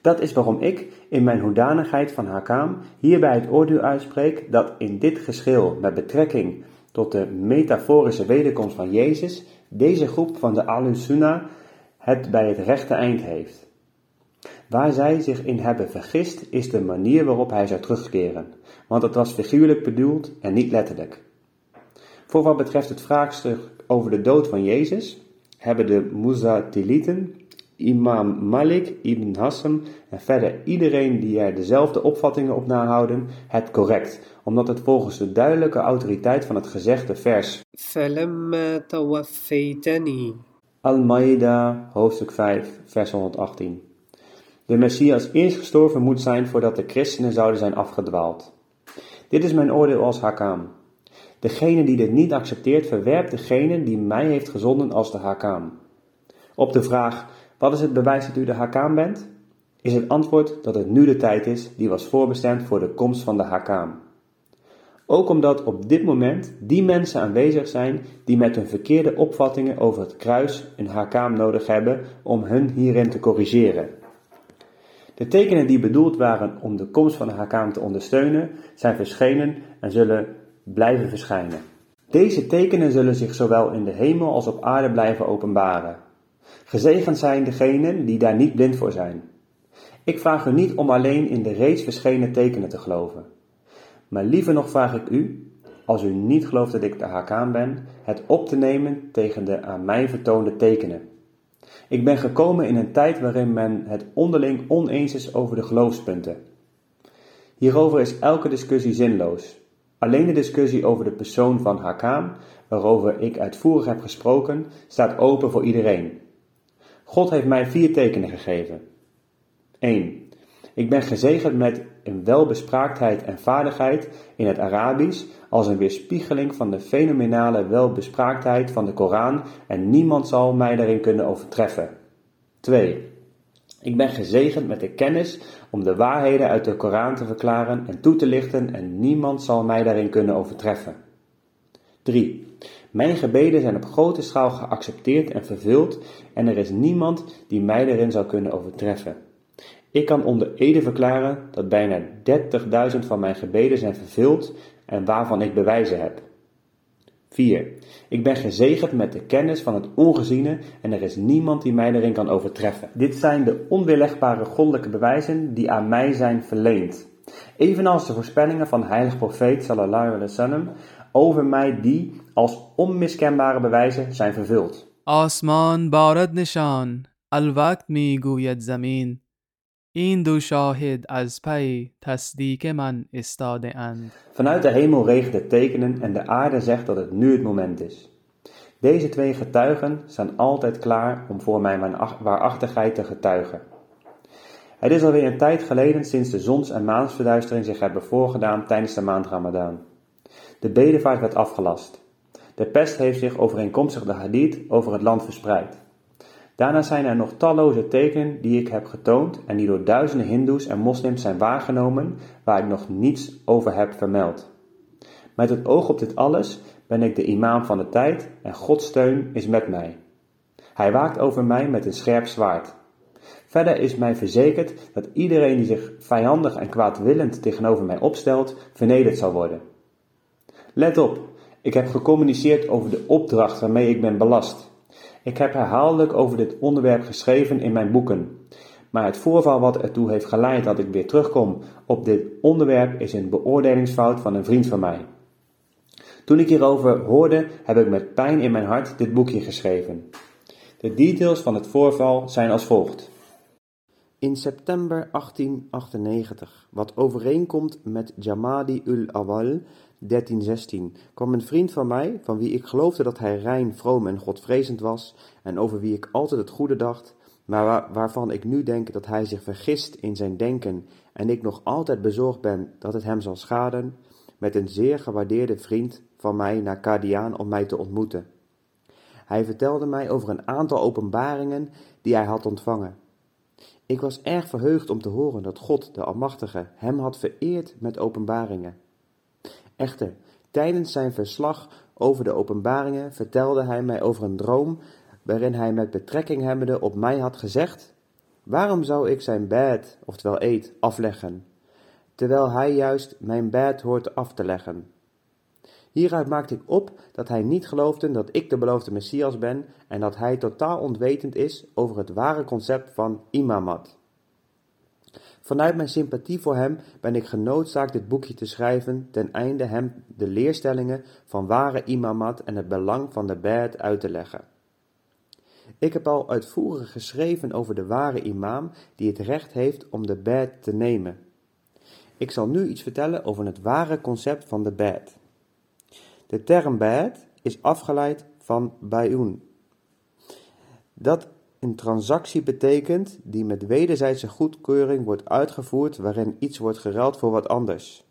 Dat is waarom ik in mijn hoedanigheid van Hakam hierbij het oordeel uitspreek dat in dit geschil met betrekking tot de metaforische wederkomst van Jezus deze groep van de Al-Sunnah het bij het rechte eind heeft. Waar zij zich in hebben vergist is de manier waarop hij zou terugkeren, want het was figuurlijk bedoeld en niet letterlijk. Voor wat betreft het vraagstuk over de dood van Jezus hebben de Muzatilieten, imam Malik, Ibn Hassam en verder iedereen die er dezelfde opvattingen op nahouden, het correct, omdat het volgens de duidelijke autoriteit van het gezegde vers Al-Maida, hoofdstuk 5, vers 118. De Messias eerst gestorven moet zijn voordat de christenen zouden zijn afgedwaald. Dit is mijn oordeel als hakam. Degene die dit niet accepteert, verwerpt degene die mij heeft gezonden als de Hakam. Op de vraag, wat is het bewijs dat u de Hakam bent? Is het antwoord dat het nu de tijd is die was voorbestemd voor de komst van de Hakam. Ook omdat op dit moment die mensen aanwezig zijn die met hun verkeerde opvattingen over het kruis een Hakam nodig hebben om hun hierin te corrigeren. De tekenen die bedoeld waren om de komst van de Hakam te ondersteunen, zijn verschenen en zullen blijven verschijnen. Deze tekenen zullen zich zowel in de hemel als op aarde blijven openbaren. Gezegend zijn degenen die daar niet blind voor zijn. Ik vraag u niet om alleen in de reeds verschenen tekenen te geloven. Maar liever nog vraag ik u, als u niet gelooft dat ik de Hakam ben, het op te nemen tegen de aan mij vertoonde tekenen. Ik ben gekomen in een tijd waarin men het onderling oneens is over de geloofspunten. Hierover is elke discussie zinloos. Alleen de discussie over de persoon van Hakam, waarover ik uitvoerig heb gesproken, staat open voor iedereen. God heeft mij vier tekenen gegeven. 1. Ik ben gezegend met een welbespraaktheid en vaardigheid in het Arabisch als een weerspiegeling van de fenomenale welbespraaktheid van de Koran en niemand zal mij daarin kunnen overtreffen. 2. Ik ben gezegend met de kennis om de waarheden uit de Koran te verklaren en toe te lichten en niemand zal mij daarin kunnen overtreffen. 3. Mijn gebeden zijn op grote schaal geaccepteerd en vervuld en er is niemand die mij daarin zou kunnen overtreffen. Ik kan onder ede verklaren dat bijna 30.000 van mijn gebeden zijn vervuld en waarvan ik bewijzen heb. 4. Ik ben gezegend met de kennis van het ongeziene en er is niemand die mij erin kan overtreffen. Dit zijn de onweerlegbare goddelijke bewijzen die aan mij zijn verleend. Evenals de voorspellingen van de heilige profeet sallallahu alaihi wasallam over mij die als onmiskenbare bewijzen zijn vervuld. آسمان بارد نشان الوقت می گوید زمین این دو شاهد از پی تصدیق من استاده اند Vanuit de hemel regent tekenen en de aarde zegt dat het nu het moment is. Deze twee getuigen staan altijd klaar om voor mij mijn ach- waarachtigheid te getuigen. Het is alweer een tijd geleden sinds de zons- en maansverduistering zich hebben voorgedaan tijdens de maand Ramadan. De bedevaart werd afgelast. De pest heeft zich overeenkomstig de hadith over het land verspreid. Daarna zijn er nog talloze tekenen die ik heb getoond en die door duizenden hindoes en moslims zijn waargenomen waar ik nog niets over heb vermeld. Met het oog op dit alles ben ik de imam van de tijd en Gods steun is met mij. Hij waakt over mij met een scherp zwaard. Verder is mij verzekerd dat iedereen die zich vijandig en kwaadwillend tegenover mij opstelt, vernederd zal worden. Let op, ik heb gecommuniceerd over de opdracht waarmee ik ben belast. Ik heb herhaaldelijk over dit onderwerp geschreven in mijn boeken. Maar het voorval wat ertoe heeft geleid dat ik weer terugkom op dit onderwerp is een beoordelingsfout van een vriend van mij. Toen ik hierover hoorde, heb ik met pijn in mijn hart dit boekje geschreven. De details van het voorval zijn als volgt. In september 1898, wat overeenkomt met Jamadi ul Awal 1316, kwam een vriend van mij, van wie ik geloofde dat hij rein, vroom en godvrezend was, en over wie ik altijd het goede dacht, maar waarvan ik nu denk dat hij zich vergist in zijn denken en ik nog altijd bezorgd ben dat het hem zal schaden, met een zeer gewaardeerde vriend van mij naar Kadiaan om mij te ontmoeten. Hij vertelde mij over een aantal openbaringen die hij had ontvangen. Ik was erg verheugd om te horen dat God, de Almachtige, hem had vereerd met openbaringen. Echter, tijdens zijn verslag over de openbaringen vertelde hij mij over een droom waarin hij met betrekking hebbende op mij had gezegd: Waarom zou ik zijn bed, oftewel eet, afleggen, terwijl hij juist mijn bed hoort af te leggen? Hieruit maakte ik op dat hij niet geloofde dat ik de beloofde Messias ben en dat hij totaal ontwetend is over het ware concept van imamat. Vanuit mijn sympathie voor hem ben ik genoodzaakt dit boekje te schrijven ten einde hem de leerstellingen van ware imamat en het belang van de bed uit te leggen. Ik heb al uitvoerig geschreven over de ware imam die het recht heeft om de bed te nemen. Ik zal nu iets vertellen over het ware concept van de bed. De term bed is afgeleid van bayun. Dat een transactie betekent die met wederzijdse goedkeuring wordt uitgevoerd waarin iets wordt geruild voor wat anders.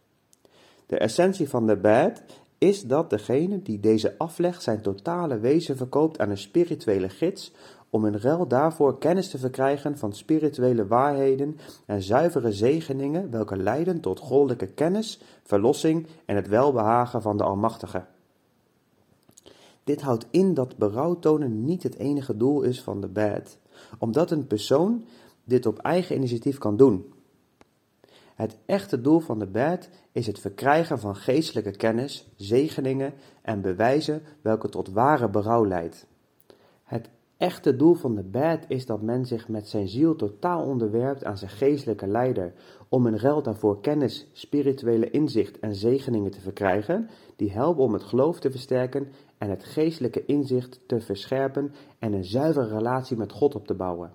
De essentie van de bed is dat degene die deze aflegt zijn totale wezen verkoopt aan een spirituele gids om in ruil daarvoor kennis te verkrijgen van spirituele waarheden en zuivere zegeningen welke leiden tot goddelijke kennis, verlossing en het welbehagen van de Almachtige. Dit houdt in dat berouw tonen niet het enige doel is van de bad, omdat een persoon dit op eigen initiatief kan doen. Het echte doel van de bad is het verkrijgen van geestelijke kennis, zegeningen en bewijzen welke tot ware berouw leidt. Het echte doel van de bad is dat men zich met zijn ziel totaal onderwerpt aan zijn geestelijke leider, om in ruil daarvoor kennis, spirituele inzicht en zegeningen te verkrijgen, die helpen om het geloof te versterken en het geestelijke inzicht te verscherpen en een zuivere relatie met God op te bouwen.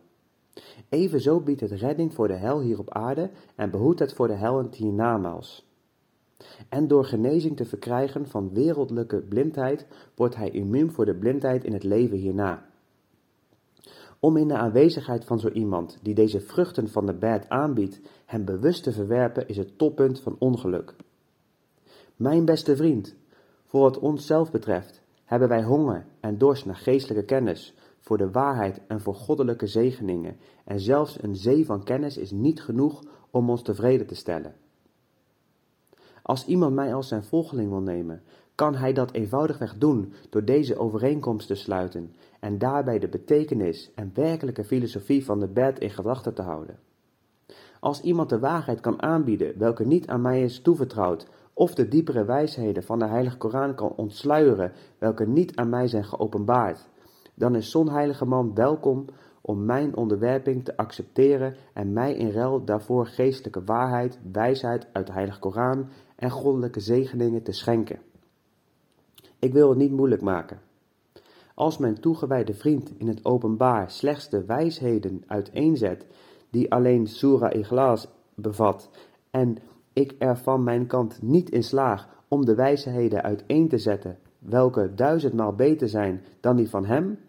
Evenzo biedt het redding voor de hel hier op aarde en behoedt het voor de hel het hiernamaals. En door genezing te verkrijgen van wereldlijke blindheid wordt hij immuun voor de blindheid in het leven hierna. Om in de aanwezigheid van zo iemand die deze vruchten van de bad aanbiedt, hem bewust te verwerpen is het toppunt van ongeluk. Mijn beste vriend, voor wat onszelf betreft, hebben wij honger en dorst naar geestelijke kennis, voor de waarheid en voor goddelijke zegeningen, en zelfs een zee van kennis is niet genoeg om ons tevreden te stellen. Als iemand mij als zijn volgeling wil nemen, kan hij dat eenvoudigweg doen door deze overeenkomst te sluiten en daarbij de betekenis en werkelijke filosofie van de bed in gedachten te houden. Als iemand de waarheid kan aanbieden welke niet aan mij is toevertrouwd, of de diepere wijsheden van de Heilige Koran kan ontsluieren welke niet aan mij zijn geopenbaard, dan is zo'n heilige man welkom om mijn onderwerping te accepteren en mij in ruil daarvoor geestelijke waarheid, wijsheid uit de Heilige Koran en goddelijke zegeningen te schenken. Ik wil het niet moeilijk maken. Als mijn toegewijde vriend in het openbaar slechts de wijsheden uiteenzet die alleen Surah Ikhlas bevat en ik er van mijn kant niet in slaag om de wijsheden uiteen te zetten, welke duizendmaal beter zijn dan die van hem,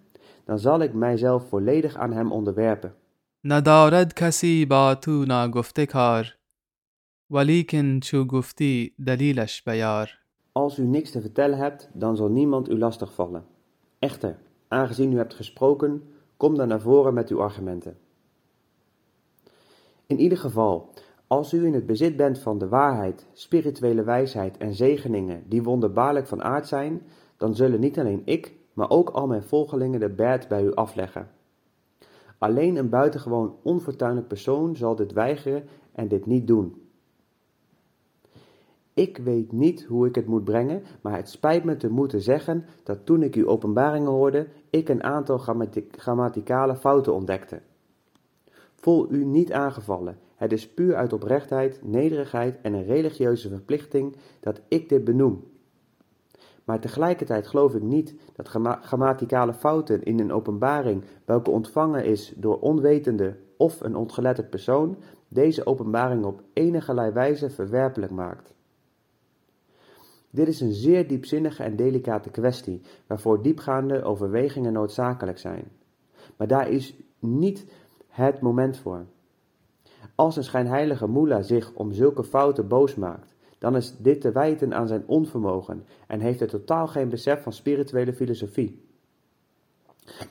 dan zal ik mijzelf volledig aan hem onderwerpen. ندارد کسی با تو ناگفته کار ولیکن چو گفتی دلیلش بیار Als u niks te vertellen hebt, dan zal niemand u lastigvallen. Echter, aangezien u hebt gesproken, kom dan naar voren met uw argumenten. In ieder geval, als u in het bezit bent van de waarheid, spirituele wijsheid en zegeningen die wonderbaarlijk van aard zijn, dan zullen niet alleen ik, maar ook al mijn volgelingen de bed bij u afleggen. Alleen een buitengewoon onfortuinlijk persoon zal dit weigeren en dit niet doen. Ik weet niet hoe ik het moet brengen, maar het spijt me te moeten zeggen dat toen ik uw openbaringen hoorde, ik een aantal grammaticale fouten ontdekte. Voel u niet aangevallen. Het is puur uit oprechtheid, nederigheid en een religieuze verplichting dat ik dit benoem. maar tegelijkertijd geloof ik niet dat grammaticale fouten in een openbaring, welke ontvangen is door onwetende of een ongeletterd persoon, deze openbaring op enige wijze verwerpelijk maakt. Dit is een zeer diepzinnige en delicate kwestie, waarvoor diepgaande overwegingen noodzakelijk zijn. Maar daar is niet het moment voor. Als een schijnheilige moela zich om zulke fouten boos maakt, dan is dit te wijten aan zijn onvermogen en heeft hij totaal geen besef van spirituele filosofie.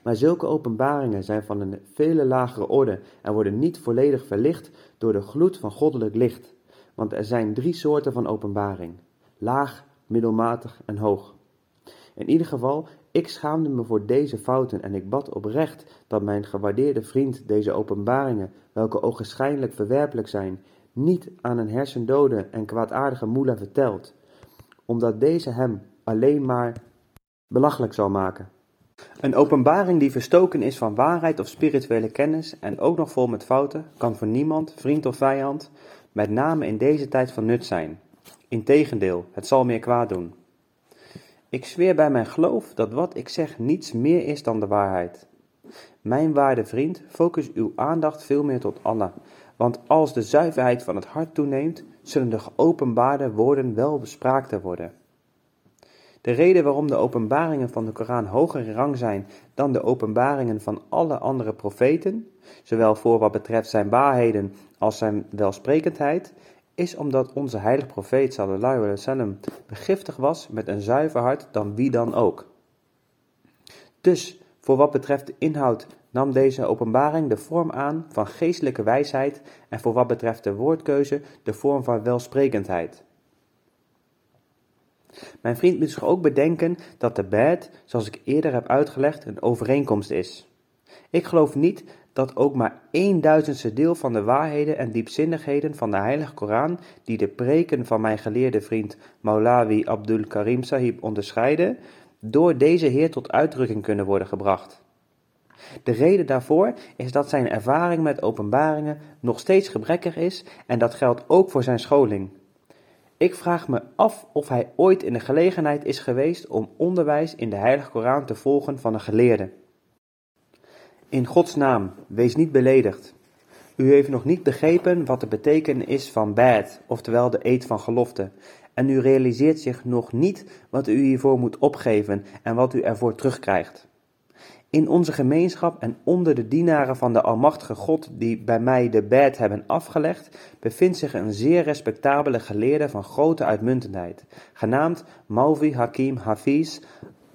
Maar zulke openbaringen zijn van een vele lagere orde en worden niet volledig verlicht door de gloed van goddelijk licht, want er zijn drie soorten van openbaring: laag, middelmatig en hoog. In ieder geval, ik schaamde me voor deze fouten en ik bad oprecht dat mijn gewaardeerde vriend deze openbaringen, welke ogenschijnlijk verwerpelijk zijn, niet aan een hersendode en kwaadaardige moela vertelt, omdat deze hem alleen maar belachelijk zal maken. Een openbaring die verstoken is van waarheid of spirituele kennis en ook nog vol met fouten, kan voor niemand, vriend of vijand, met name in deze tijd van nut zijn. Integendeel, het zal meer kwaad doen. Ik zweer bij mijn geloof dat wat ik zeg niets meer is dan de waarheid. Mijn waarde vriend, focus uw aandacht veel meer tot Allah, want als de zuiverheid van het hart toeneemt, zullen de geopenbaarde woorden wel bespraakter worden. De reden waarom de openbaringen van de Koran hoger rang zijn dan de openbaringen van alle andere profeten, zowel voor wat betreft zijn waarheden als zijn welsprekendheid, is omdat onze heilige profeet sallallahu alaihi wasallam begiftig was met een zuiver hart dan wie dan ook. Dus voor wat betreft de inhoud nam deze openbaring de vorm aan van geestelijke wijsheid en voor wat betreft de woordkeuze de vorm van welsprekendheid. Mijn vriend moet zich ook bedenken dat de bed, zoals ik eerder heb uitgelegd, een overeenkomst is. Ik geloof niet dat ook maar één duizendste deel van de waarheden en diepzinnigheden van de Heilige Koran, die de preken van mijn geleerde vriend Maulawi Abdul Karim Sahib onderscheiden, door deze Heer tot uitdrukking kunnen worden gebracht. De reden daarvoor is dat zijn ervaring met openbaringen nog steeds gebrekkig is en dat geldt ook voor zijn scholing. Ik vraag me af of hij ooit in de gelegenheid is geweest om onderwijs in de Heilige Koran te volgen van een geleerde. In Gods naam, wees niet beledigd. U heeft nog niet begrepen wat de betekenis is van bad, oftewel de eed van gelofte. En u realiseert zich nog niet wat u hiervoor moet opgeven en wat u ervoor terugkrijgt. In onze gemeenschap en onder de dienaren van de Almachtige God die bij mij de bed hebben afgelegd, bevindt zich een zeer respectabele geleerde van grote uitmuntendheid, genaamd Maulvi Hakim Hafiz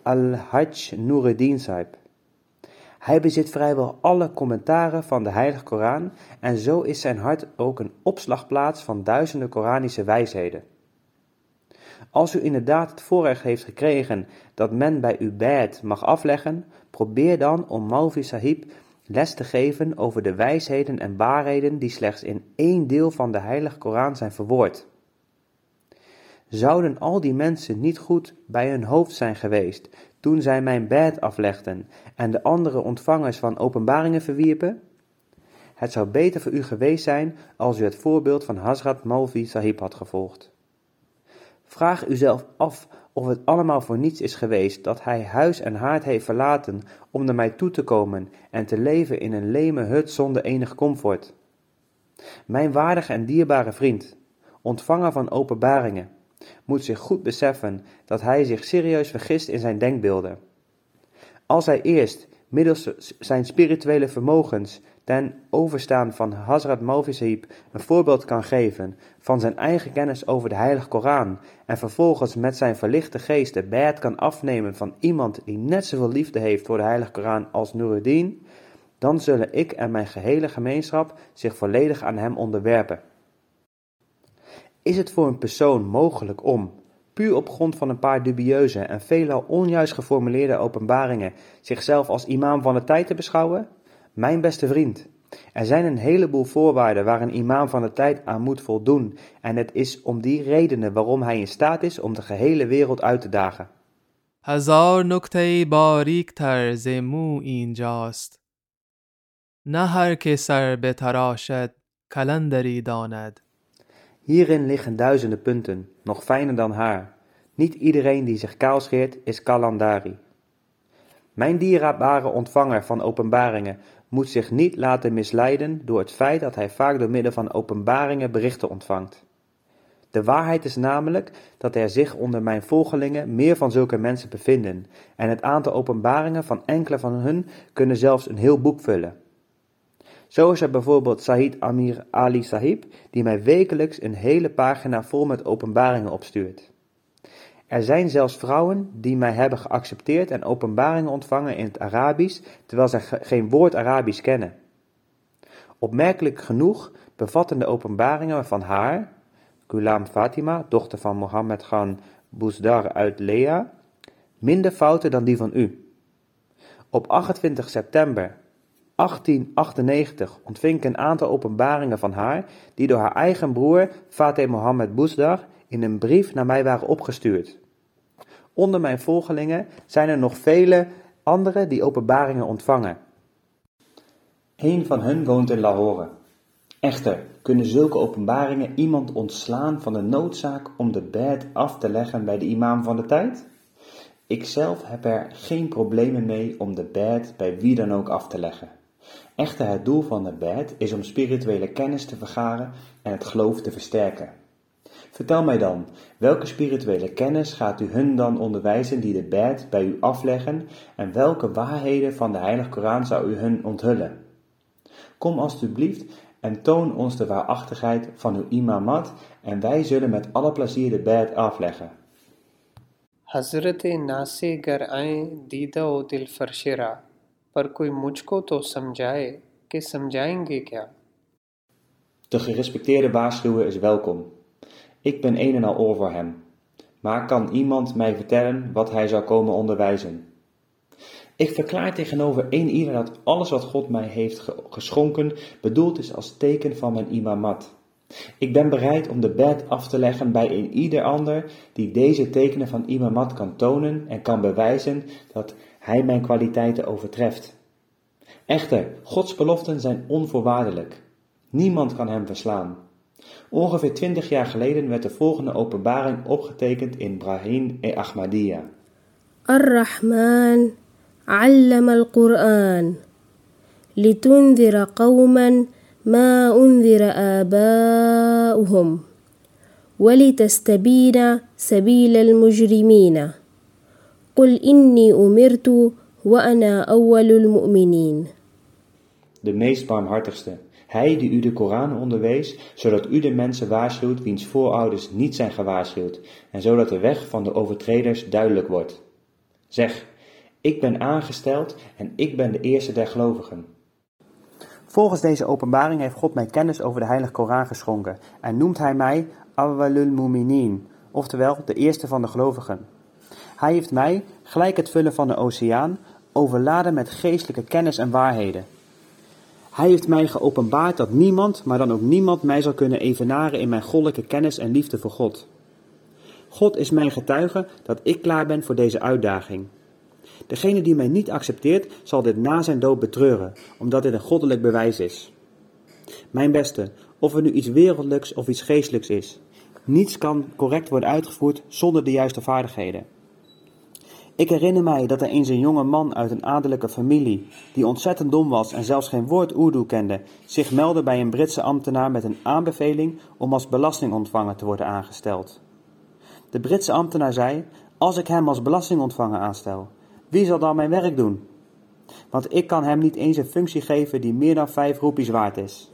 al-Hajj Nuruddin Saib. Hij bezit vrijwel alle commentaren van de Heilige Koran en zo is zijn hart ook een opslagplaats van duizenden Koranische wijsheden. Als u inderdaad het voorrecht heeft gekregen dat men bij u bed mag afleggen, probeer dan om Maulvi Sahib les te geven over de wijsheden en waarheden die slechts in één deel van de Heilige Koran zijn verwoord. Zouden al die mensen niet goed bij hun hoofd zijn geweest toen zij mijn bed aflegden en de andere ontvangers van openbaringen verwierpen? Het zou beter voor u geweest zijn als u het voorbeeld van Hazrat Malvi Sahib had gevolgd. Vraag uzelf af of het allemaal voor niets is geweest dat hij huis en haard heeft verlaten om naar mij toe te komen en te leven in een leme hut zonder enig comfort. Mijn waardige en dierbare vriend, ontvanger van openbaringen, moet zich goed beseffen dat hij zich serieus vergist in zijn denkbeelden. Als hij eerst, middels zijn spirituele vermogens, ten overstaan van Hazrat Sahib een voorbeeld kan geven van zijn eigen kennis over de Heilige Koran en vervolgens met zijn verlichte geest de bed kan afnemen van iemand die net zoveel liefde heeft voor de Heilige Koran als Nuruddin, dan zullen ik en mijn gehele gemeenschap zich volledig aan hem onderwerpen Is het voor een persoon mogelijk om, puur op grond van een paar dubieuze en veelal onjuist geformuleerde openbaringen, zichzelf als imam van de tijd te beschouwen? Mijn beste vriend, er zijn een heleboel voorwaarden waar een imam van de tijd aan moet voldoen en het is om die redenen waarom hij in staat is om de gehele wereld uit te dagen. هزار نکته باریک تر ز مو اینجاست نه هر که سر بتراشد کلندری danet. Hierin liggen duizenden punten, nog fijner dan haar. Niet iedereen die zich kaal scheert is kalandari. Mijn dierbare ontvanger van openbaringen moet zich niet laten misleiden door het feit dat hij vaak door middel van openbaringen berichten ontvangt. De waarheid is namelijk dat er zich onder mijn volgelingen meer van zulke mensen bevinden, en het aantal openbaringen van enkele van hun kunnen zelfs een heel boek vullen. Zo is er bijvoorbeeld Sahid Amir Ali Sahib, die mij wekelijks een hele pagina vol met openbaringen opstuurt. Er zijn zelfs vrouwen die mij hebben geaccepteerd en openbaringen ontvangen in het Arabisch, terwijl zij geen woord Arabisch kennen. Opmerkelijk genoeg bevatten de openbaringen van haar, Ghulam Fatima, dochter van Mohammed Khan Bousdar uit Lea, minder fouten dan die van u. Op 28 september 1898 ontving ik een aantal openbaringen van haar, die door haar eigen broer Fateh Mohammed Bousdar in een brief naar mij waren opgestuurd. Onder mijn volgelingen zijn er nog vele anderen die openbaringen ontvangen. Een van hen woont in Lahore. Echter, kunnen zulke openbaringen iemand ontslaan van de noodzaak om de bed af te leggen bij de imam van de tijd? Ikzelf heb er geen problemen mee om de bed bij wie dan ook af te leggen. Echter, het doel van de bed is om spirituele kennis te vergaren en het geloof te versterken. Vertel mij dan, welke spirituele kennis gaat u hun dan onderwijzen die de bed bij u afleggen en welke waarheden van de Heilige Koran zou u hun onthullen? Kom alstublieft en toon ons de waarachtigheid van uw imamat en wij zullen met alle plezier de bed afleggen. Hazrat Nasi Gar'ain Dida Odil Farshira पर कोई मुझको तो समझाए कि समझाएंगे क्या De gerespecteerde waarschuwer is welkom. Ik ben een en al oor voor hem. Maar kan iemand mij vertellen wat hij zou komen onderwijzen? Ik verklaar tegenover een ieder dat alles wat God mij heeft geschonken bedoeld is als teken van mijn imamat. Ik ben bereid om de bed af te leggen bij een ieder ander die deze tekenen van imamat kan tonen en kan bewijzen dat hij mijn kwaliteiten overtreft. Echter, Gods beloften zijn onvoorwaardelijk. Niemand kan hem verslaan. Ongeveer twintig jaar geleden werd de volgende openbaring opgetekend in Brahim e Ahmadiyya. الرحمن علم القرآن لتنذر قوما ما أنذر آباؤهم ولتستبين سبيل المجرمين قل إني أمرت وأنا أول المؤمنين De meest barmhartigste, hij die u de Koran onderwees, zodat u de mensen waarschuwt wiens voorouders niet zijn gewaarschuwd, en zodat de weg van de overtreders duidelijk wordt. Zeg, ik ben aangesteld en ik ben de eerste der gelovigen. Volgens deze openbaring heeft God mij kennis over de Heilige Koran geschonken en noemt hij mij Awwalul Muminin, oftewel de eerste van de gelovigen. Hij heeft mij, gelijk het vullen van de oceaan, overladen met geestelijke kennis en waarheden. Hij heeft mij geopenbaard dat niemand, maar dan ook niemand, mij zal kunnen evenaren in mijn goddelijke kennis en liefde voor God. God is mijn getuige dat ik klaar ben voor deze uitdaging. Degene die mij niet accepteert, zal dit na zijn dood betreuren, omdat dit een goddelijk bewijs is. Mijn beste, of er nu iets wereldlijks of iets geestelijks is, niets kan correct worden uitgevoerd zonder de juiste vaardigheden. Ik herinner mij dat er eens een jonge man uit een adellijke familie, die ontzettend dom was en zelfs geen woord Urdu kende, zich meldde bij een Britse ambtenaar met een aanbeveling om als belastingontvanger te worden aangesteld. De Britse ambtenaar zei: Als ik hem als belastingontvanger aanstel, wie zal dan mijn werk doen? Want ik kan hem niet eens een functie geven die meer dan vijf roepies waard is.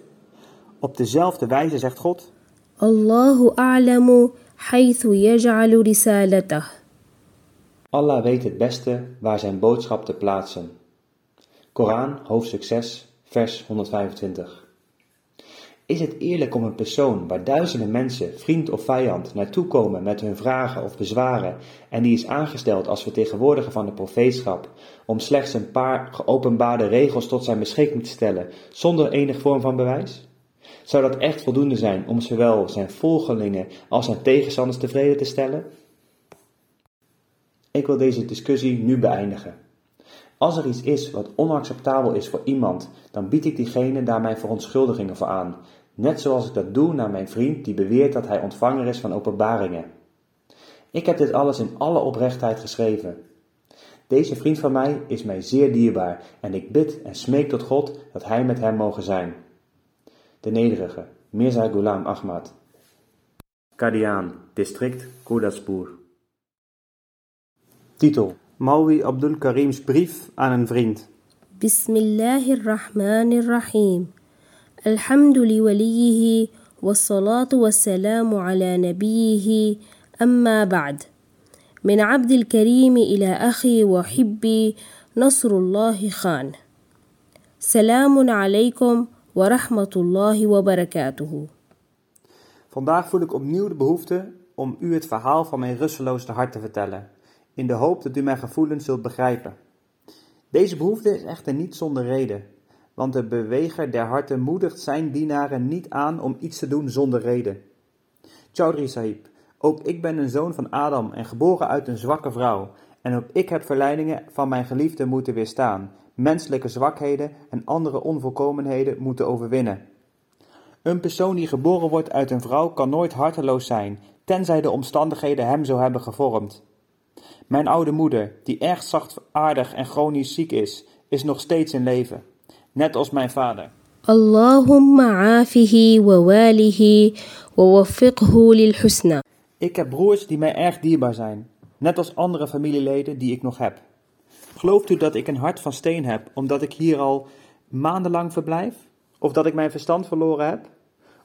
Op dezelfde wijze zegt God: Allahu a'lamu haythu yaj'alu risalatah. Allah weet het beste waar zijn boodschap te plaatsen. Koran, hoofdstuk 6, vers 125. Is het eerlijk om een persoon waar duizenden mensen, vriend of vijand, naartoe komen met hun vragen of bezwaren en die is aangesteld als vertegenwoordiger van de profeetschap, om slechts een paar geopenbaarde regels tot zijn beschikking te stellen zonder enig vorm van bewijs? Zou dat echt voldoende zijn om zowel zijn volgelingen als zijn tegenstanders tevreden te stellen? Ik wil deze discussie nu beëindigen. Als er iets is wat onacceptabel is voor iemand, dan bied ik diegene daar mijn verontschuldigingen voor aan, net zoals ik dat doe naar mijn vriend die beweert dat hij ontvanger is van openbaringen. Ik heb dit alles in alle oprechtheid geschreven. Deze vriend van mij is mij zeer dierbaar en ik bid en smeek tot God dat hij met hem mogen zijn. De nederige, Mirza Ghulam Ahmad. Kadian, district Gurdaspur. Titel: Maui Abdul Karim's brief aan een vriend. بسم الله الرحمن الرحيم الحمد لوليه والصلاة والسلام على نبيه أما بعد من عبد الكريم إلى أخي وحبي نصر الله خان سلام عليكم ورحمة الله وبركاته Vandaag voel ik opnieuw de behoefte om u het verhaal van mijn rusteloze hart te vertellen, in de hoop dat u mijn gevoelens zult begrijpen. Deze behoefte is echter niet zonder reden, want de beweger der harten moedigt zijn dienaren niet aan om iets te doen zonder reden. Chaudhry Sahib, ook ik ben een zoon van Adam en geboren uit een zwakke vrouw, en ook ik heb verleidingen van mijn geliefde moeten weerstaan, menselijke zwakheden en andere onvolkomenheden moeten overwinnen. Een persoon die geboren wordt uit een vrouw kan nooit harteloos zijn, tenzij de omstandigheden hem zo hebben gevormd. Mijn oude moeder, die erg zachtaardig en chronisch ziek is, is nog steeds in leven, net als mijn vader. Allahumma afihi wa walihi wa waffiqhu lil husna. Ik heb broers die mij erg dierbaar zijn, net als andere familieleden die ik nog heb. Gelooft u dat ik een hart van steen heb omdat ik hier al maandenlang verblijf? Of dat ik mijn verstand verloren heb?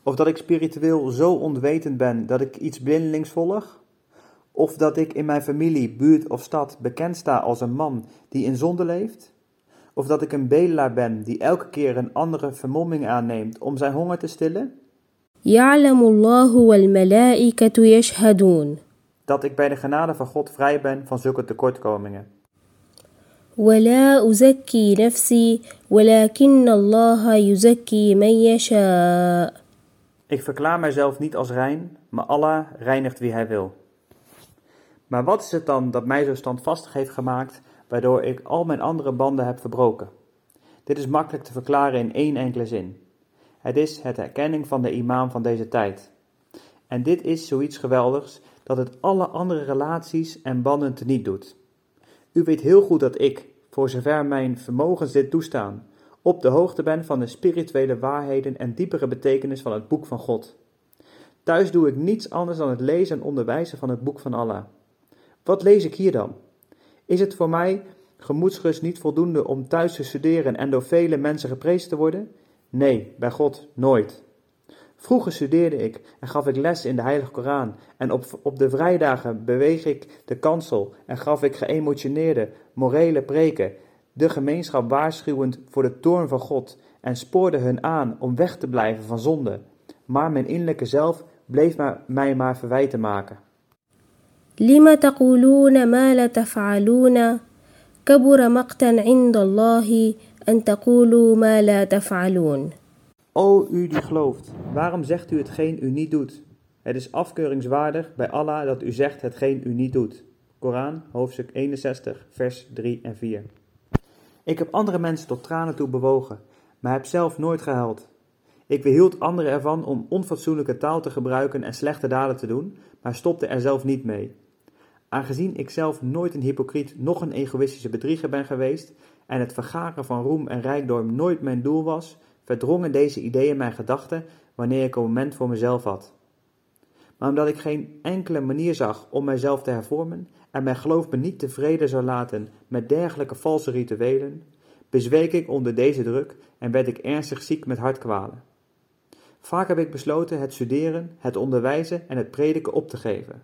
Of dat ik spiritueel zo onwetend ben dat ik iets blindelings volg? Of dat ik in mijn familie, buurt of stad bekend sta als een man die in zonde leeft? Of dat ik een bedelaar ben die elke keer een andere vermomming aanneemt om zijn honger te stillen? يعلم الله والملائكة يشهدون Dat ik bij de genade van God vrij ben van zulke tekortkomingen. ولا أزكي نفسي ولكن الله يزكي من يشاء Ik verklaar mijzelf niet als rein, maar Allah reinigt wie hij wil. Maar wat is het dan dat mij zo standvastig heeft gemaakt, waardoor ik al mijn andere banden heb verbroken? Dit is makkelijk te verklaren in één enkele zin. Het is het erkenning van de imam van deze tijd. En dit is zoiets geweldigs dat het alle andere relaties en banden teniet doet. U weet heel goed dat ik, voor zover mijn vermogens dit toestaan, op de hoogte ben van de spirituele waarheden en diepere betekenis van het boek van God. Thuis doe ik niets anders dan het lezen en onderwijzen van het boek van Allah. Wat lees ik hier dan? Is het voor mij gemoedsrust niet voldoende om thuis te studeren en door vele mensen geprezen te worden? Nee, bij God nooit. Vroeger studeerde ik en gaf ik les in de Heilige Koran en op, op de vrijdagen beweeg ik de kansel en gaf ik geëmotioneerde, morele preken, de gemeenschap waarschuwend voor de toorn van God en spoorde hun aan om weg te blijven van zonde. Maar mijn innerlijke zelf bleef mij maar verwijten maken. لم تقولون ما لا تفعلون كبر مقتا عند الله أن تقولوا ما لا تفعلون O u die gelooft, waarom zegt u hetgeen u niet doet? Het is afkeuringswaardig bij Allah dat u zegt hetgeen u niet doet. Koran, hoofdstuk 61, vers 3 en 4. Ik heb andere mensen tot tranen toe bewogen, maar heb zelf nooit gehuild. Ik weerhield anderen ervan om onfatsoenlijke taal te gebruiken en slechte daden te doen, maar stopte er zelf niet mee. Aangezien ik zelf nooit een hypocriet noch een egoïstische bedrieger ben geweest en het vergaren van roem en rijkdom nooit mijn doel was, verdrongen deze ideeën mijn gedachten wanneer ik een moment voor mezelf had. Maar omdat ik geen enkele manier zag om mijzelf te hervormen en mijn geloof me niet tevreden zou laten met dergelijke valse rituelen, bezweek ik onder deze druk en werd ik ernstig ziek met hartkwalen. Vaak heb ik besloten het studeren, het onderwijzen en het prediken op te geven.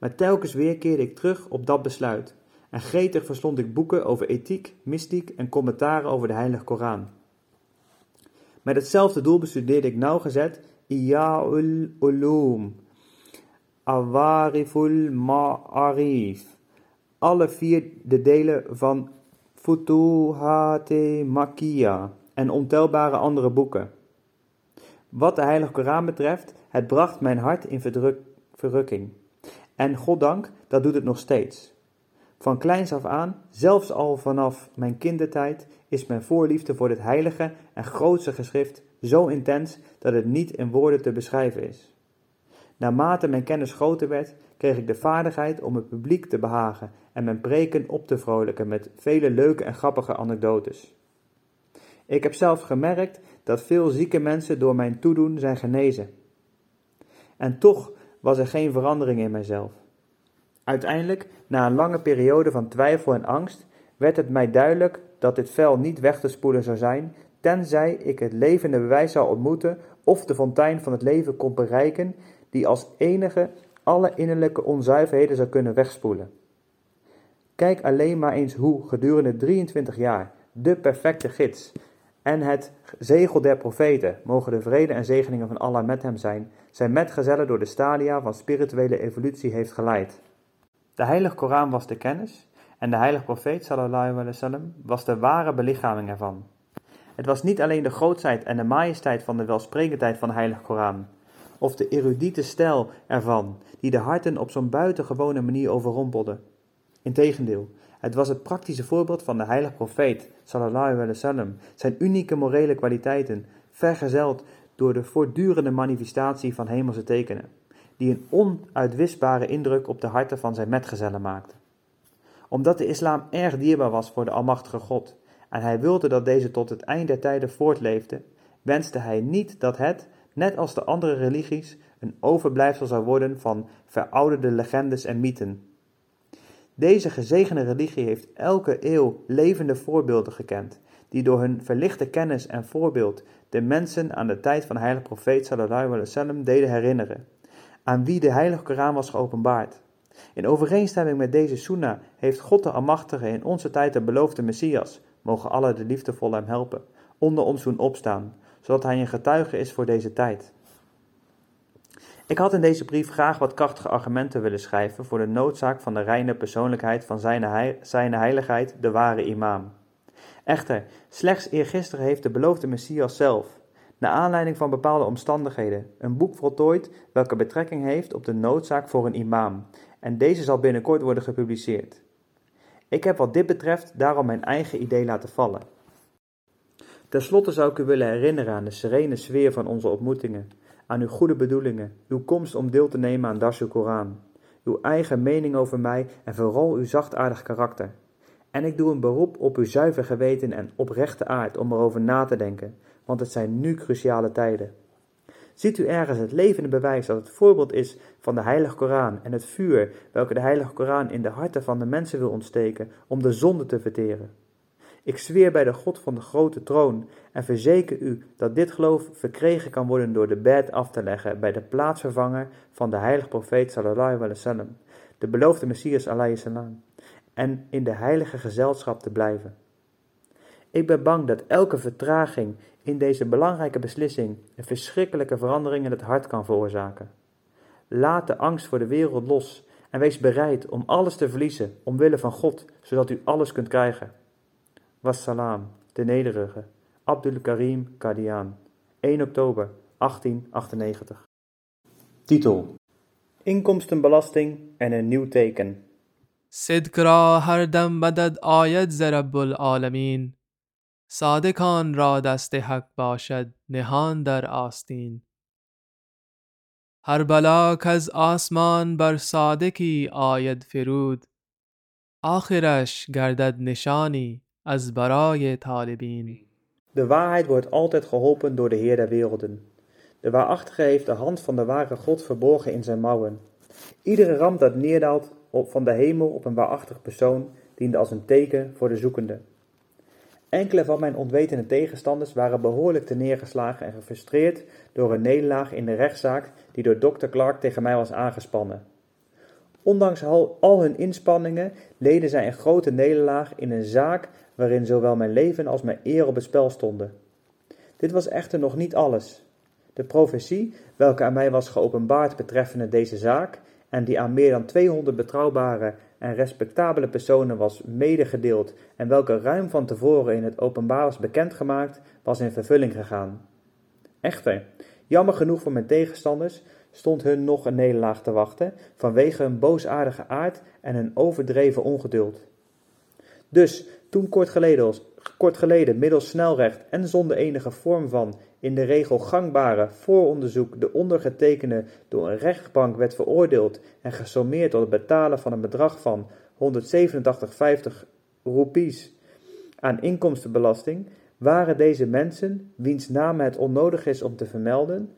Maar telkens weer keerde ik terug op dat besluit en gretig verslond ik boeken over ethiek, mystiek en commentaren over de Heilige Koran. Met hetzelfde doel bestudeerde ik nauwgezet Iya'ul Ulum, Awariful Ma'arif, alle vier de delen van Futuhate Makkiya en ontelbare andere boeken. Wat de Heilige Koran betreft, het bracht mijn hart in verdruk- verrukking. En goddank, dat doet het nog steeds. Van kleins af aan, zelfs al vanaf mijn kindertijd, is mijn voorliefde voor dit heilige en grootste geschrift zo intens dat het niet in woorden te beschrijven is. Naarmate mijn kennis groter werd, kreeg ik de vaardigheid om het publiek te behagen en mijn preken op te vrolijken met vele leuke en grappige anekdotes. Ik heb zelf gemerkt dat veel zieke mensen door mijn toedoen zijn genezen. En toch was er geen verandering in mijzelf. Uiteindelijk, na een lange periode van twijfel en angst, werd het mij duidelijk dat dit vel niet weg te spoelen zou zijn, tenzij ik het levende bewijs zou ontmoeten of de fontein van het leven kon bereiken, die als enige alle innerlijke onzuiverheden zou kunnen wegspoelen. Kijk alleen maar eens hoe gedurende 23 jaar de perfecte gids en het zegel der profeten, mogen de vrede en zegeningen van Allah met hem zijn, zijn metgezellen door de stadia van spirituele evolutie heeft geleid. De heilige Koran was de kennis en de heilige profeet sallallahu alaihi wasallam was de ware belichaming ervan. Het was niet alleen de grootheid en de majesteit van de welsprekendheid van de heilige Koran, of de erudite stijl ervan, die de harten op zo'n buitengewone manier overrompelde. Integendeel, het was het praktische voorbeeld van de heilige profeet, sallallahu alaihi wasallam, zijn unieke morele kwaliteiten, vergezeld door de voortdurende manifestatie van hemelse tekenen, die een onuitwisbare indruk op de harten van zijn metgezellen maakte. Omdat de islam erg dierbaar was voor de Almachtige God, en hij wilde dat deze tot het eind der tijden voortleefde, wenste hij niet dat het, net als de andere religies, een overblijfsel zou worden van verouderde legendes en mythen. Deze gezegende religie heeft elke eeuw levende voorbeelden gekend, die door hun verlichte kennis en voorbeeld de mensen aan de tijd van de heilige profeet sallallahu alaihi wasallam deden herinneren, aan wie de heilige Koran was geopenbaard. In overeenstemming met deze sunnah heeft God de Almachtige in onze tijd de beloofde Messias, mogen alle de liefdevolle hem helpen, onder ons doen opstaan, zodat hij een getuige is voor deze tijd. Ik had in deze brief graag wat krachtige argumenten willen schrijven voor de noodzaak van de reine persoonlijkheid van zijn heiligheid, de ware imam. Echter, slechts eergisteren heeft de beloofde Messias zelf, naar aanleiding van bepaalde omstandigheden, een boek voltooid welke betrekking heeft op de noodzaak voor een imam, en deze zal binnenkort worden gepubliceerd. Ik heb wat dit betreft daarom mijn eigen idee laten vallen. Ten slotte zou ik u willen herinneren aan de serene sfeer van onze ontmoetingen, aan uw goede bedoelingen, uw komst om deel te nemen aan Darsul Koran, uw eigen mening over mij en vooral uw zachtaardig karakter. En ik doe een beroep op uw zuiver geweten en oprechte aard om erover na te denken, want het zijn nu cruciale tijden. Ziet u ergens het levende bewijs dat het voorbeeld is van de Heilige Koran en het vuur welke de Heilige Koran in de harten van de mensen wil ontsteken om de zonde te verteren? Ik zweer bij de God van de grote troon en verzeker u dat dit geloof verkregen kan worden door de bed af te leggen bij de plaatsvervanger van de heilige profeet sallallahu alaihi wasallam, de beloofde Messias alaihi salam, en in de heilige gezelschap te blijven. Ik ben bang dat elke vertraging in deze belangrijke beslissing een verschrikkelijke verandering in het hart kan veroorzaken. Laat de angst voor de wereld los en wees bereid om alles te verliezen omwille van God, zodat u alles kunt krijgen. Wassalam, de nederige, Abdul Karim Kadian, 1 oktober 1898. Titel: Inkomstenbelasting en een nieuw teken. صدق را هر دم مدد آید ز رب العالمین صادقان را دست حق باشد نهان در آستین هر بلا از آسمان بر صادقی آید فرود آخرش گردد نشانی از برای طالبین De waarheid wordt altijd geholpen door de Heer der werelden. De waarachtige heeft de hand van de ware God verborgen in zijn mouwen. Iedere ramp dat neerdaalt op van de hemel op een waarachtig persoon diende als een teken voor de zoekende. Enkele van mijn ontwetende tegenstanders waren behoorlijk te neergeslagen en gefrustreerd door een nederlaag in de rechtszaak die door Dr. Clark tegen mij was aangespannen. Ondanks al, al hun inspanningen leden zij een grote nederlaag in een zaak waarin zowel mijn leven als mijn eer op het spel stonden. Dit was echter nog niet alles. De profetie, welke aan mij was geopenbaard betreffende deze zaak, en die aan meer dan 200 betrouwbare en respectabele personen was medegedeeld en welke ruim van tevoren in het openbaar was bekendgemaakt, was in vervulling gegaan. Echter, jammer genoeg voor mijn tegenstanders, stond hun nog een nederlaag te wachten vanwege hun boosaardige aard en hun overdreven ongeduld. Dus, Toen kort geleden, kort geleden middels snelrecht en zonder enige vorm van in de regel gangbare vooronderzoek de ondergetekende door een rechtbank werd veroordeeld en gesommeerd tot het betalen van een bedrag van 187,50 roepies aan inkomstenbelasting, waren deze mensen, wiens naam het onnodig is om te vermelden,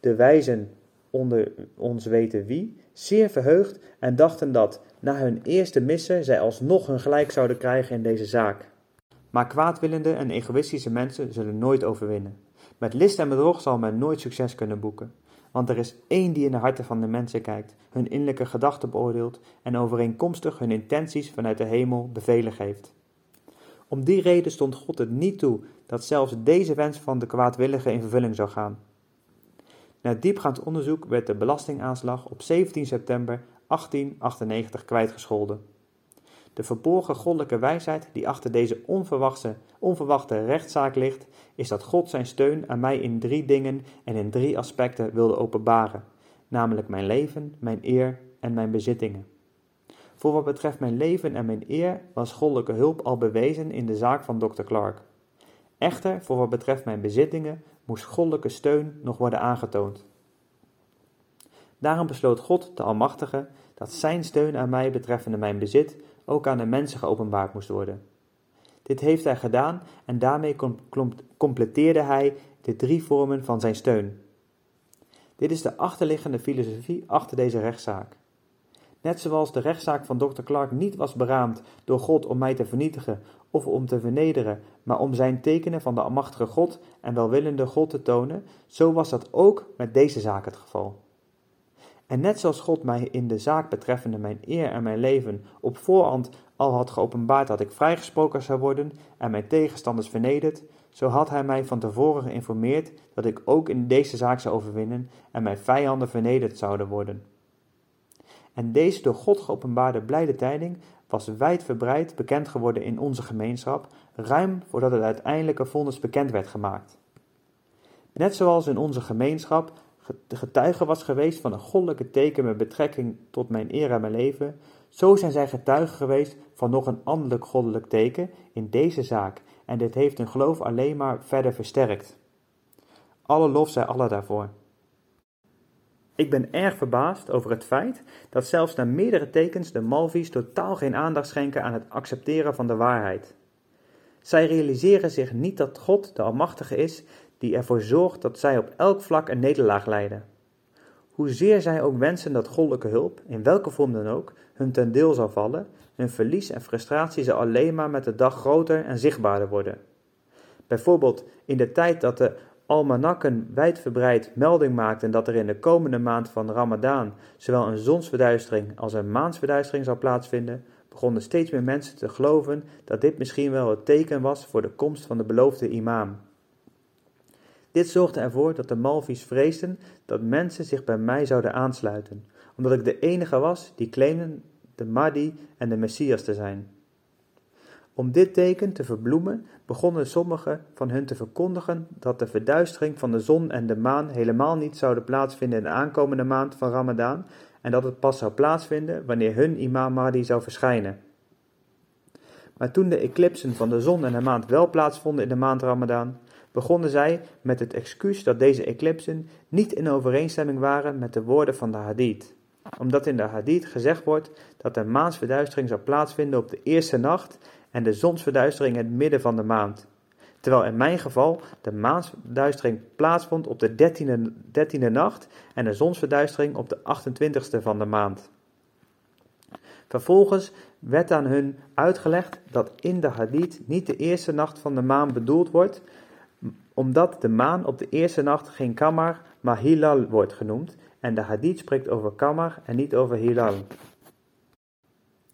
de wijzen onder ons weten wie, zeer verheugd en dachten dat, na hun eerste missen, zij alsnog hun gelijk zouden krijgen in deze zaak. Maar kwaadwillende en egoïstische mensen zullen nooit overwinnen. Met list en bedrog zal men nooit succes kunnen boeken. Want er is één die in de harten van de mensen kijkt, hun innerlijke gedachten beoordeelt en overeenkomstig hun intenties vanuit de hemel bevelen geeft. Om die reden stond God het niet toe dat zelfs deze wens van de kwaadwillige in vervulling zou gaan. Na diepgaand onderzoek werd de belastingaanslag op 17 september 1898 kwijtgescholden. De verborgen goddelijke wijsheid die achter deze onverwachte, onverwachte rechtszaak ligt, is dat God zijn steun aan mij in drie dingen en in drie aspecten wilde openbaren, namelijk mijn leven, mijn eer en mijn bezittingen. Voor wat betreft mijn leven en mijn eer was goddelijke hulp al bewezen in de zaak van Dr. Clark. Echter, voor wat betreft mijn bezittingen, moest goddelijke steun nog worden aangetoond. Daarom besloot God, de Almachtige, dat zijn steun aan mij betreffende mijn bezit ook aan de mensen geopenbaard moest worden. Dit heeft hij gedaan en daarmee completeerde hij de drie vormen van zijn steun. Dit is de achterliggende filosofie achter deze rechtszaak. Net zoals de rechtszaak van Dr. Clark niet was beraamd door God om mij te vernietigen of om te vernederen, maar om zijn tekenen van de almachtige God en welwillende God te tonen, zo was dat ook met deze zaak het geval. En net zoals God mij in de zaak betreffende mijn eer en mijn leven op voorhand al had geopenbaard dat ik vrijgesproken zou worden en mijn tegenstanders vernederd, zo had hij mij van tevoren geïnformeerd dat ik ook in deze zaak zou overwinnen en mijn vijanden vernederd zouden worden. En deze door God geopenbaarde blijde tijding was wijdverbreid bekend geworden in onze gemeenschap, ruim voordat het uiteindelijke vonnis bekend werd gemaakt. Net zoals in onze gemeenschap getuige was geweest van een goddelijke teken met betrekking tot mijn eer en mijn leven, zo zijn zij getuige geweest van nog een anderlijk goddelijk teken in deze zaak, en dit heeft hun geloof alleen maar verder versterkt. Alle lof zij Allah daarvoor. Ik ben erg verbaasd over het feit dat zelfs na meerdere tekens de Malvies totaal geen aandacht schenken aan het accepteren van de waarheid. Zij realiseren zich niet dat God de Almachtige is die ervoor zorgt dat zij op elk vlak een nederlaag lijden. Hoezeer zij ook wensen dat goddelijke hulp, in welke vorm dan ook, hun ten deel zal vallen, hun verlies en frustratie zal alleen maar met de dag groter en zichtbaarder worden. Bijvoorbeeld in de tijd dat de almanakken wijdverbreid melding maakten dat er in de komende maand van Ramadaan zowel een zonsverduistering als een maansverduistering zou plaatsvinden, begonnen steeds meer mensen te geloven dat dit misschien wel het teken was voor de komst van de beloofde imam. Dit zorgde ervoor dat de Malvies vreesden dat mensen zich bij mij zouden aansluiten, omdat ik de enige was die claimde de Mahdi en de Messias te zijn. Om dit teken te verbloemen, begonnen sommigen van hun te verkondigen dat de verduistering van de zon en de maan helemaal niet zouden plaatsvinden in de aankomende maand van Ramadaan en dat het pas zou plaatsvinden wanneer hun imam Mahdi zou verschijnen. Maar toen de eclipsen van de zon en de maan wel plaatsvonden in de maand Ramadaan, begonnen zij met het excuus dat deze eclipsen niet in overeenstemming waren met de woorden van de hadith. Omdat in de hadith gezegd wordt dat de maansverduistering zou plaatsvinden op de eerste nacht en de zonsverduistering in het midden van de maand. Terwijl in mijn geval de maansverduistering plaatsvond op de dertiende, nacht en de zonsverduistering op de 28ste van de maand. Vervolgens werd aan hun uitgelegd dat in de hadith niet de eerste nacht van de maan bedoeld wordt, omdat de maan op de eerste nacht geen kamar, maar hilal wordt genoemd en de hadith spreekt over kamar en niet over hilal.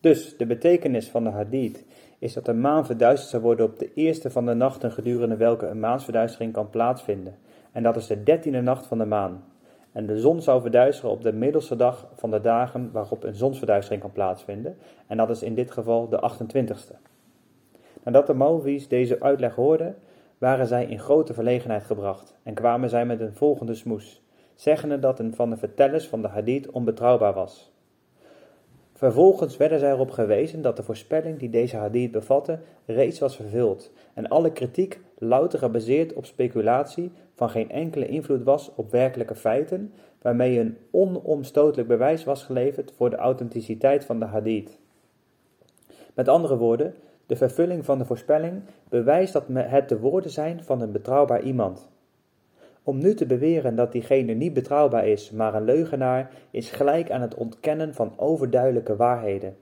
Dus de betekenis van de hadith is dat de maan verduisterd zal worden op de eerste van de nachten gedurende welke een maansverduistering kan plaatsvinden. En dat is de dertiende nacht van de maan. En de zon zou verduisteren op de middelste dag van de dagen waarop een zonsverduistering kan plaatsvinden. En dat is in dit geval de 28ste. Nadat de Malvies deze uitleg hoorden, waren zij in grote verlegenheid gebracht en kwamen zij met een volgende smoes, zeggende dat een van de vertellers van de hadith onbetrouwbaar was. Vervolgens werden zij erop gewezen dat de voorspelling die deze hadith bevatte reeds was vervuld en alle kritiek louter gebaseerd op speculatie van geen enkele invloed was op werkelijke feiten, waarmee een onomstotelijk bewijs was geleverd voor de authenticiteit van de hadith. Met andere woorden, de vervulling van de voorspelling bewijst dat het de woorden zijn van een betrouwbaar iemand. Om nu te beweren dat diegene niet betrouwbaar is, maar een leugenaar, is gelijk aan het ontkennen van overduidelijke waarheden.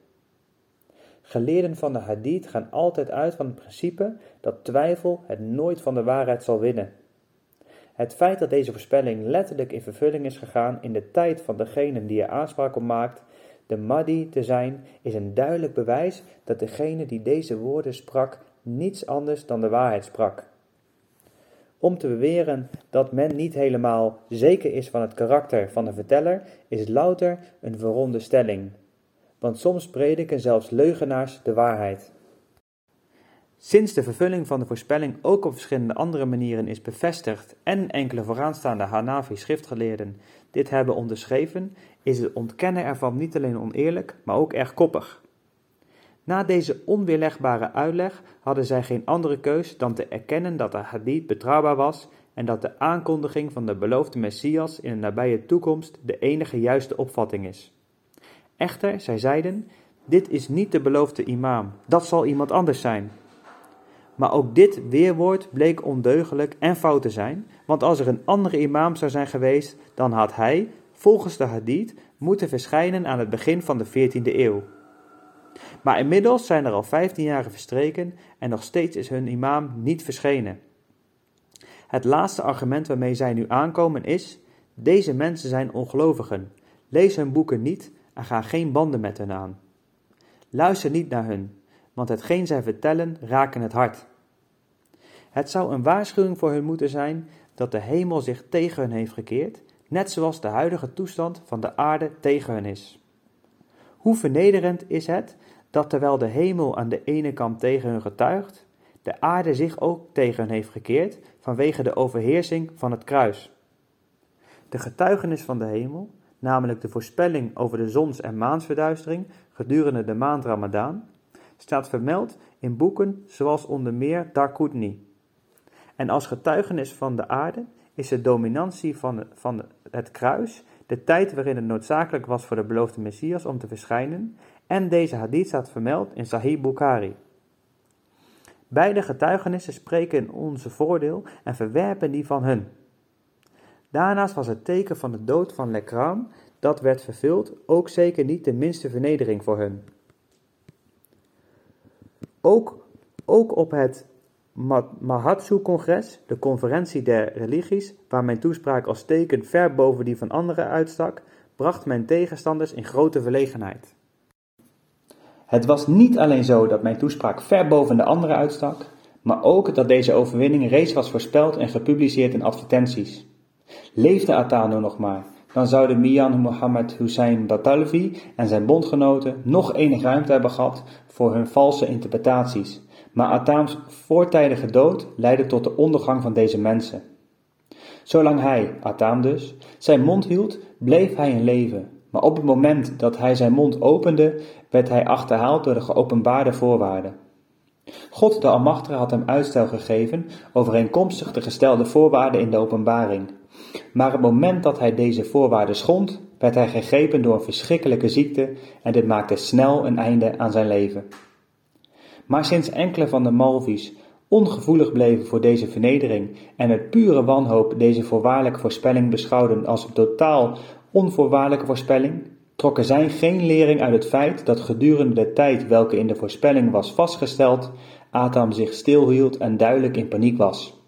Geleerden van de hadith gaan altijd uit van het principe dat twijfel het nooit van de waarheid zal winnen. Het feit dat deze voorspelling letterlijk in vervulling is gegaan in de tijd van degene die er aanspraak op maakt, de Mahdi te zijn, is een duidelijk bewijs dat degene die deze woorden sprak niets anders dan de waarheid sprak. Om te beweren dat men niet helemaal zeker is van het karakter van de verteller, is louter een veronderstelling. Want soms prediken zelfs leugenaars de waarheid. Sinds de vervulling van de voorspelling ook op verschillende andere manieren is bevestigd en enkele vooraanstaande Hanafi schriftgeleerden dit hebben onderschreven, is het ontkennen ervan niet alleen oneerlijk, maar ook erg koppig. Na deze onweerlegbare uitleg hadden zij geen andere keus dan te erkennen dat de hadith betrouwbaar was en dat de aankondiging van de beloofde Messias in de nabije toekomst de enige juiste opvatting is. Echter, zij zeiden, dit is niet de beloofde imam, dat zal iemand anders zijn. Maar ook dit weerwoord bleek ondeugelijk en fout te zijn, want als er een andere imam zou zijn geweest, dan had hij, volgens de hadith, moeten verschijnen aan het begin van de 14e eeuw. Maar inmiddels zijn er al 15 jaren verstreken en nog steeds is hun imam niet verschenen. Het laatste argument waarmee zij nu aankomen is: deze mensen zijn ongelovigen. Lees hun boeken niet en ga geen banden met hen aan. Luister niet naar hun, want hetgeen zij vertellen raken het hart. Het zou een waarschuwing voor hun moeten zijn dat de hemel zich tegen hun heeft gekeerd, net zoals de huidige toestand van de aarde tegen hun is. Hoe vernederend is het dat terwijl de hemel aan de ene kant tegen hun getuigt, de aarde zich ook tegen hen heeft gekeerd vanwege de overheersing van het kruis. De getuigenis van de hemel, namelijk de voorspelling over de zons- en maansverduistering gedurende de maand Ramadaan, staat vermeld in boeken zoals onder meer Darqutni. En als getuigenis van de aarde is de dominantie van, van het kruis de tijd waarin het noodzakelijk was voor de beloofde Messias om te verschijnen, en deze hadith staat vermeld in Sahih Bukhari. Beide getuigenissen spreken in onze voordeel en verwerpen die van hun. Daarnaast was het teken van de dood van Lekram, dat werd vervuld, ook zeker niet de minste vernedering voor hun. Ook, ook op het Mahatsu-congres, de conferentie der religies, waar mijn toespraak als teken ver boven die van anderen uitstak, bracht mijn tegenstanders in grote verlegenheid. Het was niet alleen zo dat mijn toespraak ver boven de anderen uitstak, maar ook dat deze overwinning reeds was voorspeld en gepubliceerd in advertenties. Leefde Atano nog maar, dan zouden Mian Muhammad Hussein Batalvi en zijn bondgenoten nog enig ruimte hebben gehad voor hun valse interpretaties, maar Atams voortijdige dood leidde tot de ondergang van deze mensen. Zolang hij, Atam dus, zijn mond hield, bleef hij in leven, maar op het moment dat hij zijn mond opende, werd hij achterhaald door de geopenbaarde voorwaarden. God de Almachtige had hem uitstel gegeven overeenkomstig de gestelde voorwaarden in de openbaring. Maar het moment dat hij deze voorwaarden schond, werd hij gegrepen door een verschrikkelijke ziekte en dit maakte snel een einde aan zijn leven. Maar sinds enkele van de Malvi's ongevoelig bleven voor deze vernedering en met pure wanhoop deze voorwaardelijke voorspelling beschouwden als een totaal onvoorwaardelijke voorspelling, trokken zij geen lering uit het feit dat gedurende de tijd welke in de voorspelling was vastgesteld, Atam zich stilhield en duidelijk in paniek was.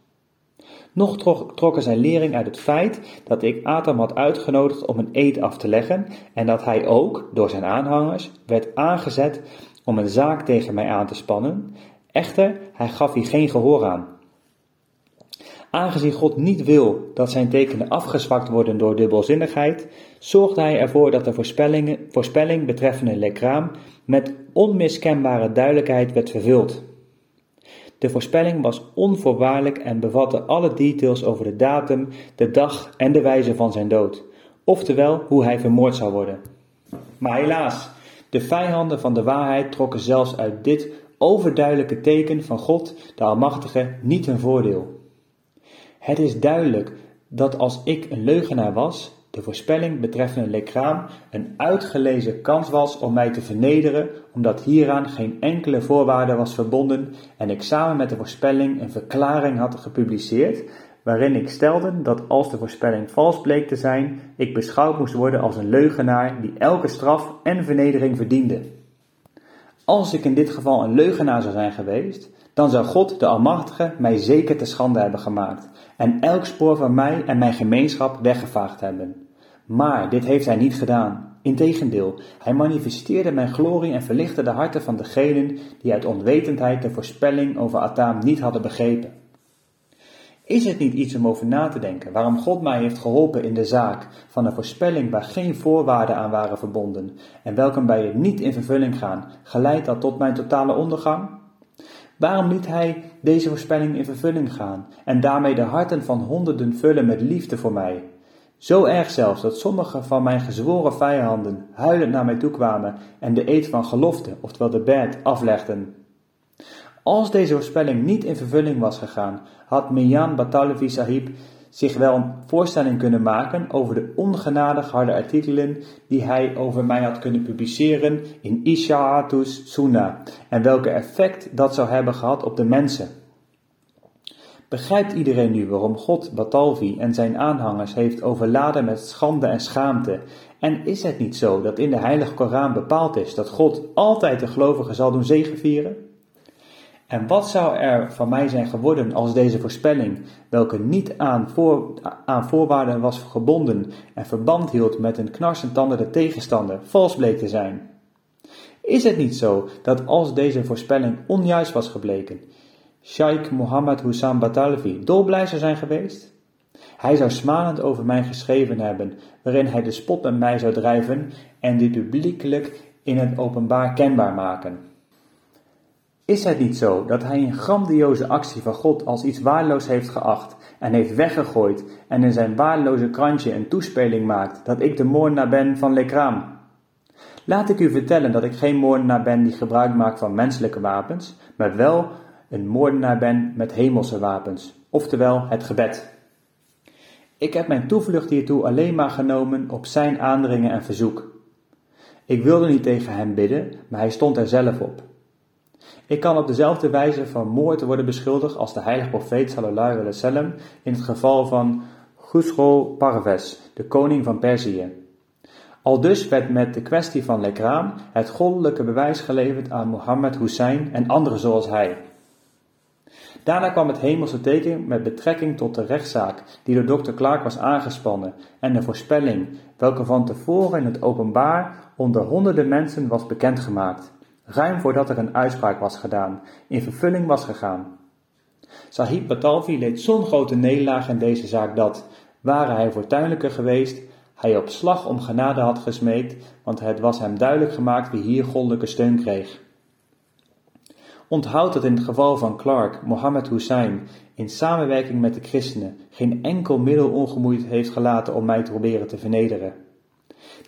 Nog trokken zij lering uit het feit dat ik Atam had uitgenodigd om een eed af te leggen en dat hij ook, door zijn aanhangers, werd aangezet om een zaak tegen mij aan te spannen, echter hij gaf hier geen gehoor aan. Aangezien God niet wil dat zijn tekenen afgezwakt worden door dubbelzinnigheid, zorgde hij ervoor dat de voorspelling betreffende Lekraam met onmiskenbare duidelijkheid werd vervuld. De voorspelling was onvoorwaardelijk en bevatte alle details over de datum, de dag en de wijze van zijn dood, oftewel hoe hij vermoord zou worden. Maar helaas, De vijanden van de waarheid trokken zelfs uit dit overduidelijke teken van God, de Almachtige, niet hun voordeel. Het is duidelijk dat als ik een leugenaar was, de voorspelling betreffende Lekraam een uitgelezen kans was om mij te vernederen, omdat hieraan geen enkele voorwaarde was verbonden en ik samen met de voorspelling een verklaring had gepubliceerd, waarin ik stelde dat als de voorspelling vals bleek te zijn, ik beschouwd moest worden als een leugenaar die elke straf en vernedering verdiende. Als ik in dit geval een leugenaar zou zijn geweest, dan zou God, de Almachtige, mij zeker te schande hebben gemaakt en elk spoor van mij en mijn gemeenschap weggevaagd hebben. Maar dit heeft hij niet gedaan. Integendeel, hij manifesteerde mijn glorie en verlichtte de harten van degenen die uit onwetendheid de voorspelling over Ataam niet hadden begrepen. Is het niet iets om over na te denken waarom God mij heeft geholpen in de zaak van een voorspelling waar geen voorwaarden aan waren verbonden en welke bij het niet in vervulling gaan, geleid dat tot mijn totale ondergang? Waarom liet hij deze voorspelling in vervulling gaan en daarmee de harten van honderden vullen met liefde voor mij? Zo erg zelfs dat sommige van mijn gezworen vijanden huilend naar mij toe kwamen en de eed van gelofte, oftewel de bed, aflegden. Als deze voorspelling niet in vervulling was gegaan, had Mian Batalvi Sahib zich wel een voorstelling kunnen maken over de ongenadig harde artikelen die hij over mij had kunnen publiceren in Isha'atus Sunnah en welke effect dat zou hebben gehad op de mensen. Begrijpt iedereen nu waarom God Batalvi en zijn aanhangers heeft overladen met schande en schaamte? En is het niet zo dat in de Heilige Koran bepaald is dat God altijd de gelovigen zal doen zegevieren? En wat zou er van mij zijn geworden als deze voorspelling, welke niet aan, voor, aan voorwaarden was gebonden en verband hield met een knarsentandende tegenstander, vals bleek te zijn? Is het niet zo dat als deze voorspelling onjuist was gebleken, Sheikh Mohammed Hussam Batalvi dolblij zou zijn geweest? Hij zou smalend over mij geschreven hebben, waarin hij de spot met mij zou drijven en dit publiekelijk in het openbaar kenbaar maken. Is het niet zo dat hij een grandioze actie van God als iets waardeloos heeft geacht en heeft weggegooid en in zijn waardeloze krantje een toespeling maakt dat ik de moordenaar ben van Lekraam? Laat ik u vertellen dat ik geen moordenaar ben die gebruik maakt van menselijke wapens, maar wel een moordenaar ben met hemelse wapens, oftewel het gebed. Ik heb mijn toevlucht hiertoe alleen maar genomen op zijn aandringen en verzoek. Ik wilde niet tegen hem bidden, maar hij stond er zelf op. Ik kan op dezelfde wijze van moord worden beschuldigd als de heilige profeet sallallahu alaihi wasallam in het geval van Khusro Parvez, de koning van Perzië. Al dus werd met de kwestie van Lekraam het goddelijke bewijs geleverd aan Mohammed Hussein en anderen zoals hij. Daarna kwam het hemelse teken met betrekking tot de rechtszaak die door Dr. Clark was aangespannen en de voorspelling, welke van tevoren in het openbaar onder honderden mensen was bekendgemaakt ruim voordat er een uitspraak was gedaan, in vervulling was gegaan. Sahib Batalvi leed zo'n grote nederlaag in deze zaak dat, ware hij fortuinlijker geweest, hij op slag om genade had gesmeekt, want het was hem duidelijk gemaakt wie hier goddelijke steun kreeg. Onthoud dat in het geval van Clark, Mohammed Hussein, in samenwerking met de christenen, geen enkel middel ongemoeid heeft gelaten om mij te proberen te vernederen.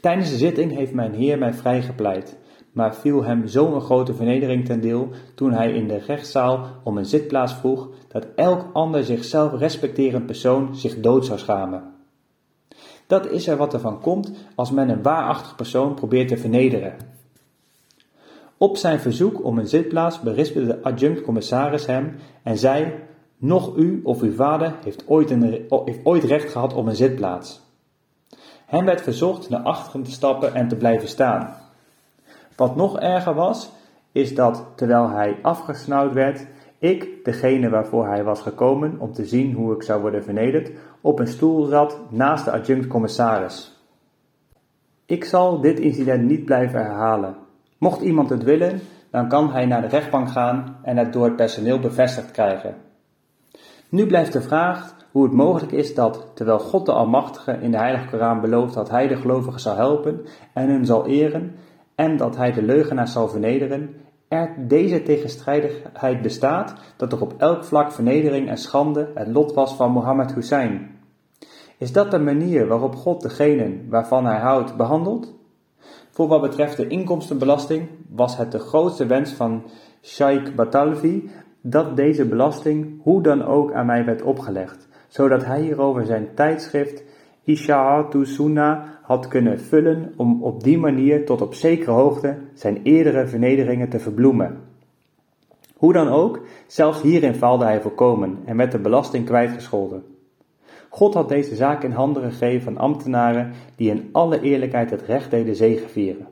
Tijdens de zitting heeft mijn Heer mij vrijgepleit, maar viel hem zo'n grote vernedering ten deel toen hij in de rechtszaal om een zitplaats vroeg dat elk ander zichzelf respecterend persoon zich dood zou schamen. Dat is er wat er van komt als men een waarachtig persoon probeert te vernederen. Op zijn verzoek om een zitplaats berispte de adjunct-commissaris hem en zei: Nog u of uw vader heeft ooit, een, heeft ooit recht gehad op een zitplaats. Hem werd verzocht naar achteren te stappen en te blijven staan. Wat nog erger was, is dat terwijl hij afgesnauwd werd, ik, degene waarvoor hij was gekomen om te zien hoe ik zou worden vernederd, op een stoel zat naast de adjunct-commissaris. Ik zal dit incident niet blijven herhalen. Mocht iemand het willen, dan kan hij naar de rechtbank gaan en het door het personeel bevestigd krijgen. Nu blijft de vraag hoe het mogelijk is dat, terwijl God de Almachtige in de Heilige Koran belooft dat hij de gelovigen zal helpen en hun zal eren, en dat hij de leugenaar zal vernederen, er deze tegenstrijdigheid bestaat dat er op elk vlak vernedering en schande het lot was van Mohammed Hussein. Is dat de manier waarop God degenen waarvan hij houdt behandelt? Voor wat betreft de inkomstenbelasting was het de grootste wens van Sheikh Batalvi dat deze belasting hoe dan ook aan mij werd opgelegd, zodat hij hierover zijn tijdschrift Isha'atu Sunnah had kunnen vullen om op die manier tot op zekere hoogte zijn eerdere vernederingen te verbloemen. Hoe dan ook, zelfs hierin faalde hij volkomen en werd de belasting kwijtgescholden. God had deze zaak in handen gegeven van ambtenaren die in alle eerlijkheid het recht deden zegevieren.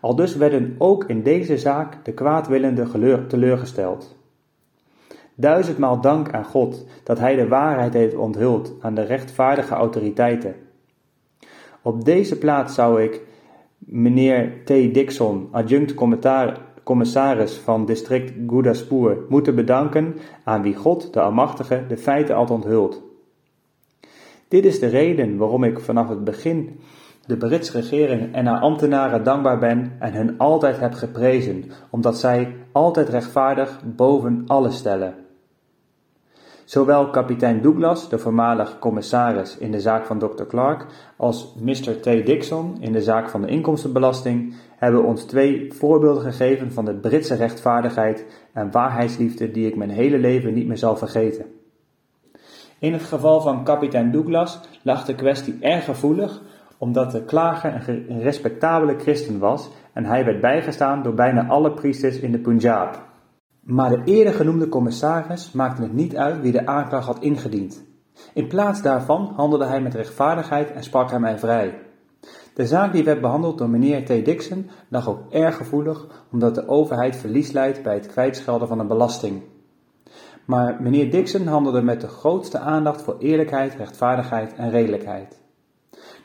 Al dus werden ook in deze zaak de kwaadwillenden teleurgesteld. Duizendmaal dank aan God dat Hij de waarheid heeft onthuld aan de rechtvaardige autoriteiten. Op deze plaats zou ik meneer T. Dixon, adjunct commissaris van district Goudaspur, moeten bedanken aan wie God, de Almachtige, de feiten had onthuld. Dit is de reden waarom ik vanaf het begin de Britse regering en haar ambtenaren dankbaar ben en hen altijd heb geprezen, omdat zij altijd rechtvaardig boven alles stellen. Zowel kapitein Douglas, de voormalig commissaris in de zaak van Dr. Clark, als Mr. T. Dixon in de zaak van de inkomstenbelasting hebben ons twee voorbeelden gegeven van de Britse rechtvaardigheid en waarheidsliefde die ik mijn hele leven niet meer zal vergeten. In het geval van kapitein Douglas lag de kwestie erg gevoelig, omdat de klager een respectabele christen was en hij werd bijgestaan door bijna alle priesters in de Punjab. Maar de eerder genoemde commissaris maakte het niet uit wie de aanklacht had ingediend. In plaats daarvan handelde hij met rechtvaardigheid en sprak hij mij vrij. De zaak die werd behandeld door meneer T. Dixon lag ook erg gevoelig omdat de overheid verlies leidt bij het kwijtschelden van een belasting. Maar meneer Dixon handelde met de grootste aandacht voor eerlijkheid, rechtvaardigheid en redelijkheid.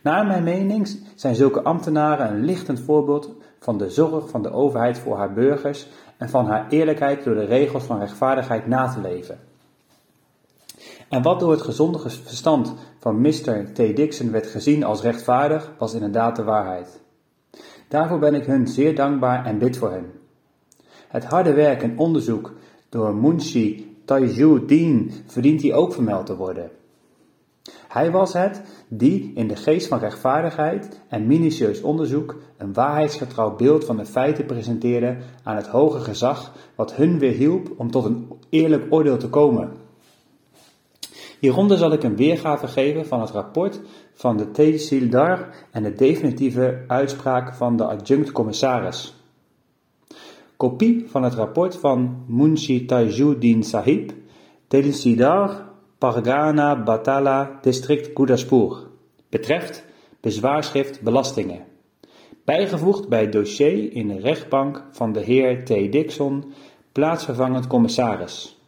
Naar mijn mening zijn zulke ambtenaren een lichtend voorbeeld van de zorg van de overheid voor haar burgers en van haar eerlijkheid door de regels van rechtvaardigheid na te leven. En wat door het gezonde verstand van Mr. T. Dixon werd gezien als rechtvaardig, was inderdaad de waarheid. Daarvoor ben ik hun zeer dankbaar en bid voor hen. Het harde werk en onderzoek door Munshi Tajuddin verdient hij ook vermeld te worden. Hij was het die in de geest van rechtvaardigheid en minutieus onderzoek een waarheidsgetrouw beeld van de feiten presenteerde aan het hoge gezag, wat hun weer hielp om tot een eerlijk oordeel te komen. Hieronder zal ik een weergave geven van het rapport van de Tehsildar en de definitieve uitspraak van de adjunct-commissaris. Kopie van het rapport van Munshi Tajuddin Sahib, Tehsildar Pargana Batala District Gurdaspur. Betreft bezwaarschrift belastingen. Bijgevoegd bij dossier in de rechtbank van de heer T. Dixon, plaatsvervangend commissaris.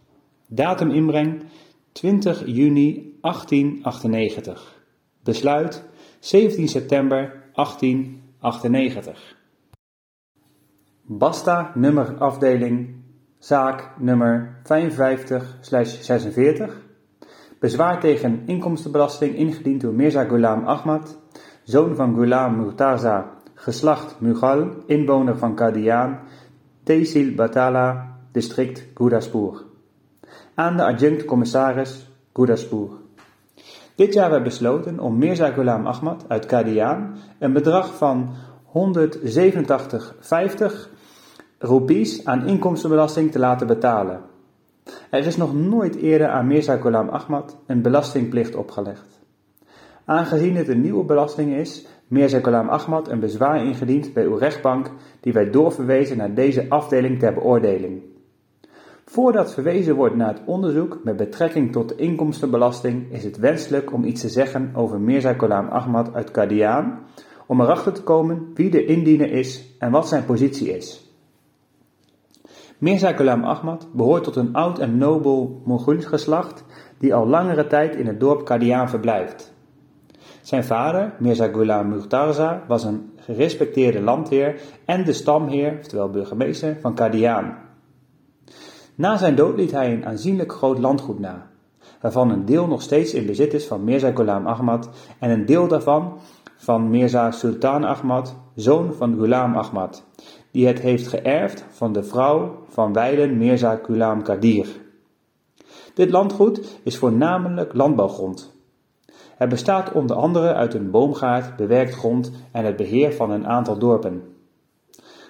Datum inbreng 20 juni 1898. Besluit 17 september 1898. Basta nummer afdeling zaak nummer 55-46 Bezwaar tegen inkomstenbelasting ingediend door Mirza Ghulam Ahmad, zoon van Ghulam Murtaza, geslacht Mughal, inwoner van Qadian, Tehsil Batala, district Gurdaspur. Aan de adjunct-commissaris Gurdaspur. Dit jaar werd besloten om Mirza Ghulam Ahmad uit Qadian een bedrag van 187,50 roepies aan inkomstenbelasting te laten betalen er is nog nooit eerder aan Mirza Ghulam Ahmad een belastingplicht opgelegd. Aangezien het een nieuwe belasting is, Mirza Ghulam Ahmad een bezwaar ingediend bij uw rechtbank, die wij doorverwezen naar deze afdeling ter beoordeling. Voordat verwezen wordt naar het onderzoek met betrekking tot de inkomstenbelasting, is het wenselijk om iets te zeggen over Mirza Ghulam Ahmad uit Qadian, om erachter te komen wie de indiener is en wat zijn positie is. Mirza Ghulam Ahmad behoort tot een oud en nobel Mongoolisch geslacht die al langere tijd in het dorp Qadian verblijft. Zijn vader, Mirza Ghulam Murtaza, was een gerespecteerde landheer en de stamheer, oftewel burgemeester, van Qadian. Na zijn dood liet hij een aanzienlijk groot landgoed na, waarvan een deel nog steeds in bezit is van Mirza Ghulam Ahmad en een deel daarvan van Mirza Sultan Ahmad, zoon van Ghulam Ahmad, die het heeft geërfd van de vrouw van wijlen Mirza Ghulam Kadir. Dit landgoed is voornamelijk landbouwgrond. Het bestaat onder andere uit een boomgaard, bewerkt grond en het beheer van een aantal dorpen.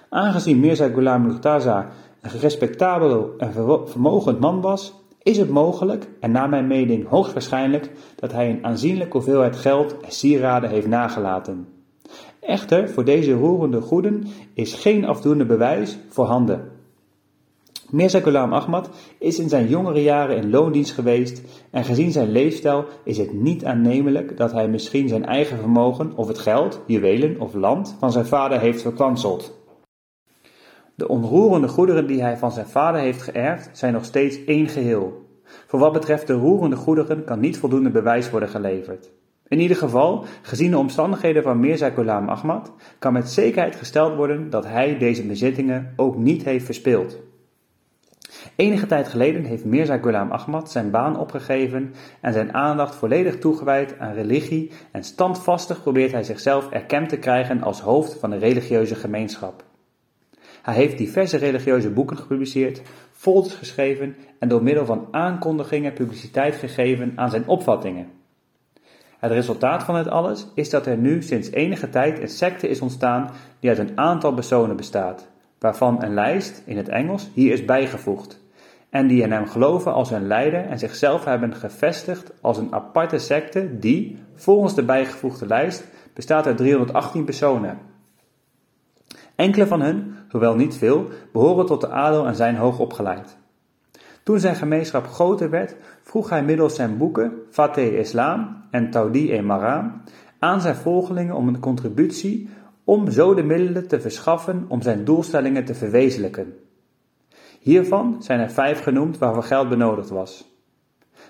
Aangezien Mirza Ghulam Murtaza een respectabel en vermogend man was, is het mogelijk, en naar mijn mening hoogstwaarschijnlijk, dat hij een aanzienlijke hoeveelheid geld en sieraden heeft nagelaten. Echter, voor deze roerende goeden is geen afdoende bewijs voorhanden. Mirza Ghulam Ahmad is in zijn jongere jaren in loondienst geweest en gezien zijn leefstijl is het niet aannemelijk dat hij misschien zijn eigen vermogen of het geld, juwelen of land van zijn vader heeft verkwanseld. De onroerende goederen die hij van zijn vader heeft geërfd zijn nog steeds één geheel. Voor wat betreft de roerende goederen kan niet voldoende bewijs worden geleverd. In ieder geval, gezien de omstandigheden van Mirza Ghulam Ahmad, kan met zekerheid gesteld worden dat hij deze bezittingen ook niet heeft verspeeld. Enige tijd geleden heeft Mirza Ghulam Ahmad zijn baan opgegeven en zijn aandacht volledig toegewijd aan religie en standvastig probeert hij zichzelf erkend te krijgen als hoofd van een religieuze gemeenschap. Hij heeft diverse religieuze boeken gepubliceerd, folders geschreven en door middel van aankondigingen publiciteit gegeven aan zijn opvattingen. Het resultaat van het alles is dat er nu sinds enige tijd een secte is ontstaan die uit een aantal personen bestaat, waarvan een lijst in het Engels hier is bijgevoegd, en die in hem geloven als hun leider en zichzelf hebben gevestigd als een aparte secte die, volgens de bijgevoegde lijst, bestaat uit 318 personen. Enkele van hen, hoewel niet veel, behoren tot de adel en zijn hoog opgeleid. Toen zijn gemeenschap groter werd, vroeg hij middels zijn boeken Fateh Islam en Taudi e Maram aan zijn volgelingen om een contributie om zo de middelen te verschaffen om zijn doelstellingen te verwezenlijken. Hiervan zijn er vijf genoemd waarvoor geld benodigd was.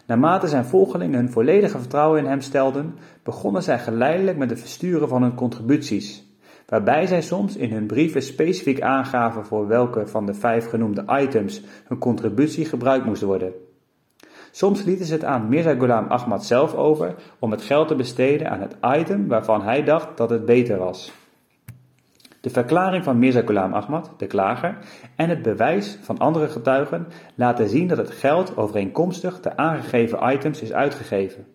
Naarmate zijn volgelingen hun volledige vertrouwen in hem stelden, begonnen zij geleidelijk met het versturen van hun contributies waarbij zij soms in hun brieven specifiek aangaven voor welke van de vijf genoemde items hun contributie gebruikt moest worden. Soms lieten ze het aan Mirza Ghulam Ahmad zelf over om het geld te besteden aan het item waarvan hij dacht dat het beter was. De verklaring van Mirza Ghulam Ahmad, de klager, en het bewijs van andere getuigen laten zien dat het geld overeenkomstig de aangegeven items is uitgegeven.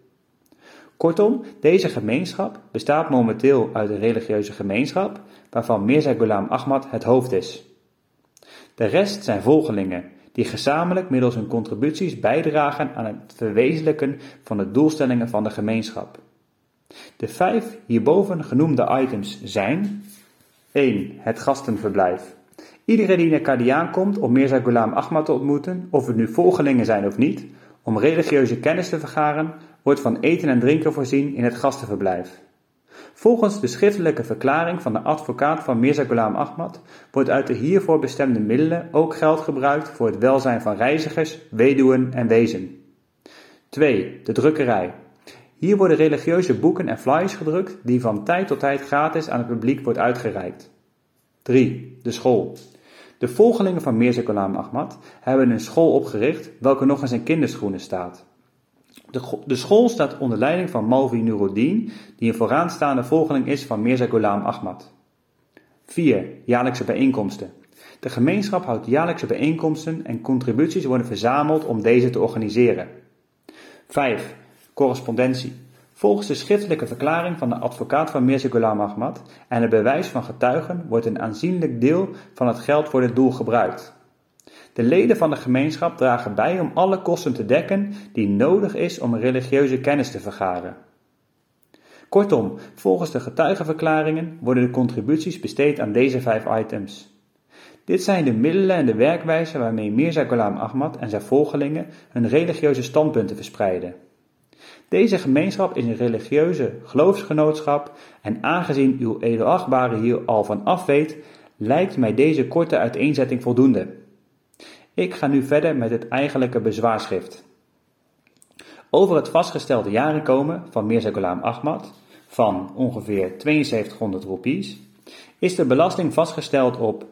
Kortom, deze gemeenschap bestaat momenteel uit een religieuze gemeenschap, waarvan Mirza Ghulam Ahmad het hoofd is. De rest zijn volgelingen, die gezamenlijk middels hun contributies bijdragen aan het verwezenlijken van de doelstellingen van de gemeenschap. De vijf hierboven genoemde items zijn 1. Het gastenverblijf. Iedereen die naar Kadiaan komt om Mirza Ghulam Ahmad te ontmoeten, of het nu volgelingen zijn of niet, om religieuze kennis te vergaren, wordt van eten en drinken voorzien in het gastenverblijf. Volgens de schriftelijke verklaring van de advocaat van Mirza Ghulam Ahmad wordt uit de hiervoor bestemde middelen ook geld gebruikt voor het welzijn van reizigers, weduwen en wezen. 2. De drukkerij. Hier worden religieuze boeken en flyers gedrukt die van tijd tot tijd gratis aan het publiek wordt uitgereikt. 3. De school. De volgelingen van Mirza Ghulam Ahmad hebben een school opgericht welke nog in zijn kinderschoenen staat. De, school staat onder leiding van Malvi Nuruddin, die een vooraanstaande volgeling is van Mirza Ghulam Ahmad. 4. Jaarlijkse bijeenkomsten. De gemeenschap houdt jaarlijkse bijeenkomsten en contributies worden verzameld om deze te organiseren. 5. Correspondentie. Volgens de schriftelijke verklaring van de advocaat van Mirza Ahmad en het bewijs van getuigen wordt een aanzienlijk deel van het geld voor dit doel gebruikt. De leden van de gemeenschap dragen bij om alle kosten te dekken die nodig is om religieuze kennis te vergaren. Kortom, volgens de getuigenverklaringen worden de contributies besteed aan deze vijf items. Dit zijn de middelen en de werkwijze waarmee Mirza Ghulam Ahmad en zijn volgelingen hun religieuze standpunten verspreiden. Deze gemeenschap is een religieuze geloofsgenootschap en aangezien uw edelachtbare hier al van af weet, lijkt mij deze korte uiteenzetting voldoende. Ik ga nu verder met het eigenlijke bezwaarschrift. Over het vastgestelde jaarinkomen van Mirza Ghulam Ahmad van ongeveer 7200 roepies is de belasting vastgesteld op 187,50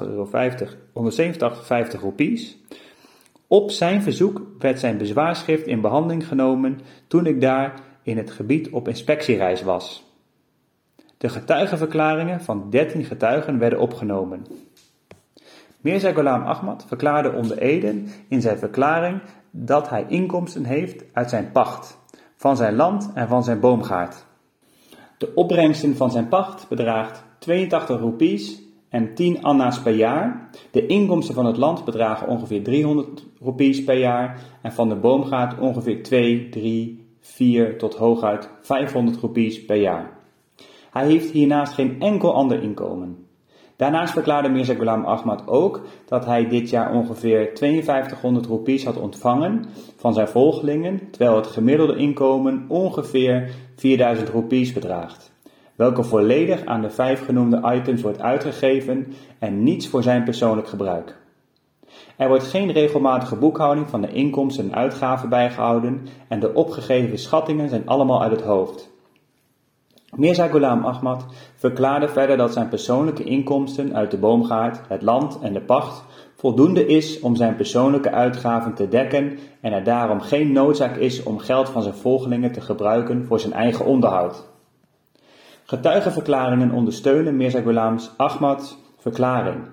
euro, 187,50 roepies. Op zijn verzoek werd zijn bezwaarschrift in behandeling genomen toen ik daar in het gebied op inspectiereis was. De getuigenverklaringen van 13 getuigen werden opgenomen. Mirza Ghulam Ahmad verklaarde onder Eden in zijn verklaring dat hij inkomsten heeft uit zijn pacht van zijn land en van zijn boomgaard. De opbrengsten van zijn pacht bedraagt 82 roepies en 10 anna's per jaar. De inkomsten van het land bedragen ongeveer 300 roepies per jaar en van de boomgaard ongeveer 2, 3, 4 tot hooguit 500 roepies per jaar. Hij heeft hiernaast geen enkel ander inkomen. Daarnaast verklaarde Mirza Ghulam Ahmad ook dat hij dit jaar ongeveer 5200 roepies had ontvangen van zijn volgelingen, terwijl het gemiddelde inkomen ongeveer 4000 roepies bedraagt, welke volledig aan de vijf genoemde items wordt uitgegeven en niets voor zijn persoonlijk gebruik. Er wordt geen regelmatige boekhouding van de inkomsten en uitgaven bijgehouden en de opgegeven schattingen zijn allemaal uit het hoofd. Mirza Ghulam Ahmad verklaarde verder dat zijn persoonlijke inkomsten uit de boomgaard, het land en de pacht voldoende is om zijn persoonlijke uitgaven te dekken en er daarom geen noodzaak is om geld van zijn volgelingen te gebruiken voor zijn eigen onderhoud. Getuigenverklaringen ondersteunen Mirza Ghulam Ahmad's verklaring.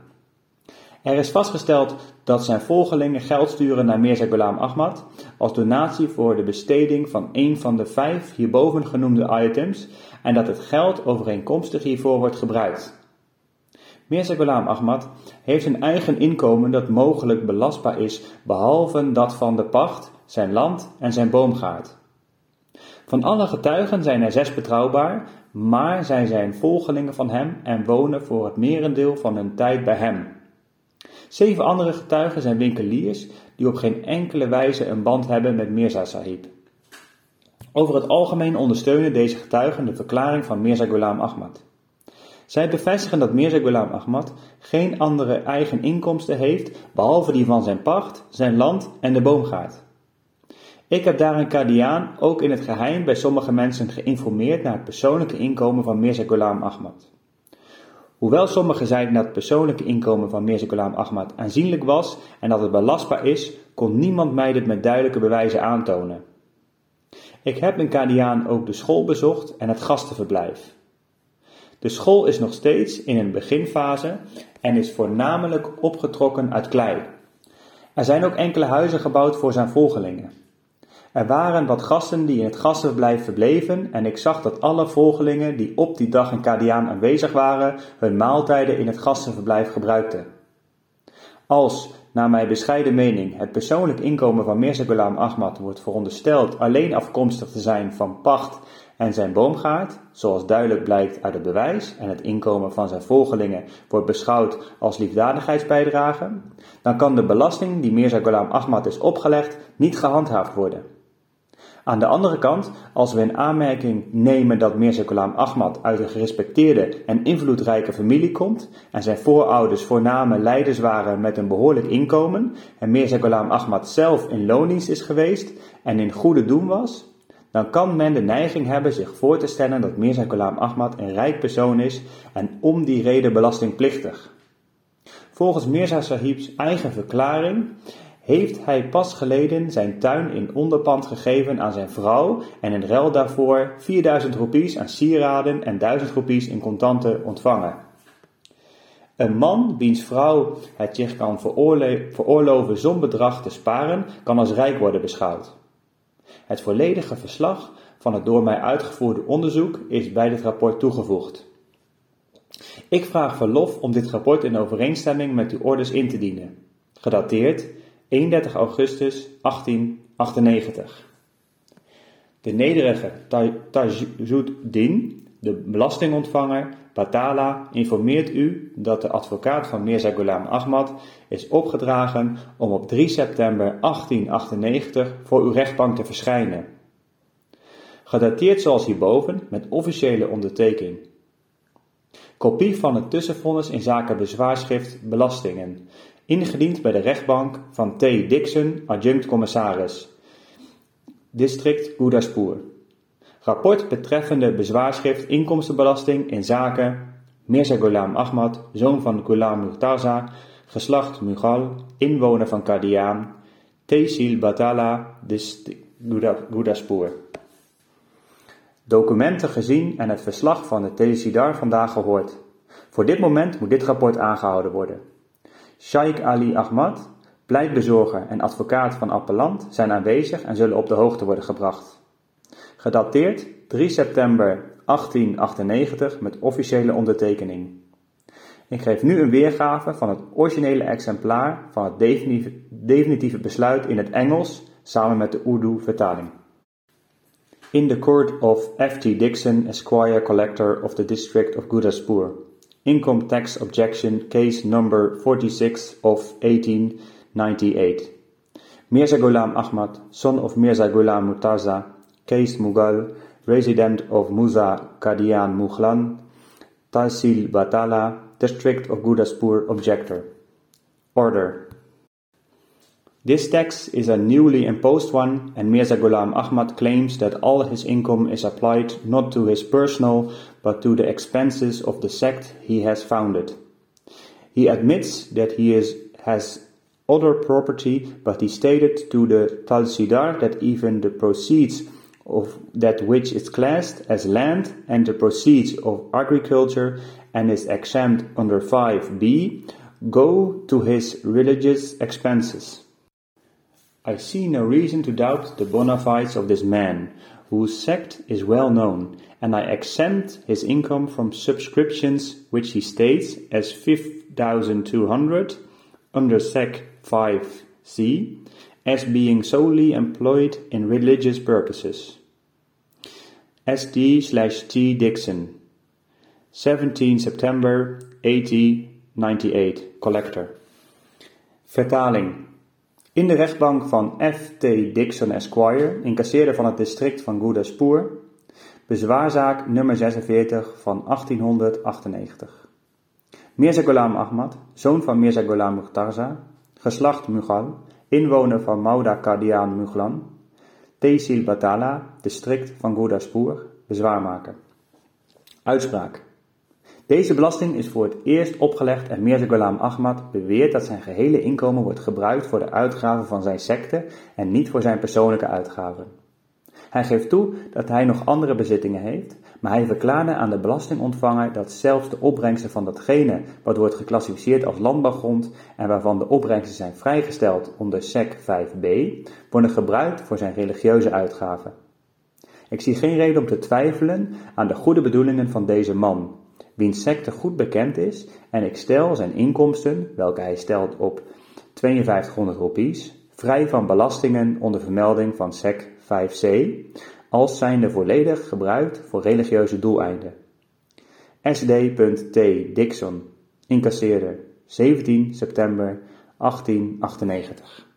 Er is vastgesteld dat zijn volgelingen geld sturen naar Mirza Ghulam Ahmad als donatie voor de besteding van een van de vijf hierboven genoemde items en dat het geld overeenkomstig hiervoor wordt gebruikt. Mirza Ghulam Ahmad heeft een eigen inkomen dat mogelijk belastbaar is, behalve dat van de pacht, zijn land en zijn boomgaard. Van alle getuigen zijn er zes betrouwbaar, maar zij zijn volgelingen van hem en wonen voor het merendeel van hun tijd bij hem. Zeven andere getuigen zijn winkeliers die op geen enkele wijze een band hebben met Mirza Sahib. Over het algemeen ondersteunen deze getuigen de verklaring van Mirza Ghulam Ahmad. Zij bevestigen dat Mirza Ghulam Ahmad geen andere eigen inkomsten heeft behalve die van zijn pacht, zijn land en de boomgaard. Ik heb daar een Kadiaan ook in het geheim bij sommige mensen geïnformeerd naar het persoonlijke inkomen van Mirza Ahmad. Hoewel sommigen zeiden dat het persoonlijke inkomen van Mirza Ahmad aanzienlijk was en dat het belastbaar is, kon niemand mij dit met duidelijke bewijzen aantonen. Ik heb in Kadiaan ook de school bezocht en het gastenverblijf. De school is nog steeds in een beginfase en is voornamelijk opgetrokken uit klei. Er zijn ook enkele huizen gebouwd voor zijn volgelingen. Er waren wat gasten die in het gastenverblijf verbleven en ik zag dat alle volgelingen die op die dag in Kadiaan aanwezig waren, hun maaltijden in het gastenverblijf gebruikten. Als, naar mijn bescheiden mening, het persoonlijk inkomen van Mirza Ghulam Ahmad wordt verondersteld alleen afkomstig te zijn van pacht en zijn boomgaard, zoals duidelijk blijkt uit het bewijs en het inkomen van zijn volgelingen wordt beschouwd als liefdadigheidsbijdrage, dan kan de belasting die Mirza Ghulam Ahmad is opgelegd niet gehandhaafd worden. Aan de andere kant, als we in aanmerking nemen dat Mirza Ahmad uit een gerespecteerde en invloedrijke familie komt en zijn voorouders voorname leiders waren met een behoorlijk inkomen en Mirza Ahmad zelf in loondienst is geweest en in goede doen was, dan kan men de neiging hebben zich voor te stellen dat Mirza Ahmad een rijk persoon is en om die reden belastingplichtig. Volgens Mirza Sahib's eigen verklaring heeft hij pas geleden zijn tuin in onderpand gegeven aan zijn vrouw en in ruil daarvoor 4000 roepies aan sieraden en 1000 roepies in contanten ontvangen. Een man wiens vrouw het zich kan veroorloven zo'n bedrag te sparen, kan als rijk worden beschouwd. Het volledige verslag van het door mij uitgevoerde onderzoek is bij dit rapport toegevoegd. Ik vraag verlof om dit rapport in overeenstemming met uw orders in te dienen. Gedateerd 31 augustus 1898. De nederige Tajuddin, de belastingontvanger, Batala, informeert u dat de advocaat van Mirza Ghulam Ahmad is opgedragen om op 3 september 1898 voor uw rechtbank te verschijnen. Gedateerd zoals hierboven met officiële ondertekening. Kopie van het tussenvonnis in zaken bezwaarschrift belastingen, ingediend bij de rechtbank van T. Dixon, adjunct-commissaris, district Gurdaspur. Rapport betreffende bezwaarschrift inkomstenbelasting in zaken Mirza Ghulam Ahmad, zoon van Ghulam Murtaza, geslacht Mughal, inwoner van Kadiaan, Tehsil Batala, district Gurdaspur. Documenten gezien en het verslag van de Tehsildar vandaag gehoord. Voor dit moment moet dit rapport aangehouden worden. Shaikh Ali Ahmad, pleitbezorger en advocaat van appellant zijn aanwezig en zullen op de hoogte worden gebracht. Gedateerd 3 september 1898 met officiële ondertekening. Ik geef nu een weergave van het originele exemplaar van het definitieve besluit in het Engels samen met de Urdu-vertaling. In the court of F.T. Dixon, Esquire Collector of the District of Gurdaspur. Income Tax Objection Case Number 46 of 1898. Mirza Ghulam Ahmad, son of Mirza Ghulam Murtaza, Case Mughal, resident of Musa Qadian Mughlan, Tahsil Batala, District of Gurdaspur Objector. Order. This tax is a newly imposed one, and Mirza Ghulam Ahmad claims that all his income is applied not to his personal, but to the expenses of the sect he has founded. He admits that he is, has other property, but he stated to the Talsidar that even the proceeds of that which is classed as land and the proceeds of agriculture and is exempt under 5b go to his religious expenses. I see no reason to doubt the bona fides of this man, whose sect is well known, and I exempt his income from subscriptions which he states as 5,200 under sec 5c as being solely employed in religious purposes. SD slash T Dixon 17 September 1898 Collector Vertaling in de rechtbank van F.T. Dixon Esquire, incasseerder van het district van Gurdaspur, bezwaarzaak nummer 46 van 1898. Mirza Ghulam Ahmad, zoon van Mirza Ghulam Mukhtarza, geslacht Mughal, inwoner van Mauda Qadian Mughlan, Tehsil Batala, district van Gurdaspur, bezwaar maken. Uitspraak. Deze belasting is voor het eerst opgelegd en Mirza Ahmad beweert dat zijn gehele inkomen wordt gebruikt voor de uitgaven van zijn secte en niet voor zijn persoonlijke uitgaven. Hij geeft toe dat hij nog andere bezittingen heeft, maar hij verklaarde aan de belastingontvanger dat zelfs de opbrengsten van datgene wat wordt geclassificeerd als landbouwgrond en waarvan de opbrengsten zijn vrijgesteld onder SEC 5b, worden gebruikt voor zijn religieuze uitgaven. Ik zie geen reden om te twijfelen aan de goede bedoelingen van deze man, wiens secte goed bekend is, en ik stel zijn inkomsten, welke hij stelt op 5200 ropies, vrij van belastingen onder vermelding van SEC 5c, als zijnde volledig gebruikt voor religieuze doeleinden. SD.T. Dixon, incasseerder, 17 september 1898.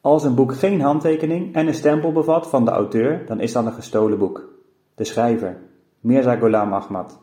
Als een boek geen handtekening en een stempel bevat van de auteur, dan is dat een gestolen boek. De schrijver, Mirza Ghulam Ahmad.